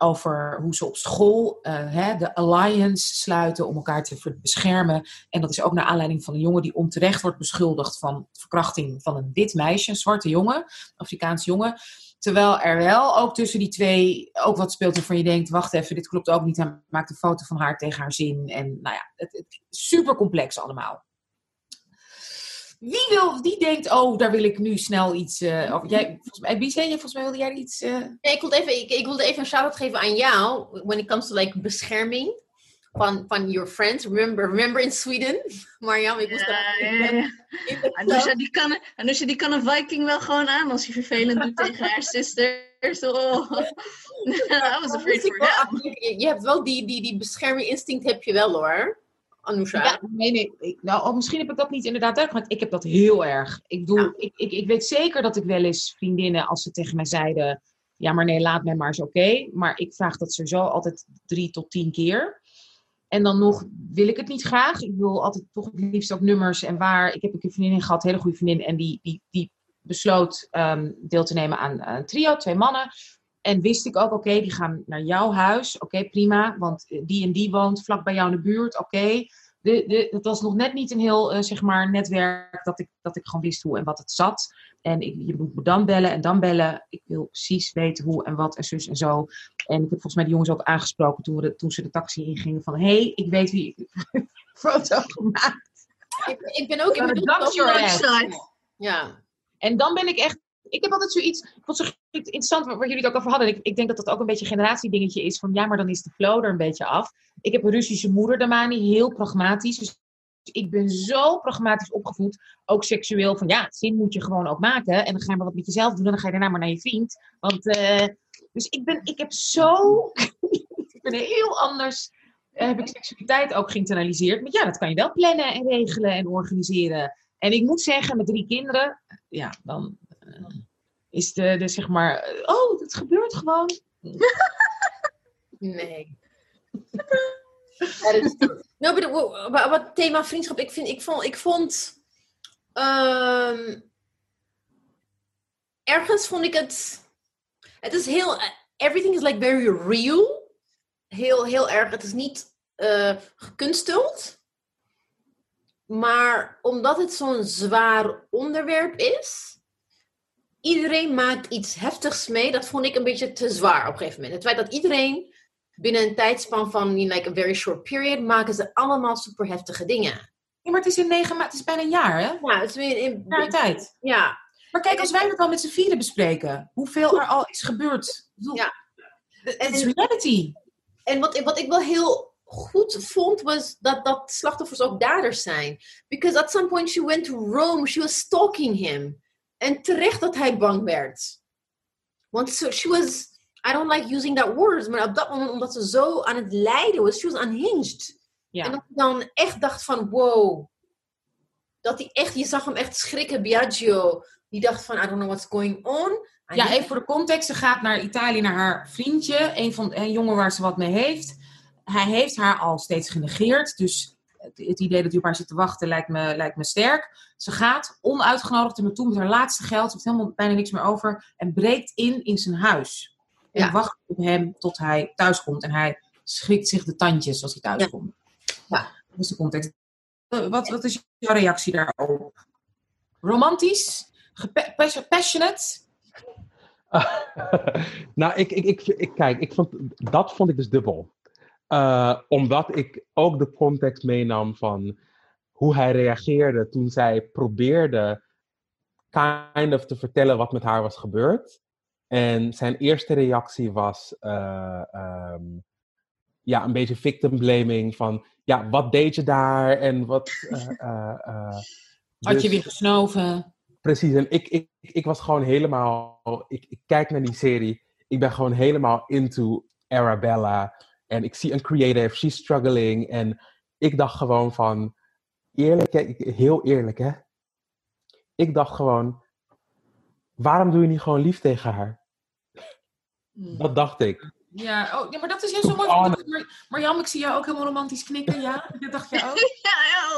B: over hoe ze op school eh, hè, de alliance sluiten om elkaar te beschermen. En dat is ook naar aanleiding van een jongen die onterecht wordt beschuldigd van verkrachting van een wit meisje, een zwarte jongen, Afrikaans jongen. Terwijl er wel ook tussen die twee ook wat speelt waarvan je denkt, wacht even, dit klopt ook niet. Hij maakt een foto van haar tegen haar zin. En nou ja, het, super complex allemaal. Wie, wil, wie denkt, oh, daar wil ik nu snel iets eh, over. Jij, volgens mij, wie zei je, volgens mij wilde jij iets... eh,
D: Nee, ik, wilde even, ik, ik wilde even een shout-out geven aan jou. When it comes to like bescherming van, van your friends. Remember, remember in Sweden? Marjam, ik moest
C: Ja,
D: daar-
C: ja, Anusha, die kan, Anusha, die kan een Viking wel gewoon aan als hij vervelend doet tegen haar sisters. Oh. I was afraid for.
D: Je, je hebt wel die, die, die bescherming instinct heb je wel hoor. Anusha.
B: Ja, nee, nee. Ik, nou, oh, misschien heb ik dat niet inderdaad uitgemaakt. Ik heb dat heel erg. Ik,
D: Ja.
B: ik, ik, ik weet zeker dat ik wel eens vriendinnen, als ze tegen mij zeiden... Ja, maar nee, laat mij maar eens oké. Maar ik vraag dat sowieso altijd drie tot tien keer. En dan nog wil ik het niet graag. Ik wil altijd toch het liefst ook nummers en waar. Ik heb een vriendin gehad, een hele goede vriendin. En die, die, die besloot ehm, deel te nemen aan een trio, twee mannen. En wist ik ook, oké, die gaan naar jouw huis. Oké, prima, want die en die woont vlak bij jou in de buurt. Oké, de, de, het was nog net niet een heel, eh, zeg maar, netwerk dat ik, dat ik gewoon wist hoe en wat het zat. En ik, je moet me dan bellen en dan bellen. Ik wil precies weten hoe en wat en zus en zo. En ik heb volgens mij de jongens ook aangesproken toen, we de, toen ze de taxi ingingen. Van, hé, hey, ik weet wie ik foto gemaakt.
D: Ik, ik ben ook...
B: Is your
C: ass.
D: Ja.
B: En dan ben ik echt. Ik heb altijd zoiets. Ik vond het zo interessant waar jullie het ook over hadden. Ik, ik denk dat dat ook een beetje een generatiedingetje is. Van ja, maar dan is de flow er een beetje af. Ik heb een Russische moeder, Damani, heel pragmatisch. Dus ik ben zo pragmatisch opgevoed. Ook seksueel. Van ja, zin moet je gewoon ook maken. En dan ga je maar wat met jezelf doen. En dan ga je daarna maar naar je vriend. Want. eh, dus ik ben. Ik heb zo. ik ben heel anders. eh, heb ik seksualiteit ook geïnternaliseerd. Maar ja, dat kan je wel plannen en regelen en organiseren. En ik moet zeggen, met drie kinderen, ja, dan eh, is de, de zeg maar, eh, oh, het gebeurt gewoon.
D: Nee. Ja, is wa- wat thema vriendschap, ik, vind, ik vond, ik vond ehm, ergens vond ik het, het is heel, everything is like very real. Heel, heel erg, het is niet eh, gekunsteld. Maar omdat het zo'n zwaar onderwerp is, iedereen maakt iets heftigs mee. Dat vond ik een beetje te zwaar op een gegeven moment. Het feit dat iedereen binnen een tijdspan van like a very short period maken ze allemaal super heftige dingen.
B: Ja, maar het is in negen maanden, het is bijna een jaar, hè?
D: Ja, het is weer in,
B: Een jaar tijd.
D: ja.
B: Maar kijk, als wij het al met z'n vieren bespreken, hoeveel er al is gebeurd.
D: Ja.
B: Het is reality.
D: En wat, ik- wat ik wel heel goed vond, was dat, dat slachtoffers ook daders zijn. Because at some point she went to Rome, she was stalking him. En terecht dat hij bang werd. Want so, she was, I don't like using that word, maar op dat moment, omdat ze zo aan het lijden was, she was unhinged.
B: Ja.
D: En dat ik dan echt dacht van, wow. Dat hij echt, je zag hem echt schrikken, Biagio. Die dacht van, I don't know what's going on. I
B: Ja, even voor de context. Ze gaat naar Italië, naar haar vriendje. Een van een jongen waar ze wat mee heeft. Hij heeft haar al steeds genegeerd. Dus het, idee dat hij op haar zit te wachten lijkt me, lijkt me sterk. Ze gaat onuitgenodigd er naartoe met haar laatste geld. Ze heeft helemaal bijna niks meer over. En breekt in in zijn huis. En
D: Ja.
B: wacht op hem tot hij thuis komt. En hij schrikt zich de tandjes als hij thuis
D: Ja.
B: komt.
D: Ja.
B: Dat is de context. Wat, wat is jouw reactie daarop? Romantisch? Passionate?
E: nou, ik, ik, ik, ik, kijk, ik vond, dat vond ik dus dubbel. Eh, omdat ik ook de context meenam van hoe hij reageerde toen zij probeerde kind of te vertellen wat met haar was gebeurd. En zijn eerste reactie was eh, ehm, ja, een beetje victim blaming van ja, wat deed je daar en wat... eh,
B: Had je
E: dus-
B: weer gesnoven?
E: Precies, en ik, ik, ik was gewoon helemaal. Ik, ik kijk naar die serie. Ik ben gewoon helemaal into Arabella. En ik zie een creative, she's struggling. En ik dacht gewoon van. Eerlijk, hè, heel eerlijk hè. Ik dacht gewoon. Waarom doe je niet gewoon lief tegen haar? Dat dacht ik.
B: Ja, oh, ja, maar dat is heel zo mooi. Maar, Marjam, ik zie jou ook helemaal romantisch knikken, ja? Dat dacht je ook?
C: Ja,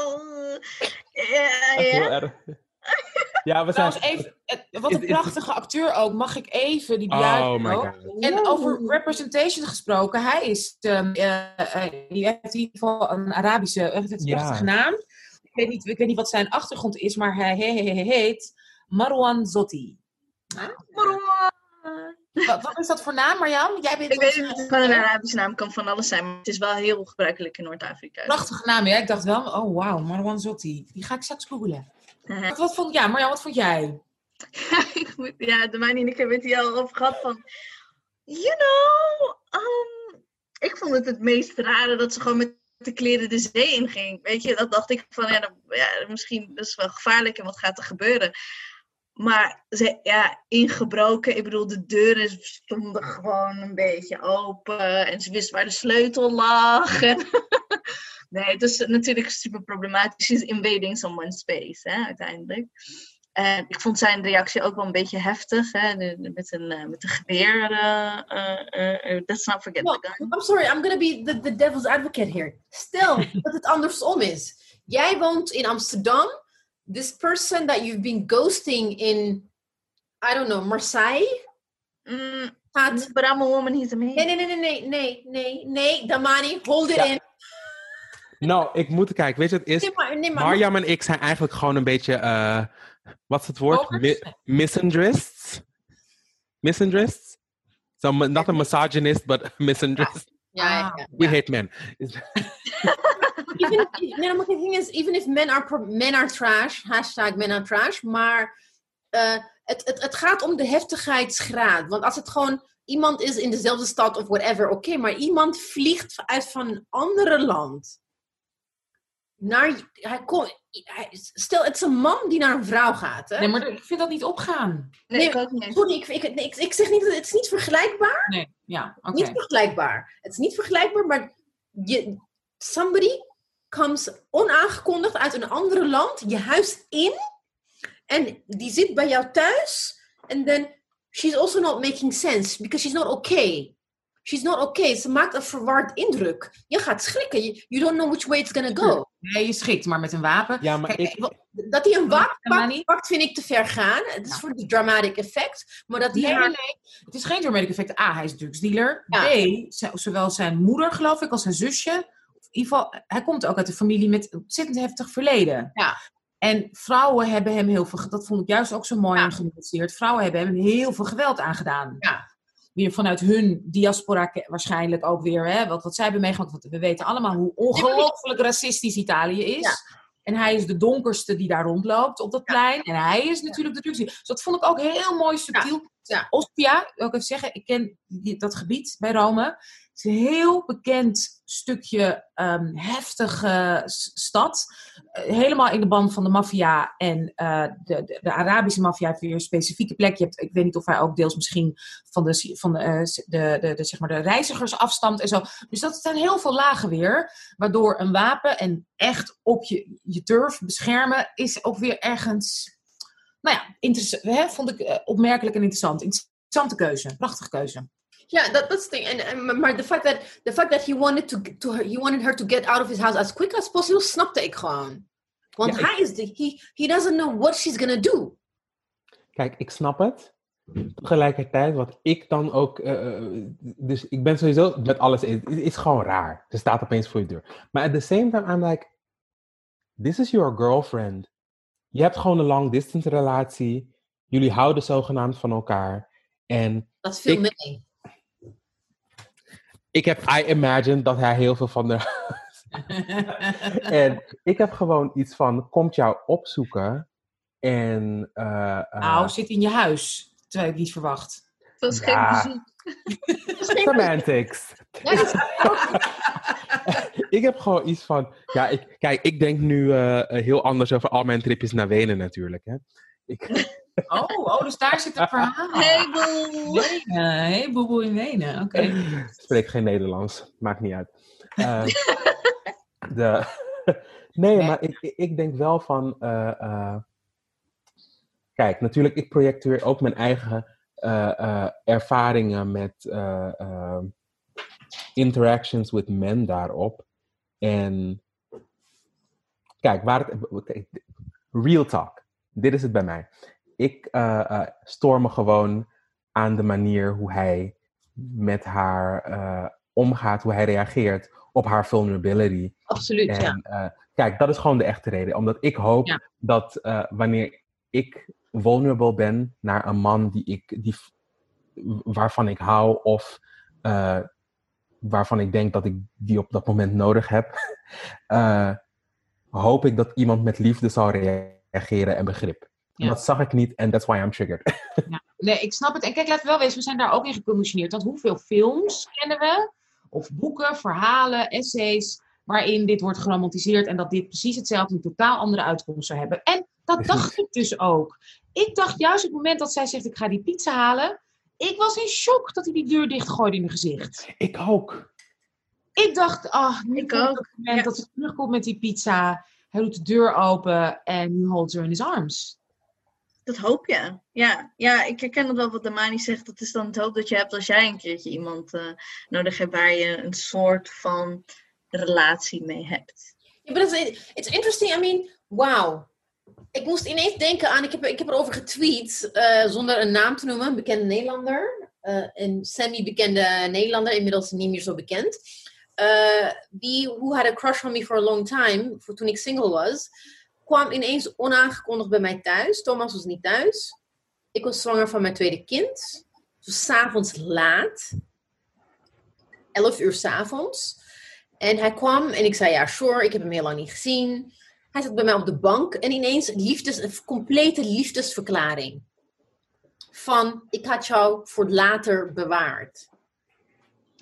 C: ja, ja,
E: Echt heel erg. Ja, we zijn.
B: Even, eh, wat een prachtige acteur ook. Mag ik even die
E: Oh my god.
B: En over representation gesproken, hij is, ehm eh, eh, die heeft in ieder geval een Arabische, een
E: Ja.
B: prachtige naam. Ik weet, niet, ik weet niet wat zijn achtergrond is, maar hij he- he- he- heet Marwan Zotti. Wat, wat is dat voor naam, Marjam? Jij bent
C: Ik weet niet, het een Arabische naam, kan van alles zijn, maar het is wel heel gebruikelijk in Noord-Afrika.
B: Prachtige naam, ja. Ik dacht wel, oh wauw, Marwan Zotti. Die ga ik straks googlen.
C: Haha.
B: Wat, vond, ja, wat vond jij?
C: Ja, de mijne en ik hebben het hier al over gehad van, you know, um, ik vond het het meest rare dat ze gewoon met de kleren de zee inging. Weet je, dat dacht ik van, ja, dan, ja misschien dat is wel gevaarlijk en wat gaat er gebeuren. Maar ze, ja, ingebroken, ik bedoel, de deuren stonden gewoon een beetje open en ze wist waar de sleutel lag. En nee, het is natuurlijk super problematisch. She's invading someone's space, hè, uiteindelijk. Ik vond zijn reactie ook wel een beetje heftig, hè, met, een, eh, met een geweer. eh, let's not forget
D: No,
C: the gun.
D: I'm sorry, I'm gonna be the, the devil's advocate here. Stel dat het andersom is. Jij woont in Amsterdam. This person that you've been ghosting in, I don't know, Marseille.
C: Mm,
D: Gaat.
C: but I'm a woman, he's a man.
D: Nee, nee, nee, nee, nee, nee, nee, nee, Damani, hold it in.
E: Nou, ik moet kijken. Weet je, het is.
D: Nee, maar, nee, maar,
E: Marjam en ik zijn eigenlijk gewoon een beetje. eh, wat is het woord? Mi- misandrists? Misandrists? So, not a misogynist, but a misandrist.
D: Ja, ja, ja.
E: We hate men.
D: even if, nee, maar the thing is, even if men are, men are trash, hashtag men are trash, maar eh, het, het, het gaat om de heftigheidsgraad. Want als het gewoon iemand is in dezelfde stad of whatever, oké, maar iemand vliegt uit van een andere land. Naar, hij hij, stel, het is een man die naar een vrouw gaat. Hè?
B: Nee, maar ik vind dat niet opgaan.
C: Nee,
D: nee,
C: ik ook niet.
D: Sorry, ik, ik, nee, ik, ik zeg niet, dat het is niet vergelijkbaar.
B: Nee, ja, oké.
D: Niet vergelijkbaar. Het is niet vergelijkbaar, maar je, somebody comes onaangekondigd uit een ander land, je huis in, en die zit bij jou thuis, en then she's also not making sense, because she's not okay. She's not okay. Ze maakt een verward indruk. Je gaat schrikken. You, don't know which way it's gonna go.
B: Nee, je schikt, maar met een wapen.
E: Ja, maar
B: Kijk,
E: ik.
D: Dat hij een wapen pakt, vind ik te ver gaan. Het is
B: Ja.
D: voor het dramatic effect. Maar dat
B: Nee,
D: haar...
B: nee. Het is geen dramatic effect. A, hij is drugsdealer.
D: Ja.
B: B, zowel zijn moeder, geloof ik, als zijn zusje. In ieder geval, hij komt ook uit een familie met een ontzettend heftig verleden.
D: Ja.
B: En vrouwen hebben hem heel veel, dat vond ik juist ook zo mooi
D: Ja.
B: en genuanceerd. Vrouwen hebben hem heel veel geweld aangedaan.
D: Ja.
B: Weer vanuit hun diaspora waarschijnlijk ook weer, hè, wat, wat zij hebben meegemaakt. Want we weten allemaal hoe ongelooflijk racistisch Italië is.
D: Ja.
B: En hij is de donkerste die daar rondloopt op dat plein. En hij is natuurlijk de drukste. Dus dat vond ik ook heel mooi subtiel.
D: Ja.
B: Ospia, wil ik even zeggen, ik ken die- dat gebied bij Rome. Het is een heel bekend stukje ehm, heftige stad. Eh, helemaal in de band van de maffia en eh, de, de, de Arabische maffia heeft weer een specifieke plek. Je hebt, ik weet niet of hij ook deels misschien van de, van eh, de, de, de, zeg maar de reizigers afstamt en zo. Dus dat zijn heel veel lagen weer. Waardoor een wapen en echt op je, je turf beschermen is ook weer ergens. Nou ja, hè, vond ik opmerkelijk en interessant. Interessante keuze. Prachtige keuze.
D: Ja, dat that's the thing. En maar de fact dat the fact that he wanted to, to her, he wanted her to get out of his house as quick as possible snapte ik gewoon. Want
E: Ja, ik-
D: hij is de he he doesn't know what she's gonna do.
E: Kijk, ik snap het. Tegelijkertijd, wat ik dan ook. eh, eh, dus ik ben sowieso met alles. Het is, is gewoon raar. Ze staat opeens voor je deur. Maar at the same time, I'm like. This is your girlfriend. Je hebt gewoon een long distance relatie. Jullie houden zogenaamd van elkaar. En
D: Dat viel
E: Ik-
D: mee.
E: Ik heb I imagine dat hij heel veel van de. en ik heb gewoon iets van: komt jou opzoeken. En. eh, eh,
B: nou, zit in je huis. Terwijl ik niet verwacht.
C: Het was
E: Ja.
C: geen bezoek.
E: semantics.
D: Dat is-
E: ik heb gewoon iets van, ja, ik, kijk, ik denk nu eh, eh, heel anders over al mijn tripjes naar Wenen natuurlijk. Hè. Ik,
B: Oh, oh, dus daar zit een verhaal.
C: Hey boe!
B: Wenen. Hey, boeboe in Wenen. Oké.
E: ik spreek geen Nederlands, maakt niet uit. Eh, de, nee,
B: Nee.
E: maar ik, ik- denk wel van, eh, eh, kijk, natuurlijk, ik projecteer ook mijn eigen eh, eh, ervaringen met eh, eh, interactions with men daarop. En kijk, waar het, real talk. Dit is het bij mij. Ik eh, stoor me gewoon aan de manier hoe hij met haar eh, omgaat, hoe hij reageert op haar vulnerability.
D: Absoluut, ja.
E: En eh, kijk, dat is gewoon de echte reden. Omdat ik hoop
B: Ja.
E: dat wanneer ik vulnerable ben naar een man die ik, die, waarvan ik hou of waarvan ik denk dat ik die op dat moment nodig heb, hoop ik dat iemand met liefde zal reageren en begrip. En
B: Ja.
E: Dat zag ik niet en that's why I'm triggered.
B: Nee, ik snap het. En kijk, laten we wel wezen, we zijn daar ook in geconditioneerd. Want hoeveel films kennen we? Of boeken, verhalen, essays, waarin dit wordt geromantiseerd en dat dit precies hetzelfde, een totaal andere uitkomst zou hebben. En dat
E: Precies.
B: dacht ik dus ook. Ik dacht juist op het moment dat zij zegt, ik ga die pizza halen, ik was in shock dat hij die deur dichtgooide in mijn gezicht.
E: ik ook.
B: Ik dacht, ah, nu
C: Ik ook,
B: het moment
C: ja.
B: dat ze terugkomt met die pizza. Hij doet de deur open en nu holds her in his arms.
C: Dat hoop je. Ja, ja, ik herken het wel wat Damani zegt. Dat is dan het hoop dat je hebt als jij een keertje iemand eh, nodig hebt waar je een soort van relatie mee hebt.
D: Ja, but it's, interesting. I mean, wow. Ik moest ineens denken aan, ik heb, ik heb erover getweet, eh, zonder een naam te noemen, een bekende Nederlander. eh, een semi-bekende Nederlander, inmiddels niet meer zo bekend. die, who had a crush on me for a long time, voor toen ik single was, kwam ineens onaangekondigd bij mij thuis. Thomas was niet thuis. Ik was zwanger van mijn tweede kind. Dus s'avonds laat. 11 uur s'avonds. En hij kwam en ik zei, ja, sure, ik heb hem heel lang niet gezien. Hij zat bij mij op de bank en ineens liefdes, een complete liefdesverklaring. Van, ik had jou voor later bewaard.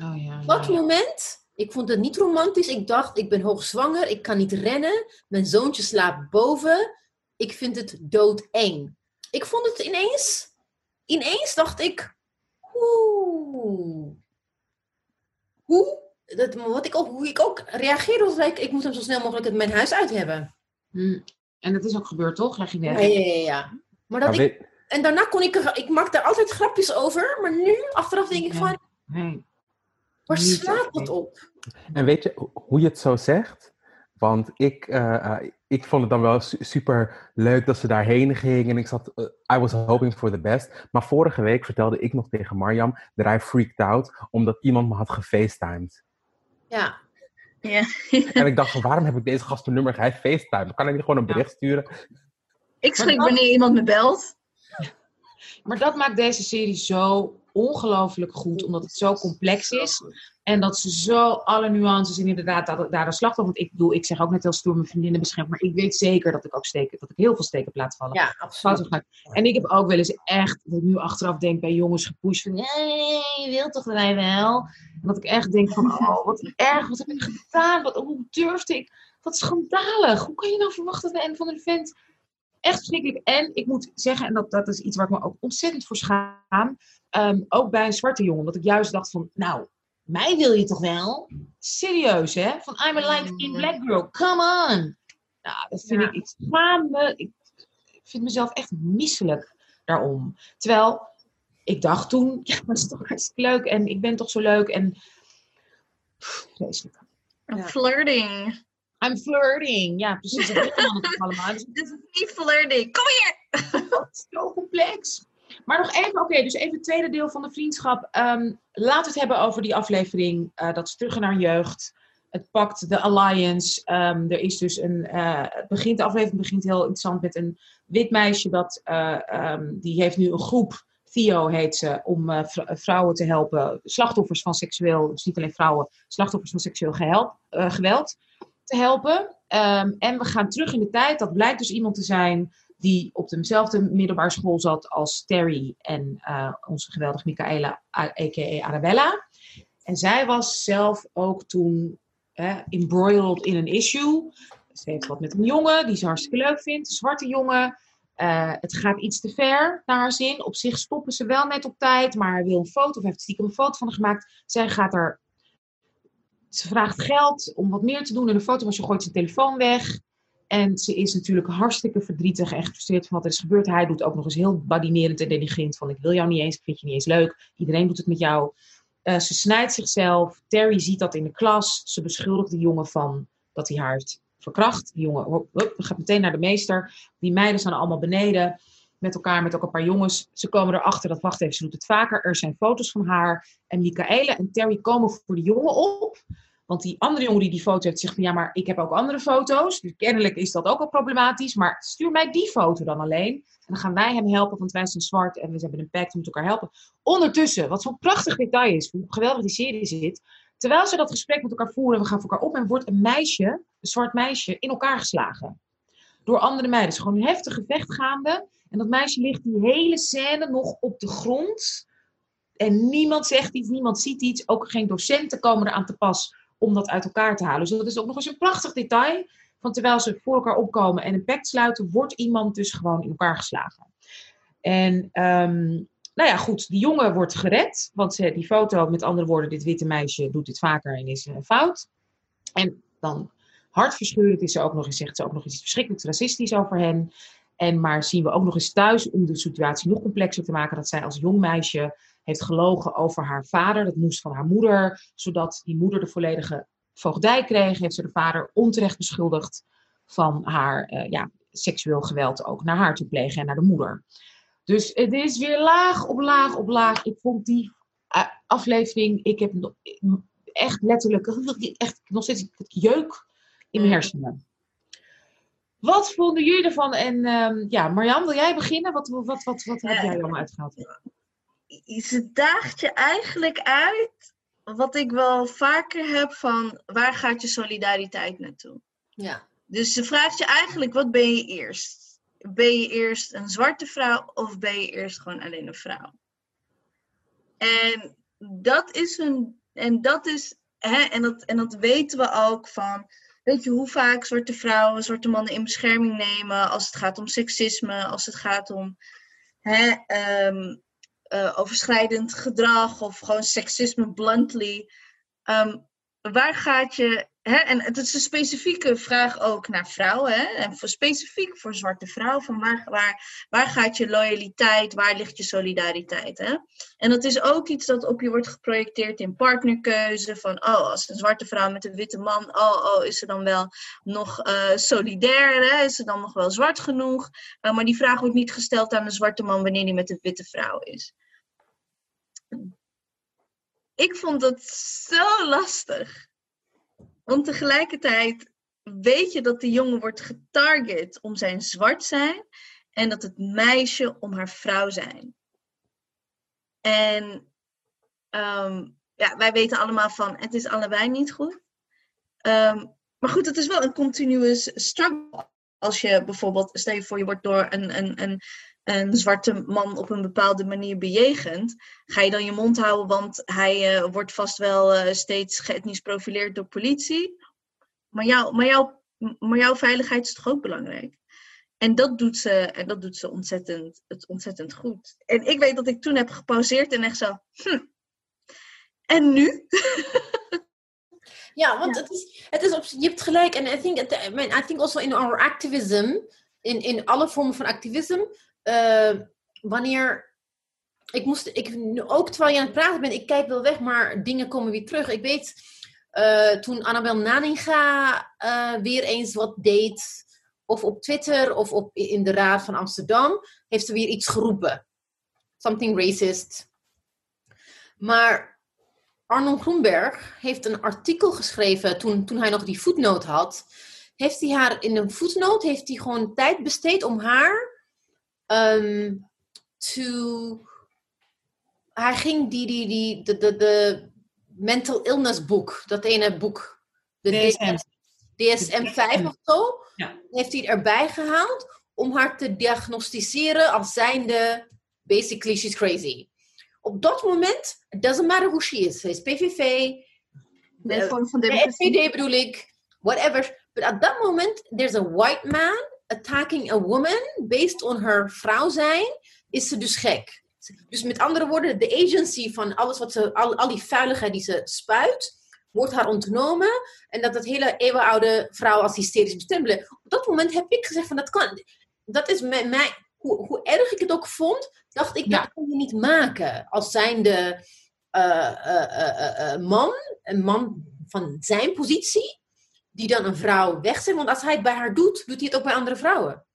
B: Oh ja.
D: Dat
B: ja.
D: moment, ik vond het niet romantisch. Ik dacht, ik ben hoogzwanger, ik kan niet rennen. Mijn zoontje slaapt boven. Ik vind het doodeng. Ik vond het ineens, ineens dacht ik, oeh. Hoe? Dat, wat ik ook, hoe ik ook reageerde was, like, ik moet hem zo snel mogelijk uit mijn huis uit hebben.
B: Hm. En dat is ook gebeurd, toch? Leg je
D: Ja,
B: weg.
D: ja, ja. ja. Maar dat
E: Maar
D: ik,
E: weet-
D: en daarna kon ik, ik maak daar altijd grapjes over, maar nu, achteraf denk ik
B: Ja.
D: van,
B: Nee.
D: Waar slaat dat op?
E: En weet je ho- hoe je het zo zegt? Want ik, eh, eh, ik vond het dan wel su- super leuk dat ze daarheen ging. En ik zat, eh, I was hoping for the best. Maar vorige week vertelde ik nog tegen Marjam dat hij freaked out omdat iemand me had gefacetimed.
D: Ja.
C: Ja.
E: En ik dacht van, waarom heb ik deze gast een nummer? Hij facetimed. Kan hij niet gewoon een bericht sturen?
C: Ik schrik wanneer iemand me belt.
B: Maar dat maakt deze serie zo ongelooflijk goed, omdat het zo complex is. En dat ze zo alle nuances in inderdaad daar, de slachtoffer. Want ik bedoel, ik zeg ook net heel stoer mijn vriendinnen beschermd, maar ik weet zeker dat ik ook steken, dat ik heel veel steken plaats vallen.
D: Ja, absoluut.
B: En ik heb ook wel eens echt, dat ik nu achteraf denk bij jongens gepusht van, nee, je wilt toch mij wel? En dat ik echt denk van, oh, wat erg, wat heb ik gedaan? Wat, hoe durfde ik? Wat schandalig. Hoe kan je nou verwachten dat een van de vent echt verschrikkelijk. En ik moet zeggen, en dat, dat is iets waar ik me ook ontzettend voor schaam. Ehm, ook bij een zwarte jongen. Dat ik juist dacht van, nou, mij wil je toch wel? Serieus, hè? Van I'm a light skin black girl. Come on. Nou, dat vind ik, ik schaam me. Ik vind mezelf echt misselijk daarom. Terwijl, ik dacht toen, ja, maar dat is toch hartstikke leuk. En ik ben toch zo leuk. En, vreselijk.
C: Flirting.
B: I'm flirting. Ja, precies. Dat weet het allemaal. Dus
C: Dit is niet flirting. Kom hier!
B: dat is zo complex. Maar nog even, oké, dus even het tweede deel van de vriendschap. Um, laten we het hebben over die aflevering. Uh, dat is terug naar jeugd. Het pakt de Alliance. Um, er is dus een. Uh, het begint, de aflevering begint heel interessant met een wit meisje. Dat, uh, um, die heeft nu een groep. Theo heet ze, om vrouwen te helpen. Slachtoffers van seksueel, dus niet alleen vrouwen, slachtoffers van seksueel gehelp, geweld te helpen. Um, en we gaan terug in de tijd. Dat blijkt dus iemand te zijn die op dezelfde middelbare school zat als Terry en uh, onze geweldige Michaela, a.k.a. Arabella. En zij was zelf ook toen embroiled in een issue. Ze heeft wat met een jongen die ze hartstikke leuk vindt, een zwarte jongen. Uh, het gaat iets te ver naar haar zin. Op zich stoppen ze wel net op tijd, maar hij wil een foto of heeft stiekem een foto van gemaakt. Zij gaat er ze vraagt geld om wat meer te doen in de foto, maar ze gooit zijn telefoon weg. En ze is natuurlijk hartstikke verdrietig en gefrustreerd van wat er is gebeurd. Hij doet ook nog eens heel badinerend en denigrant van ik wil jou niet eens, ik vind je niet eens leuk. Iedereen doet het met jou. Uh, ze snijdt zichzelf. Terry ziet dat in de klas. Ze beschuldigt de jongen van dat hij haar heeft verkracht. De jongen hop, hop, gaat meteen naar de meester. Die meiden staan allemaal beneden met elkaar, met ook een paar jongens. Ze komen erachter dat, wacht even, ze doet het vaker. Er zijn foto's van haar. En Michaela en Terry komen voor de jongen op. Want die andere jongen die die foto heeft, zegt van ja, maar ik heb ook andere foto's. Dus kennelijk is dat ook al problematisch. Maar stuur mij die foto dan alleen. En dan gaan wij hem helpen, want wij zijn zwart en we hebben een pact, we moeten elkaar helpen. Ondertussen, wat zo'n prachtig detail is, hoe geweldig die serie zit. Terwijl ze dat gesprek met elkaar voeren en we gaan voor elkaar op, en wordt een meisje, een zwart meisje, in elkaar geslagen. Door andere meiden. Is gewoon een heftig gevecht gaande. En dat meisje ligt die hele scène nog op de grond. En niemand zegt iets, niemand ziet iets. Ook geen docenten komen eraan te pas om dat uit elkaar te halen. Dus dat is ook nog eens een prachtig detail. Van terwijl ze voor elkaar opkomen en een pact sluiten, wordt iemand dus gewoon in elkaar geslagen. En um, nou ja, goed, die jongen wordt gered. Want ze, die foto, met andere woorden, dit witte meisje doet dit vaker en is een fout. En dan hartverscheurend is ze ook nog eens, zegt ze ook nog iets verschrikkelijk racistisch over hen. En maar zien we ook nog eens thuis, om de situatie nog complexer te maken, dat zij als jong meisje heeft gelogen over haar vader. Dat moest van haar moeder, zodat die moeder de volledige voogdij kreeg. Heeft ze de vader onterecht beschuldigd van haar uh, ja, seksueel geweld ook naar haar te plegen en naar de moeder. Dus het is weer laag op laag op laag. Ik vond die uh, aflevering, ik heb echt letterlijk, echt nog steeds jeuk in mijn hersenen. Wat vonden jullie ervan? En um, ja, Marjan, wil jij beginnen? Wat, wat, wat, wat, wat heb jij allemaal uitgehaald?
C: Ze daagt je eigenlijk uit wat ik wel vaker heb van waar gaat je solidariteit naartoe?
D: Ja.
C: Dus ze vraagt je eigenlijk, wat ben je eerst? Ben je eerst een zwarte vrouw of ben je eerst gewoon alleen een vrouw? En dat is een, en dat is, hè, en, dat, en dat weten we ook van, je hoe vaak zwarte vrouwen, zwarte mannen in bescherming nemen als het gaat om seksisme, als het gaat om hè, um, uh, overschrijdend gedrag of gewoon seksisme bluntly. Um, waar gaat je. En het is een specifieke vraag ook naar vrouwen. Hè, en voor, specifiek voor zwarte vrouwen. Van waar, waar, waar gaat je loyaliteit? Waar ligt je solidariteit? Hè? En dat is ook iets dat op je wordt geprojecteerd in partnerkeuze. Van oh, als een zwarte vrouw met een witte man. Oh, oh is ze dan wel nog uh, solidair? Hè? Is ze dan nog wel zwart genoeg? Uh, maar die vraag wordt niet gesteld aan een zwarte man wanneer hij met een witte vrouw is ik vond dat zo lastig. Want tegelijkertijd weet je dat de jongen wordt getarget om zijn zwart zijn en dat het meisje om haar vrouw zijn. En ehm, ja, wij weten allemaal van het is allebei niet goed. Ehm, maar goed, het is wel een continuous struggle. Als je bijvoorbeeld, stel je voor, je wordt door een, een, een, een zwarte man op een bepaalde manier bejegend. Ga je dan je mond houden, want hij uh, wordt vast wel uh, steeds geëtnisch profileerd door politie. Maar, jou, maar, jou, maar jouw veiligheid is toch ook belangrijk? En dat doet ze, en dat doet ze ontzettend, het ontzettend goed. En ik weet dat ik toen heb gepauzeerd en echt zo. Hm. En nu?
D: Ja, want Het, is, het is op, je hebt gelijk. En I think, I think also in our activism, in, in alle vormen van activisme, uh, wanneer. Ik moest, ik, ook terwijl je aan het praten bent, ik kijk wel weg, maar dingen komen weer terug. Ik weet, uh, toen Annabel Naninga uh, weer eens wat deed, of op Twitter of op, in de Raad van Amsterdam, heeft ze weer iets geroepen. Something racist. Maar Arnold Groenberg heeft een artikel geschreven toen, toen hij nog die voetnoot had. Heeft hij haar in een voetnoot, heeft hij gewoon tijd besteed om haar um, to... Hij ging die, die, die, de, de, de mental illness boek, dat ene boek. De DSM. DSM-5 of zo. Ja. Heeft hij erbij gehaald om haar te diagnosticeren als zijnde basically she's crazy. Op dat moment, it doesn't matter who she is. Ze is PVV,
C: de, van
D: de SPD bedoel ik, whatever. But at that moment, there's a white man attacking a woman based on her vrouw zijn, is ze dus gek. Dus met andere woorden, de agency van alles wat ze, al, al die vuiligheid die ze spuit, wordt haar ontnomen. En dat het hele eeuwenoude vrouw als hysterisch bestempelen. Op dat moment heb ik gezegd van dat kan. Dat is mij, mij hoe, hoe erg ik het ook vond, dacht ik, dat kon je niet maken. Als zijnde uh, uh, uh, man, een man van zijn positie, die dan een vrouw wegzet. Want als hij het bij haar doet, doet hij het ook bij andere vrouwen.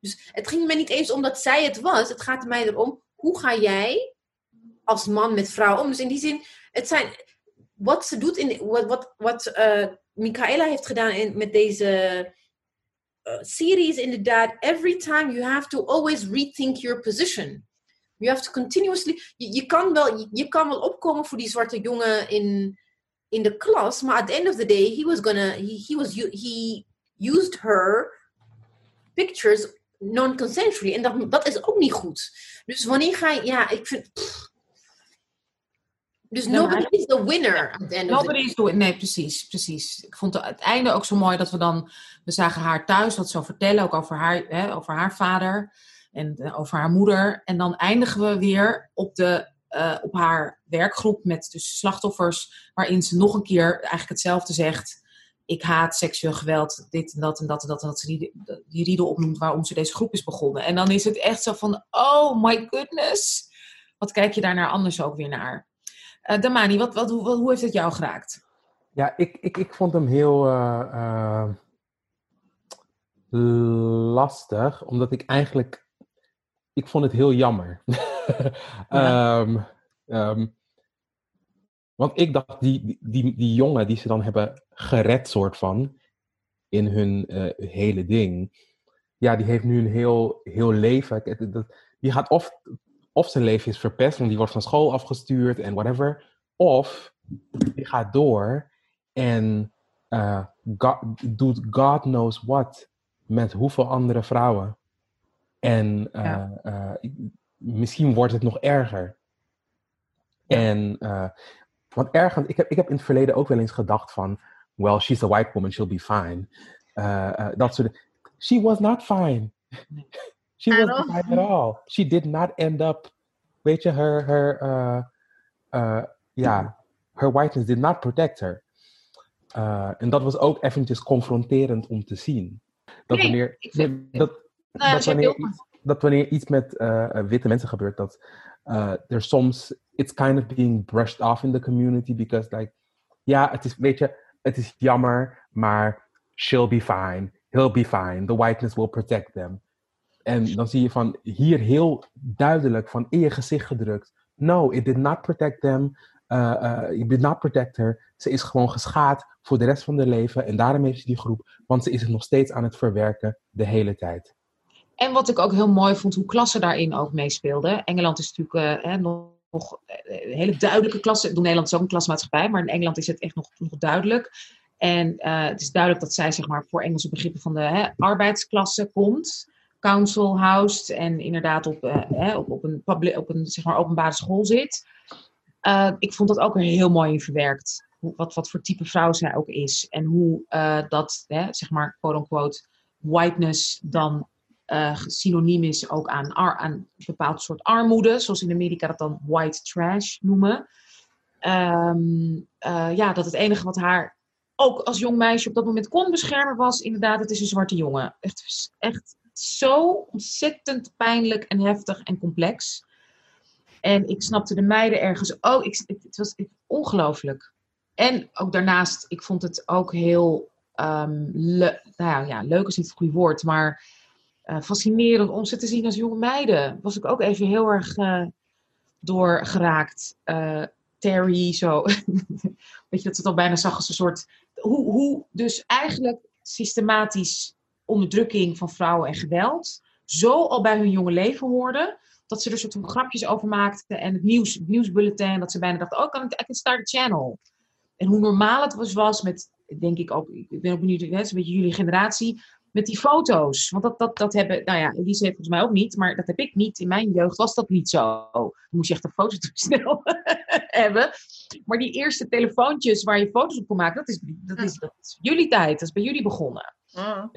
D: Dus het ging mij niet eens om dat zij het was. Het gaat mij erom, hoe ga jij als man met vrouw om? Dus in die zin, het zijn, wat ze doet, in, wat, wat, wat uh, Michaela heeft gedaan in, met deze uh, series, inderdaad, every time you have to always rethink your position. You have to continuously, je, kan wel, je, kan wel opkomen voor die zwarte jongen in, in de klas, maar at the end of the day, he was gonna, he, he was, he used her pictures non-consensually. En dat, dat is ook niet goed. Dus wanneer ga je, ja, ik vind, pff, dus nobody is the winner.
A: Nobody is the winner. Nee, precies, precies. Ik vond het einde ook zo mooi dat we dan... We zagen haar thuis wat zo vertellen, ook over haar, hè, over haar vader en uh, over haar moeder. En dan eindigen we weer op, de, uh, op haar werkgroep met dus slachtoffers... waarin ze nog een keer eigenlijk hetzelfde zegt... Ik haat seksueel geweld, dit en dat en dat en dat. En dat ze die, die riedel opnoemt waarom ze deze groep is begonnen. En dan is het echt zo van, oh my goodness. Wat kijk je daar naar anders ook weer naar? Uh, Damani, wat, wat, hoe, hoe heeft het jou geraakt?
E: Ja, ik, ik, ik vond hem heel uh, lastig, omdat ik eigenlijk, ik vond het heel jammer. ja. um, um, want ik dacht, die, die, die jongen die ze dan hebben gered, soort van, in hun hele ding, ja, die heeft nu een heel, heel leven. Die gaat of of zijn leven is verpest, want die wordt van school afgestuurd en whatever. Of die gaat door en uh, God, doet God knows what met hoeveel andere vrouwen. En uh, ja. uh, misschien wordt het nog erger. Ja. En wat ergend, ik heb, ik heb in het verleden ook wel eens gedacht van, well, she's a white woman, she'll be fine. dat soort She was not fine. She wasn't fine at all. She did not end up. Weet je, her, her, uh, uh, ja, her whiteness did not protect her. Uh, en dat was ook eventjes confronterend om te zien. Dat
A: nee,
E: wanneer, dat,
A: nou,
E: dat, wanneer iets, dat wanneer iets met witte mensen gebeurt, dat er soms, it's kind of being brushed off in the community, because like, ja, het is, weet je, het is jammer, maar she'll be fine, he'll be fine, the whiteness will protect them. En dan zie je van hier heel duidelijk van in je gezicht gedrukt. No, it did not protect them. Uh, uh, it did not protect her. Ze is gewoon geschaad voor de rest van haar leven. En daarom heeft ze die groep. Want ze is het nog steeds aan het verwerken de hele tijd.
A: En wat ik ook heel mooi vond, hoe klasse daarin ook meespeelde. Engeland is natuurlijk uh, nog
B: nog eh, hele duidelijke klasse. Nederland is ook een klasmaatschappij, maar in Engeland is het echt nog, nog duidelijk. En het is duidelijk dat zij zeg maar, voor Engelse begrippen van de hè, arbeidsklasse komt. Council housed en inderdaad op, hè, op, op, een, op een zeg maar, openbare school zit. Ik vond dat ook er heel mooi in verwerkt. Wat, wat voor type vrouw zij ook is. En hoe dat, hè, zeg maar, quote-unquote, whiteness dan synoniem is ook aan, aan een bepaald soort armoede. Zoals in Amerika dat dan white trash noemen. Um, ja, dat het enige wat haar ook als jong meisje op dat moment kon beschermen was inderdaad, het is een zwarte jongen. Echt, echt zo ontzettend pijnlijk en heftig en complex. En ik snapte de meiden ergens ook. Ik, het was ongelooflijk. En ook daarnaast, ik vond het ook heel um, le nou ja, leuk is niet het goede woord, maar uh, fascinerend om ze te zien als jonge meiden. Was ik ook even heel erg uh, door geraakt. Uh, Terry, zo. Weet je, dat het al bijna zag als een soort hoe, hoe dus eigenlijk systematisch onderdrukking van vrouwen en geweld zo al bij hun jonge leven hoorden, dat ze er soort van grapjes over maakten en het nieuws, het nieuwsbulletin, dat ze bijna dachten, oh, ik kan, I can start channel. En hoe normaal het was, was met, denk ik ook, ik ben ook benieuwd, hè, een beetje jullie generatie, met die foto's. Want dat, dat, dat hebben, nou ja, Elise heeft volgens mij ook niet, maar dat heb ik niet. In mijn jeugd was dat niet zo. Dan moest je echt een fototoestel hebben. Maar die eerste telefoontjes waar je foto's op kon maken, dat is, dat is, dat is jullie tijd. Dat is bij jullie begonnen.
E: Ja,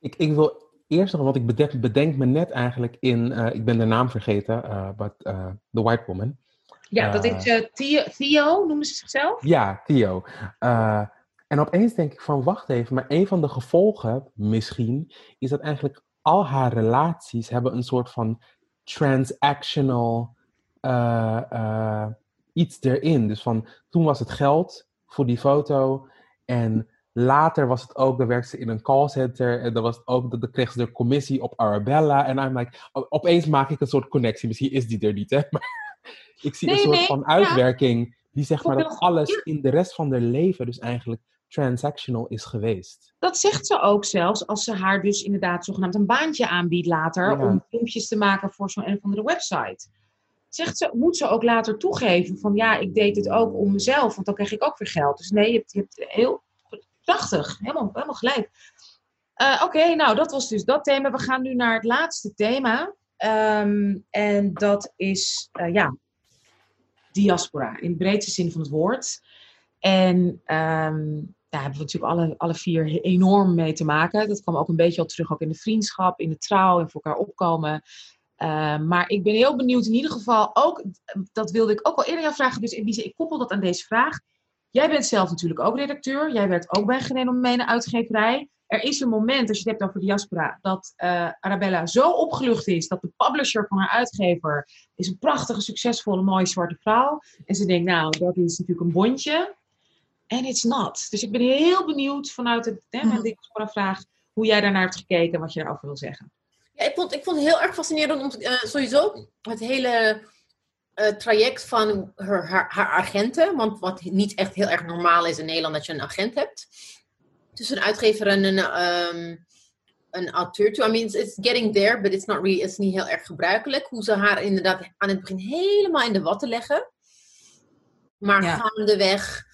E: ik, ik wil eerst nog, want ik bedenk, bedenk me net eigenlijk in, uh, ik ben de naam vergeten, uh, but uh, The White Woman.
B: Ja, dat is Theo, Theo, noemen ze zichzelf?
E: Ja, Theo. En opeens denk ik van, wacht even, maar een van de gevolgen misschien is dat eigenlijk al haar relaties hebben een soort van transactional uh, uh, iets erin. Dus van, toen was het geld voor die foto en later was het ook, dan werkte ze in een callcenter en dan was het ook, dan kreeg ze de commissie op Arabella en I'm like, opeens maak ik een soort connectie, misschien is die er niet, hè, maar ik zie nee, een soort nee, van uitwerking ja. die zeg maar dat alles in de rest van haar leven dus eigenlijk transactional is geweest.
B: Dat zegt ze ook zelfs als ze haar dus inderdaad zogenaamd een baantje aanbiedt later ja. om filmpjes te maken voor zo'n een of andere website. Zegt ze, moet ze ook later toegeven van ja, ik deed het ook om mezelf, want dan krijg ik ook weer geld. Dus nee, je hebt, je hebt heel prachtig, helemaal, helemaal gelijk. Uh, Oké, okay, nou dat was dus dat thema. We gaan nu naar het laatste thema. Um, en dat is, uh, ja, diaspora in de breedste zin van het woord. En um, daar hebben we natuurlijk alle, alle vier enorm mee te maken. Dat kwam ook een beetje al terug ook in de vriendschap, in de trouw en voor elkaar opkomen. Uh, maar ik ben heel benieuwd in ieder geval ook, dat wilde ik ook al eerder vragen, dus Elise, ik koppel dat aan deze vraag. Jij bent zelf natuurlijk ook redacteur, jij werkt ook bij een gerenommeerde uitgeverij. Er is een moment, als je het hebt over diaspora, dat uh, Arabella zo opgelucht is dat de publisher van haar uitgever is een prachtige, succesvolle, mooie zwarte vrouw. En ze denkt, nou, dat is natuurlijk een bondje. En it's not. Dus ik ben heel benieuwd vanuit het, hè, mijn mm. vraag hoe jij daarnaar hebt gekeken wat je daarover wil zeggen.
D: Ja, ik vond, ik vond het heel erg fascinerend om uh, sowieso het hele uh, traject van haar, haar, haar, agenten. Want wat niet echt heel erg normaal is in Nederland dat je een agent hebt. Tussen een uitgever en een, um, een auteur toe. I mean, it's, it's, getting there, but it's not really, it's niet heel erg gebruikelijk. Hoe ze haar inderdaad aan het begin helemaal in de watten leggen. Maar ja. gaandeweg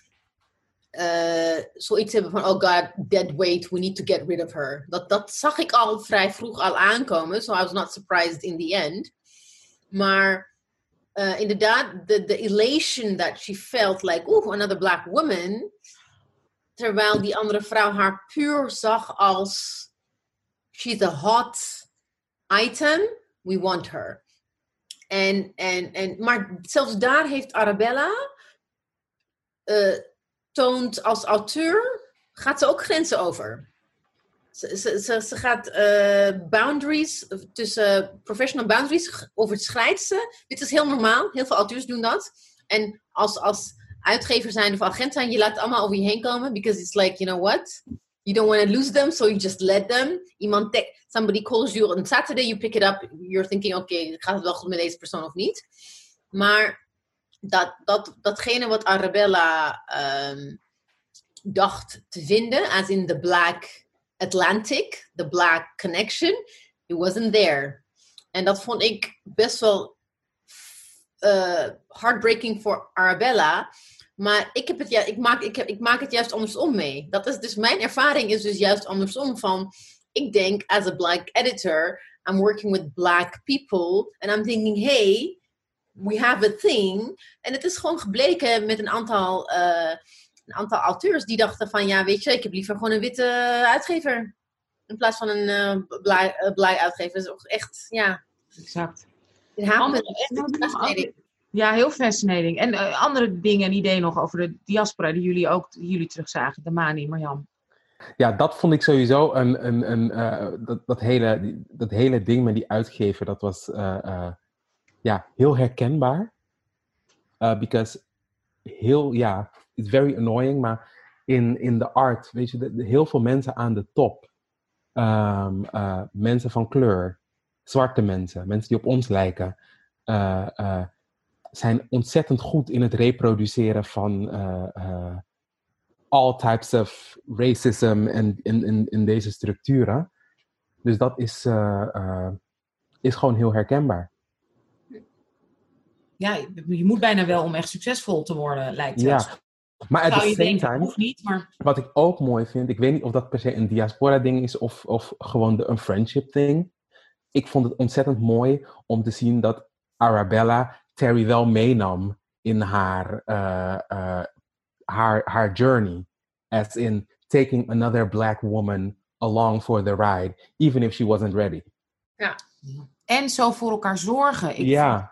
D: uh, zoiets hebben van, oh god, dead weight, we need to get rid of her. Dat, dat zag ik al vrij vroeg al aankomen, so I was not surprised in the end. Maar uh, inderdaad, the, the elation that she felt, like, oeh, another black woman. Terwijl die andere vrouw haar puur zag als, she's a hot item, we want her. En, en, en, maar zelfs daar heeft Arabella... Uh, toont als auteur, gaat ze ook grenzen over. Ze, ze, ze, gaat uh, boundaries, tussen professional boundaries, overschrijdt ze. Dit is heel normaal, heel veel auteurs doen dat. En als, als uitgever zijn of agent zijn, je laat het allemaal over je heen komen. Because it's like, you know what? You don't want to lose them, so you just let them. Iemand, somebody calls you on Saturday, you pick it up. You're thinking, oké, okay, gaat het wel goed met deze persoon of niet? Maar dat, dat, datgene wat Arabella um, dacht te vinden, as in the Black Atlantic, the Black Connection, it wasn't there. En dat vond ik best wel uh, heartbreaking voor Arabella. Maar ik, heb het, ja, ik, maak, ik, heb, ik maak het juist andersom mee. Dat is dus mijn ervaring is dus juist andersom van. Ik denk, as a black editor, I'm working with black people. And I'm thinking, hey, we have a thing. En het is gewoon gebleken met een aantal, uh, een aantal auteurs die dachten van, ja, weet je, ik heb liever gewoon een witte uitgever. In plaats van een uh, black uitgever. Dat is ook echt, ja.
B: Exact. Ja, heel fascinating. En uh, andere dingen en ideeën nog over de diaspora die jullie ook die jullie terugzagen, de Mani, Marjan.
E: Ja, dat vond ik sowieso een, een, een uh, dat, dat, hele, dat hele ding met die uitgever, dat was uh, ja, heel herkenbaar. because heel, ja, it's very annoying, maar in, in de art, weet je, heel veel mensen aan de top, um, mensen van kleur, zwarte mensen, mensen die op ons lijken, zijn ontzettend goed in het reproduceren van all types of racism en in, in, in deze structuren. Dus dat is, is gewoon heel herkenbaar.
B: Ja, je moet bijna wel om echt succesvol te worden, lijkt het.
E: Ja, maar at the same
B: denken,
E: time,
B: niet, maar...
E: wat ik ook mooi vind, ik weet niet of dat per se een diaspora ding is of, of gewoon de, een friendship ding. Ik vond het ontzettend mooi om te zien dat Arabella Terry wel meenam in haar, uh, uh, haar, haar journey. As in taking another black woman along for the ride, even if she wasn't ready.
D: Ja.
B: En zo voor elkaar zorgen. Ik
E: ja.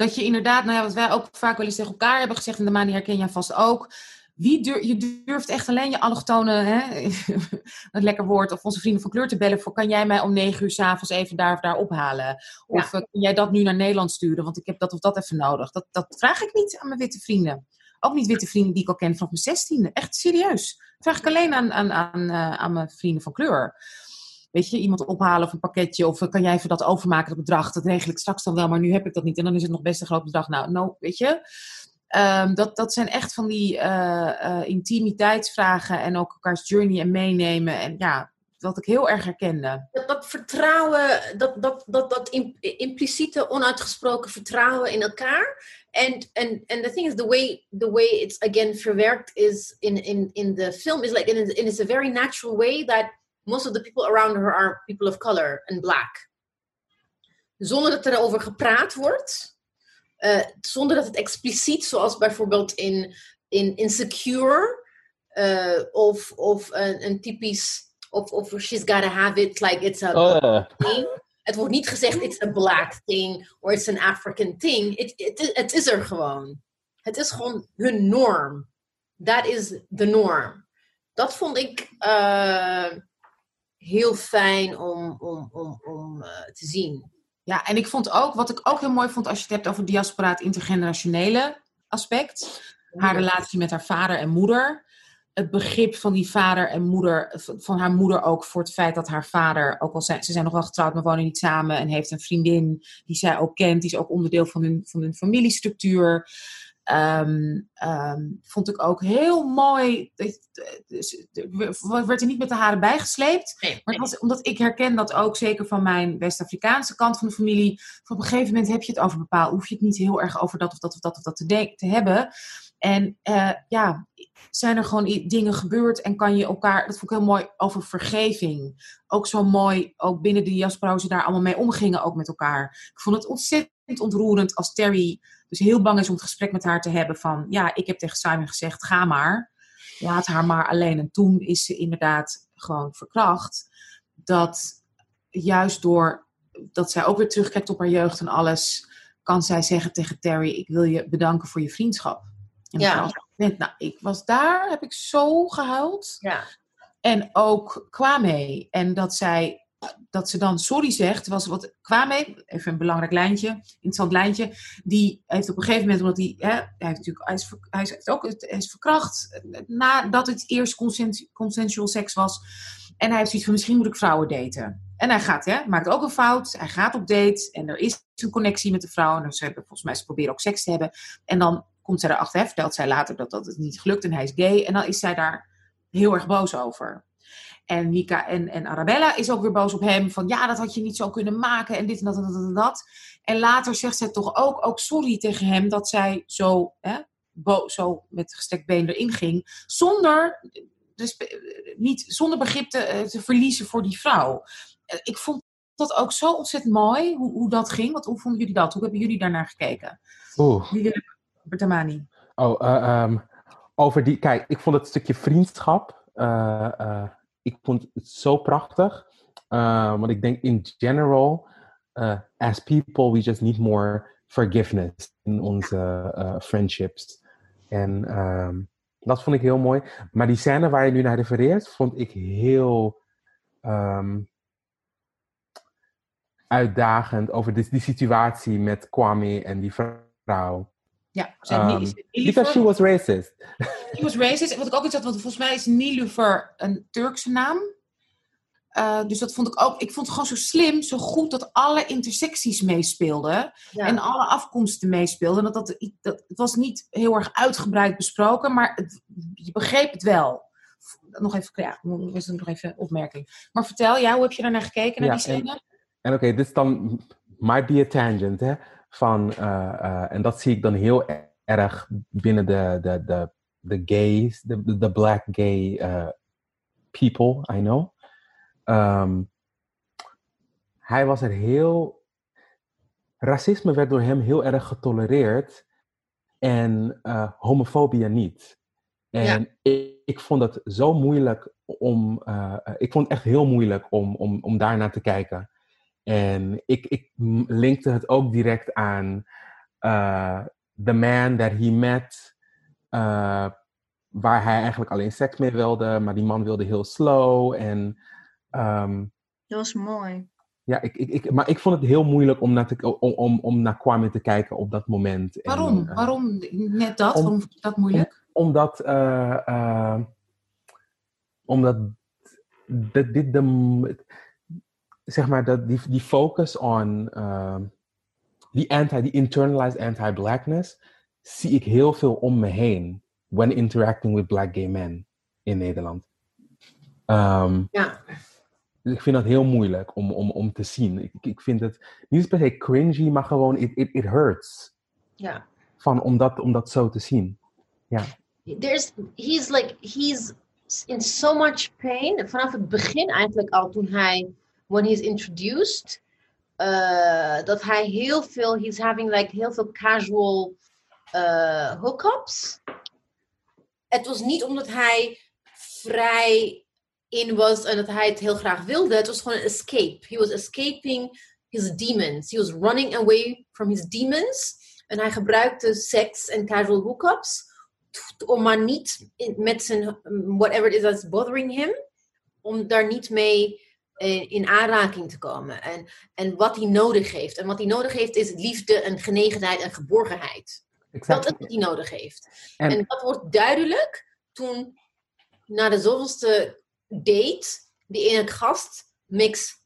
B: Dat je inderdaad, nou ja, wat wij ook vaak wel eens tegen elkaar hebben gezegd, en de maan die herken jij vast ook. Wie durf, je durft echt alleen je allochtone, hè, een lekker woord, of onze vrienden van kleur te bellen voor kan jij mij om negen uur s'avonds even daar of daar ophalen? Of ja. uh, kun jij dat nu naar Nederland sturen, want ik heb dat of dat even nodig. Dat, dat vraag ik niet aan mijn witte vrienden. Ook niet witte vrienden die ik al ken vanaf mijn zestiende. Echt serieus. Dat vraag ik alleen aan, aan, aan, uh, aan mijn vrienden van kleur. Weet je, iemand ophalen of een pakketje. Of kan jij even dat overmaken, dat bedrag. Dat regel ik straks dan wel, maar nu heb ik dat niet. En dan is het nog best een groot bedrag. Nou, no, weet je. Um, dat, dat zijn echt van die uh, intimiteitsvragen en ook elkaars journey en meenemen. En ja, wat ik heel erg herkende.
D: Dat, dat vertrouwen, dat, dat, dat, dat impliciete, onuitgesproken vertrouwen in elkaar. And and and the thing is, the way the way it's again verwerkt is in in in the film is like in it's a very natural way that most of the people around her are people of color and black. Zonder dat er over gepraat wordt. Uh, zonder dat het expliciet, zoals bijvoorbeeld in, in Insecure, uh, of, of een, een, typisch, of, of She's Gotta Have It, like it's a
E: uh.
D: thing. Het wordt niet gezegd, it's a black thing, or it's an African thing. Het it, it, it is er gewoon. Het is gewoon hun norm. That is the norm. Dat vond ik uh, heel fijn om, om, om, om te zien.
B: Ja, en ik vond ook, wat ik ook heel mooi vond als je het hebt over diaspora, het intergenerationele aspect. Haar relatie met haar vader en moeder. Het begrip van die vader en moeder, van haar moeder ook voor het feit dat haar vader, ook al zijn ze zijn nog wel getrouwd, maar wonen niet samen en heeft een vriendin die zij ook kent, die is ook onderdeel van hun, van hun familiestructuur. Um, um, vond ik ook heel mooi. Dus, werd er niet met de haren bijgesleept.
D: Nee,
B: maar was, omdat ik herken dat ook, zeker van mijn West-Afrikaanse kant van de familie. Op een gegeven moment heb je het over bepaald. Hoef je het niet heel erg over dat of dat of dat of dat te, te hebben. En uh, ja, zijn er gewoon dingen gebeurd en kan je elkaar. Dat vond ik heel mooi over vergeving. Ook zo mooi, ook binnen de diaspora, ze daar allemaal mee omgingen, ook met elkaar. Ik vond het ontzettend ontroerend als Terry dus heel bang is om het gesprek met haar te hebben van, ja, ik heb tegen Simon gezegd, ga maar. Laat haar maar alleen. En toen is ze inderdaad gewoon verkracht. Dat juist door dat zij ook weer terugkijkt op haar jeugd en alles, kan zij zeggen tegen Terry, ik wil je bedanken voor je vriendschap. En
D: ja.
B: Nou, ik was daar, heb ik zo gehuild.
D: Ja.
B: En ook Kwame. En dat zij dat ze dan sorry zegt, was wat Kwame, even een belangrijk lijntje, interessant lijntje, die heeft op een gegeven moment, omdat hij, hè, hij heeft natuurlijk, hij is, ook, hij is verkracht nadat het eerst consensual seks was. En hij heeft zoiets van, misschien moet ik vrouwen daten. En hij gaat, hè, maakt ook een fout. Hij gaat op date en er is een connectie met de vrouw. En ze hebben volgens mij, ze proberen ook seks te hebben. En dan komt zij erachter, hè, vertelt zij later dat dat het niet gelukt en hij is gay. En dan is zij daar heel erg boos over. En Mika en, en Arabella is ook weer boos op hem. Van ja, dat had je niet zo kunnen maken. En dit en dat en dat en dat. En later zegt zij toch ook, ook sorry tegen hem dat zij zo, hè, bo- zo met gestrekt been erin ging. Zonder, dus, eh, niet, zonder begrip te, eh, te verliezen voor die vrouw. Eh, Ik vond dat ook zo ontzettend mooi, hoe, hoe dat ging. Want hoe vonden jullie dat? Hoe hebben jullie daarnaar gekeken?
E: Oeh.
B: Jullie, Bertamani.
E: Oh, eh, ehm, over die. Kijk, ik vond het stukje vriendschap. Ik vond het zo prachtig. Eh, want ik denk in general, eh, as people, we just need more forgiveness in onze eh, friendships. En ehm, dat vond ik heel mooi. Maar die scène waar je nu naar refereert, vond ik heel ehm, uitdagend over die, die situatie met Kwame en die vrouw.
B: Ja, zijn
E: Um,
B: is
E: because she was racist.
B: She was racist. Wat ik ook iets had, want volgens mij is Nilufer een Turkse naam. Eh, dus dat vond ik ook. Ik vond het gewoon zo slim, zo goed dat alle intersecties meespeelden.
D: Ja.
B: En alle afkomsten meespeelden. Dat, dat, dat, het was niet heel erg uitgebreid besproken, maar het, je begreep het wel. Nog even, ja, was nog even een opmerking. Maar vertel, ja, hoe heb je daarnaar gekeken, naar
E: Ja,
B: die scène?
E: En oké, dit is dan might be a tangent, hè? Van, eh, eh, en dat zie ik dan heel erg binnen de, de, de, de gays, de, de- black gay eh, people, I know. Ehm, hij was er heel. Racisme werd door hem heel erg getolereerd en eh, homofobie niet. En ik, ik vond het zo moeilijk om. ik vond het echt heel moeilijk om, om, om daarnaar te kijken. En ik, ik linkte het ook direct aan eh The Man That He Met, eh, waar hij eigenlijk alleen seks mee wilde, maar die man wilde heel slow. En ehm,
C: Dat was mooi.
E: ja, ik, ik, ik, maar ik vond het heel moeilijk om naar, te, om, om, om naar Kwame te kijken op dat moment. En,
B: Waarom?
E: eh,
B: Waarom net dat?
E: om-
B: Waarom vond je dat moeilijk?
E: omdat, omdat dit, dit de, zeg maar, dat die, die focus on, eh, die anti, die internalized anti-blackness, zie ik heel veel om me heen when interacting with black gay men in Nederland. Ehm,
D: Ja.
E: ik vind dat heel moeilijk om, om, om te zien. Ik, ik vind het niet per se cringy, maar gewoon it, it, it hurts.
D: ja.
E: Van, om, dat, om dat zo te zien.
D: there's he's like he's in so much pain vanaf het begin eigenlijk al toen hij when he's introduced uh, dat hij heel veel he's having like heel veel casual uh, hookups. Het was niet omdat hij vrij in was en dat hij het heel graag wilde. Het was gewoon een escape. He was escaping his demons. He was running away from his demons. En hij gebruikte seks en casual hookups om maar niet met zijn whatever it is that's bothering him, om daar niet mee in aanraking te komen. En, en wat hij nodig heeft. En wat hij nodig heeft is liefde en genegenheid en geborgenheid. Dat
E: Exact.
D: is wat hij nodig heeft.
E: En-
D: En, dat wordt duidelijk toen na de zoveelste date die ene gast mix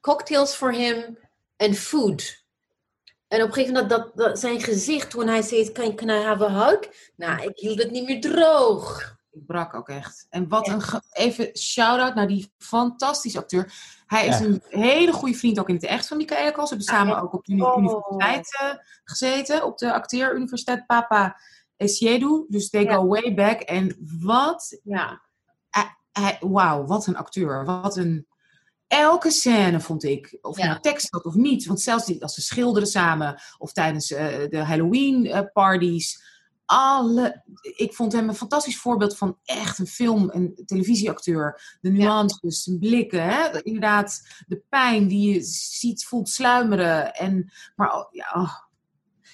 D: cocktails voor hem en food. En op een gegeven moment dat, dat zijn gezicht toen hij zei, can, can I have a hug? Nou, ik hield het niet meer droog.
B: Ik brak ook echt. En wat een... Even shout-out naar die fantastische acteur. Hij is een hele goede vriend ook in het echt van Michaela Kals. Ze hebben samen
D: ja.
B: ook op de
D: Oh.
B: universiteit eh, gezeten. Op de acteeruniversiteit Papa Esiedu. Dus they
D: Ja.
B: go way back. En wat...
D: Ja,
B: hij- Wauw, wat een acteur. Wat een... Elke scène vond ik, of je
D: Ja.
B: nou tekst had of niet. Want zelfs die, als ze schilderen samen, of tijdens eh, de Halloween-parties. Alle, ik vond hem een fantastisch voorbeeld van echt een film- en televisieacteur. De nuances, zijn blikken, hè? inderdaad, de pijn die je ziet, voelt sluimeren. En, maar ja, oh,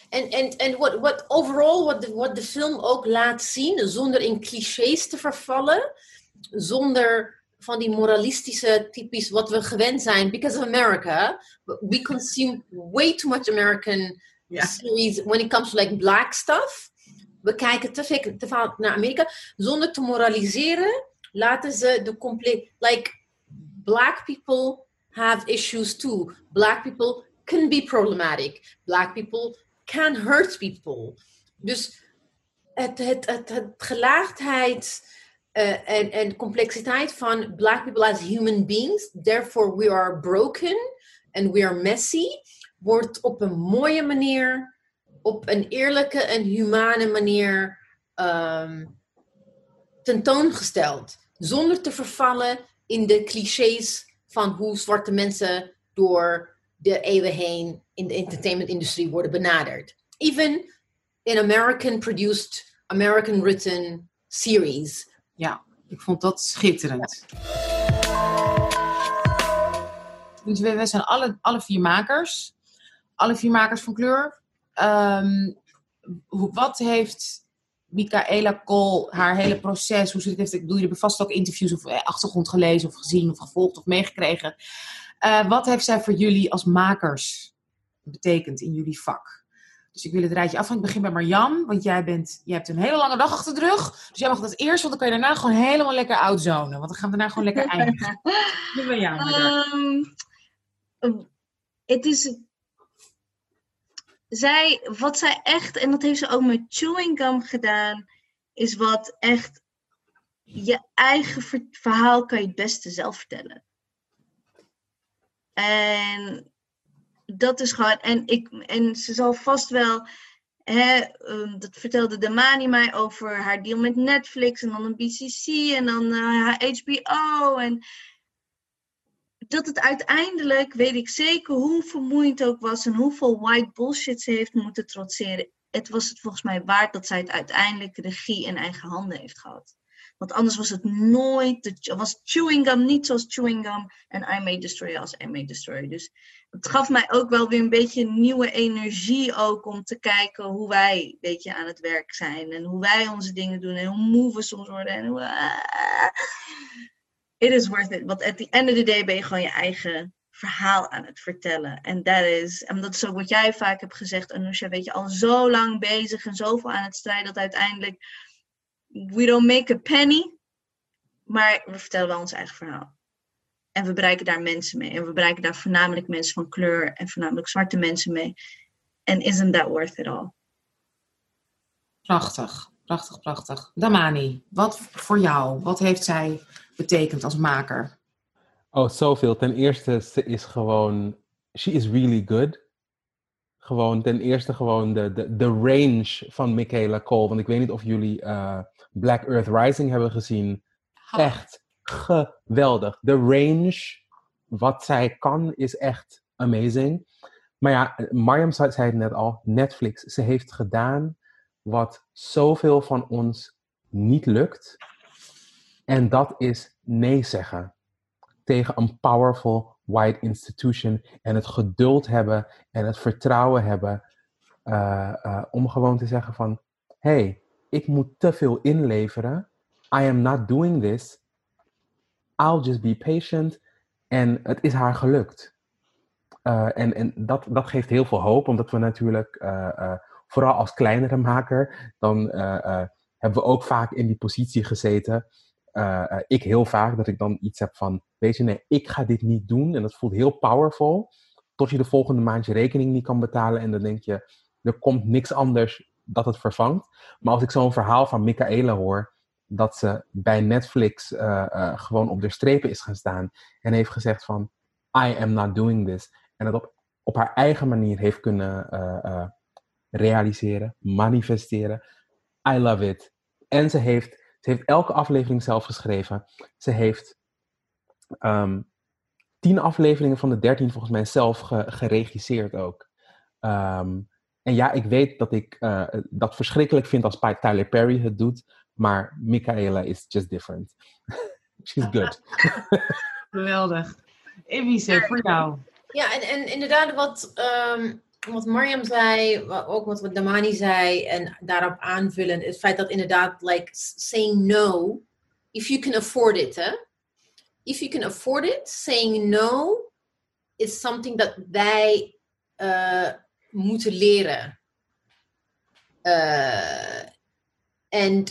D: En, en, en wat, wat overal, wat de, wat de film ook laat zien, zonder in clichés te vervallen, zonder van die moralistische typisch wat we gewend zijn, because of America, we consume way too much American series when it comes to like black stuff. We kijken te veel naar Amerika, zonder te moraliseren, laten ze de compleet, like, black people have issues too. Black people can be problematic. Black people can hurt people. Dus het, het, het, het gelaagdheid eh, en, en complexiteit van black people as human beings, therefore we are broken and we are messy, wordt op een mooie manier, op een eerlijke en humane manier ehm, tentoongesteld. Zonder te vervallen in de clichés van hoe zwarte mensen door de eeuwen heen in de entertainment-industrie worden benaderd. Even in American produced, American written series.
B: Ja, ik vond dat schitterend. We, we zijn alle, alle vier makers. Alle vier makers van kleur. Ehm, wat heeft Michaela Kool, haar hele proces, hoe ze het heeft, ik bedoel, je hebt vast ook interviews of eh, achtergrond gelezen of gezien of gevolgd of meegekregen. Eh, wat heeft zij voor jullie als makers betekend in jullie vak? Dus ik wil het rijtje af. Ik begin bij Marjan, want jij, bent, jij hebt een hele lange dag achter de rug. Dus jij mag dat eerst, want dan kan je daarna gewoon helemaal lekker outzonen. Want dan gaan we daarna gewoon lekker eindigen. Nu bij jou.
C: Het is. Zij, wat zij echt, en dat heeft ze ook met chewing gum gedaan, is wat echt je eigen ver- verhaal kan je het beste zelf vertellen. En dat is gewoon, en, ik, en ze zal vast wel, hè, ehm, dat vertelde Damani mij over haar deal met Netflix en dan een BCC en dan eh, haar HBO. En dat het uiteindelijk, weet ik zeker hoe vermoeiend ook was en hoeveel white bullshit ze heeft moeten trotseren. Het was het volgens mij waard dat zij het uiteindelijk regie in eigen handen heeft gehad. Want anders was het nooit, was chewing gum niet zoals chewing gum en I May Destroy als I May Destroy. Dus het gaf mij ook wel weer een beetje nieuwe energie ook om te kijken hoe wij een beetje aan het werk zijn. En hoe wij onze dingen doen en hoe moe we soms worden. En hoe. It is worth it. Want at the end of the day ben je gewoon je eigen verhaal aan het vertellen. En dat is, en dat is wat jij vaak hebt gezegd, Anousha, weet je, al zo lang bezig en zoveel aan het strijden dat uiteindelijk we don't make a penny, maar we vertellen wel ons eigen verhaal. En we bereiken daar mensen mee. En we bereiken daar voornamelijk mensen van kleur en voornamelijk zwarte mensen mee. En isn't that worth it all?
B: Prachtig, prachtig, prachtig. Damani, wat voor jou, wat heeft zij betekend als maker?
E: Oh, zoveel. Ten eerste, ze is gewoon, she is really good. Gewoon, ten eerste gewoon de, de, de range van Michaela Cole. Want ik weet niet of jullie uh, Black Earth Rising hebben gezien.
B: Ha.
E: Echt geweldig. De range, wat zij kan, is echt amazing. Maar ja, Mariam zei het net al, Netflix. Ze heeft gedaan wat zoveel van ons niet lukt. En dat is nee zeggen tegen een powerful white institution. En het geduld hebben en het vertrouwen hebben uh, uh, om gewoon te zeggen van... hey, ik moet te veel inleveren. I am not doing this. I'll just be patient. En het is haar gelukt. Uh, en en dat, dat geeft heel veel hoop, omdat we natuurlijk, vooral als kleinere maker, dan hebben we ook vaak in die positie gezeten. ik heel vaak dat ik dan iets heb van, weet je, nee, ik ga dit niet doen. En dat voelt heel powerful. Tot je de volgende maand je rekening niet kan betalen. En dan denk je, er komt niks anders dat het vervangt. Maar als ik zo'n verhaal van Michaela hoor, dat ze bij Netflix gewoon op de strepen is gaan staan en heeft gezegd van I am not doing this. En dat op, op haar eigen manier heeft kunnen uh, realiseren, manifesteren. I love it. En ze heeft, ze heeft elke aflevering zelf geschreven. Ze heeft um, tien afleveringen van de dertien volgens mij zelf ge, geregisseerd ook. Um, en ja, ik weet dat ik dat verschrikkelijk vind als Tyler Perry het doet. Maar Michaela is just different. She's good.
B: Geweldig. Evice, voor jou.
D: Ja, en, en inderdaad wat, um, wat Mariam zei, ook wat Damani zei, en daarop aanvullen, het feit dat inderdaad, like, saying no, if you can afford it, hè? If you can afford it, saying no is something that wij uh, moeten leren. Uh, en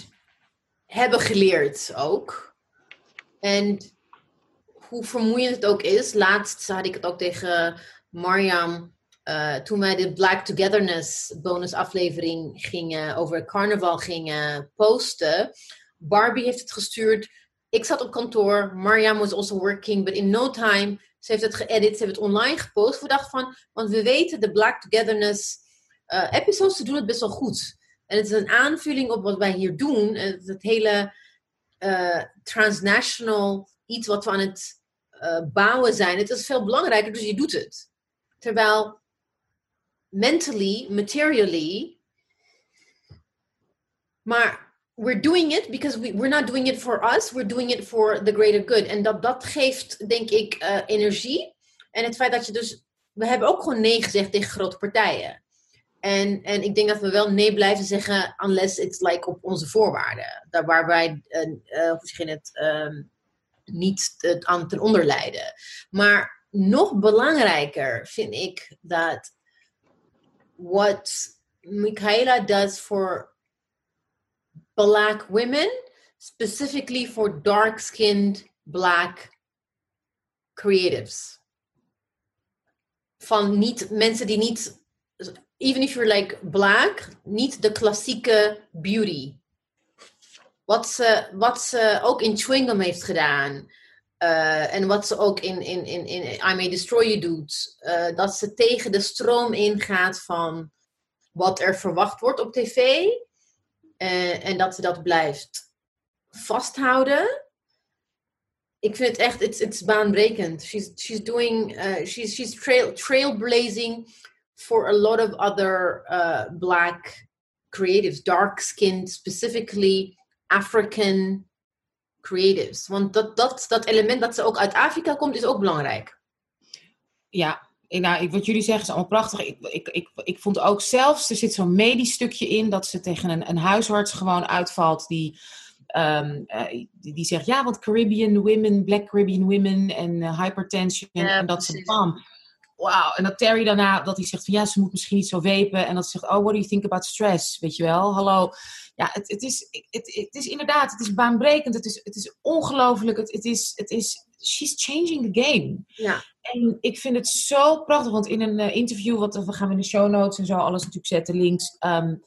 D: hebben geleerd ook. En hoe vermoeiend het ook is. Laatst had ik het ook tegen Mariam. Uh, toen wij de Black Togetherness bonusaflevering gingen over carnaval gingen posten. Barbie heeft het gestuurd. Ik zat op kantoor. Mariam was also working. But in no time, ze heeft het geëdit. Ze heeft het online gepost. We dachten van, want we weten de Black Togetherness uh, episodes, ze doen het best wel goed. En het is een aanvulling op wat wij hier doen. Het, het hele transnational, iets wat we aan het bouwen zijn. Het is veel belangrijker, dus je doet het. Terwijl mentally, materially, maar we're doing it because we, we're not doing it for us, we're doing it for the greater good. En dat, dat geeft, denk ik, uh, energie. En het feit dat je dus, we hebben ook gewoon nee gezegd tegen grote partijen. En, en ik denk dat we wel nee blijven zeggen, unless it's like op onze voorwaarden. Daar waar wij, uh, het, um, niet het aan ten onder lijden. Maar nog belangrijker vind ik dat what Michaela does for black women, specifically for dark-skinned black creatives. Van niet mensen die niet, even if you're like black, niet de klassieke beauty. Wat ze, wat ze ook in Chewing heeft gedaan. Uh, en wat ze ook in, in, in, in I May Destroy You doet. Uh, dat ze tegen de stroom ingaat van wat er verwacht wordt op tv. Uh, en dat ze dat blijft vasthouden. Ik vind het echt, it's, it's baanbrekend. She's, she's doing, she's, she's trail, trailblazing for a lot of other black creatives, dark skinned, specifically African creatives. Want dat, dat, dat element dat ze ook uit Afrika komt, is ook belangrijk.
B: Ja, nou, wat jullie zeggen is allemaal prachtig. Ik, ik, ik, ik vond ook zelfs, er zit zo'n medisch stukje in, dat ze tegen een, een huisarts gewoon uitvalt die, um, uh, die, die, zegt, ja, want Caribbean women, Black Caribbean women en uh, hypertension ja, en dat ze bam. Wauw, en dat Terry daarna, dat hij zegt van ja, ze moet misschien niet zo wepen. En dat ze zegt, oh, what do you think about stress? Weet je wel, hallo ja, het, het, is, het, het is inderdaad, het is baanbrekend. Het is, het is ongelooflijk. Het, het, is, het is, she's changing the game.
D: Ja.
B: En ik vind het zo prachtig, want in een uh, interview, wat we gaan in de show notes en zo alles natuurlijk zetten, links. Um,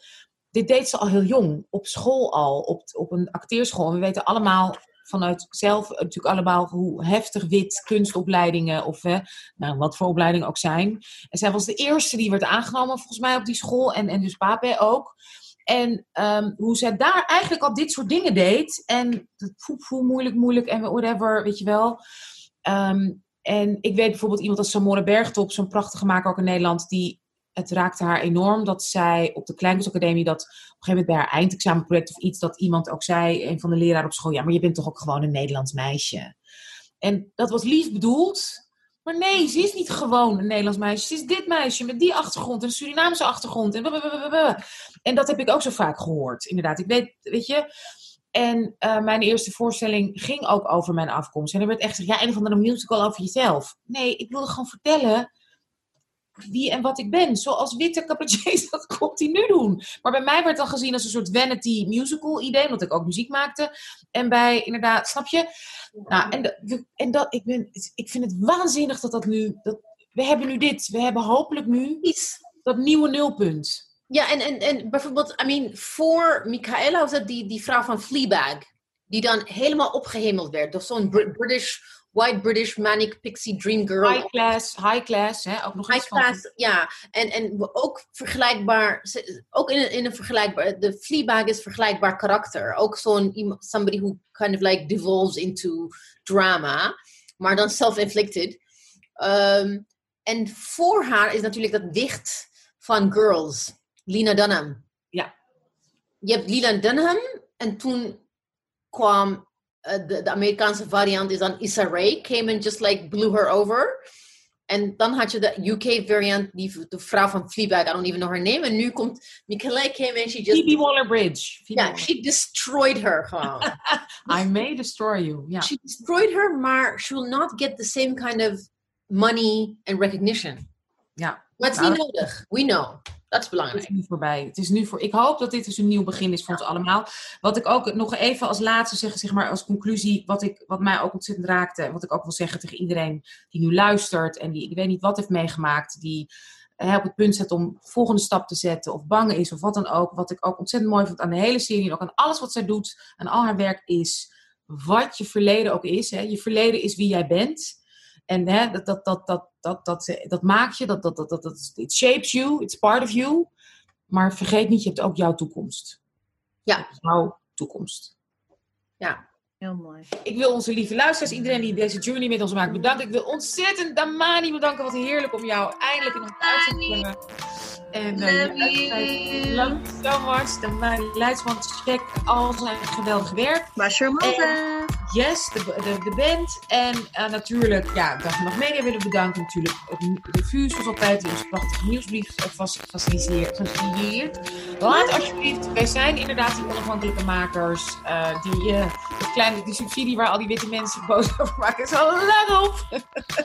B: dit deed ze al heel jong, op school al, op, op een acteerschool. we weten allemaal vanuit zelf natuurlijk allemaal hoe heftig wit kunstopleidingen of hè, nou, wat voor opleidingen ook zijn. En zij was de eerste die werd aangenomen volgens mij op die school en, en dus Pape ook. En um, hoe zij daar eigenlijk al dit soort dingen deed. En voel moeilijk, moeilijk en whatever, weet je wel. Um, en ik weet bijvoorbeeld iemand als Samora Bergtop, zo'n prachtige maker ook in Nederland, die het raakte haar enorm dat zij op de Kleinkunstacademie dat op een gegeven moment bij haar eindexamenproject of iets dat iemand ook zei, een van de leraren op school, ja, maar je bent toch ook gewoon een Nederlands meisje. En dat was lief bedoeld, maar nee, ze is niet gewoon een Nederlands meisje. Ze is dit meisje met die achtergrond, een Surinaamse achtergrond. En, en dat heb ik ook zo vaak gehoord, inderdaad. Ik weet, weet je. En uh, mijn eerste voorstelling ging ook over mijn afkomst. En er werd echt gezegd, ja, een of andere musical over jezelf. Nee, ik wilde gewoon vertellen wie en wat ik ben. Zoals witte cabaretiers dat continu doen. Maar bij mij werd dan gezien als een soort vanity musical idee, omdat ik ook muziek maakte. En bij, inderdaad, snap je? Nou, en, en dat, ik, ben, ik vind het waanzinnig dat dat nu, dat, we hebben nu dit, we hebben hopelijk nu iets, dat nieuwe nulpunt.
D: Ja, en, en, en bijvoorbeeld, I mean, voor Michaela was dat die, die vrouw van Fleabag, die dan helemaal opgehemeld werd. Of zo'n British White British Manic Pixie Dream Girl.
B: High class, high class, hè? ook nog
D: High class, van... ja. En, en ook vergelijkbaar, ook in een, in een vergelijkbaar, de Fleabag is vergelijkbaar karakter. Ook zo'n, somebody who kind of like devolves into drama, maar dan self-inflicted. Um, en voor haar is natuurlijk dat dicht van Girls, Lena Dunham.
B: Ja.
D: Je hebt Lena Dunham en toen kwam uh, de, de, Amerikaanse variant is dan Issa Rae, came and just like blew her over. En dan had je de UK variant, die, de vrouw van Fleabag, I don't even know her name. En nu komt Michaela came and she just...
B: Phoebe Waller-Bridge.
D: Ja, yeah, she destroyed her gewoon.
B: I may destroy you, yeah.
D: She destroyed her, maar she will not get the same kind of money and recognition.
B: Ja.
D: Maar het is niet nodig. We know. Dat is belangrijk.
B: Het is nu voorbij. Het is nu voor, ik hoop dat dit dus een nieuw begin is voor ons allemaal. Wat ik ook nog even als laatste zeg, zeg maar als conclusie, wat, ik, wat mij ook ontzettend raakte. En wat ik ook wil zeggen tegen iedereen die nu luistert en die ik weet niet wat heeft meegemaakt. Die eh, op het punt zet om volgende stap te zetten of bang is of wat dan ook. Wat ik ook ontzettend mooi vond aan de hele serie en ook aan alles wat zij doet en al haar werk is wat je verleden ook is. Hè. Je verleden is wie jij bent. En hè, dat, dat, dat, dat, dat, dat, dat maakt je, dat, dat, dat, dat, dat, it shapes you, it's part of you. Maar vergeet niet, je hebt ook jouw toekomst.
D: Ja.
B: Jouw toekomst.
D: Ja.
C: Heel mooi.
B: Ik wil onze lieve luisteraars, iedereen die deze journey met ons maakt, bedanken. Ik wil ontzettend Damani bedanken. Wat heerlijk om jou eindelijk in ons uit te brengen. En
C: Love you.
B: love you so much. Damani Leidsman, check al zijn geweldig werk.
C: Malta.
B: Yes, de, de, de band. En uh, natuurlijk, ja, Dag en Nacht Media willen bedanken. Natuurlijk de Fuse, zoals altijd, die ons prachtige nieuwsbrief faciliteert. Laat alsjeblieft, wij zijn inderdaad die onafhankelijke makers. Uh, die, uh, kleine, die subsidie waar al die witte mensen boos over maken. Zo, laat op!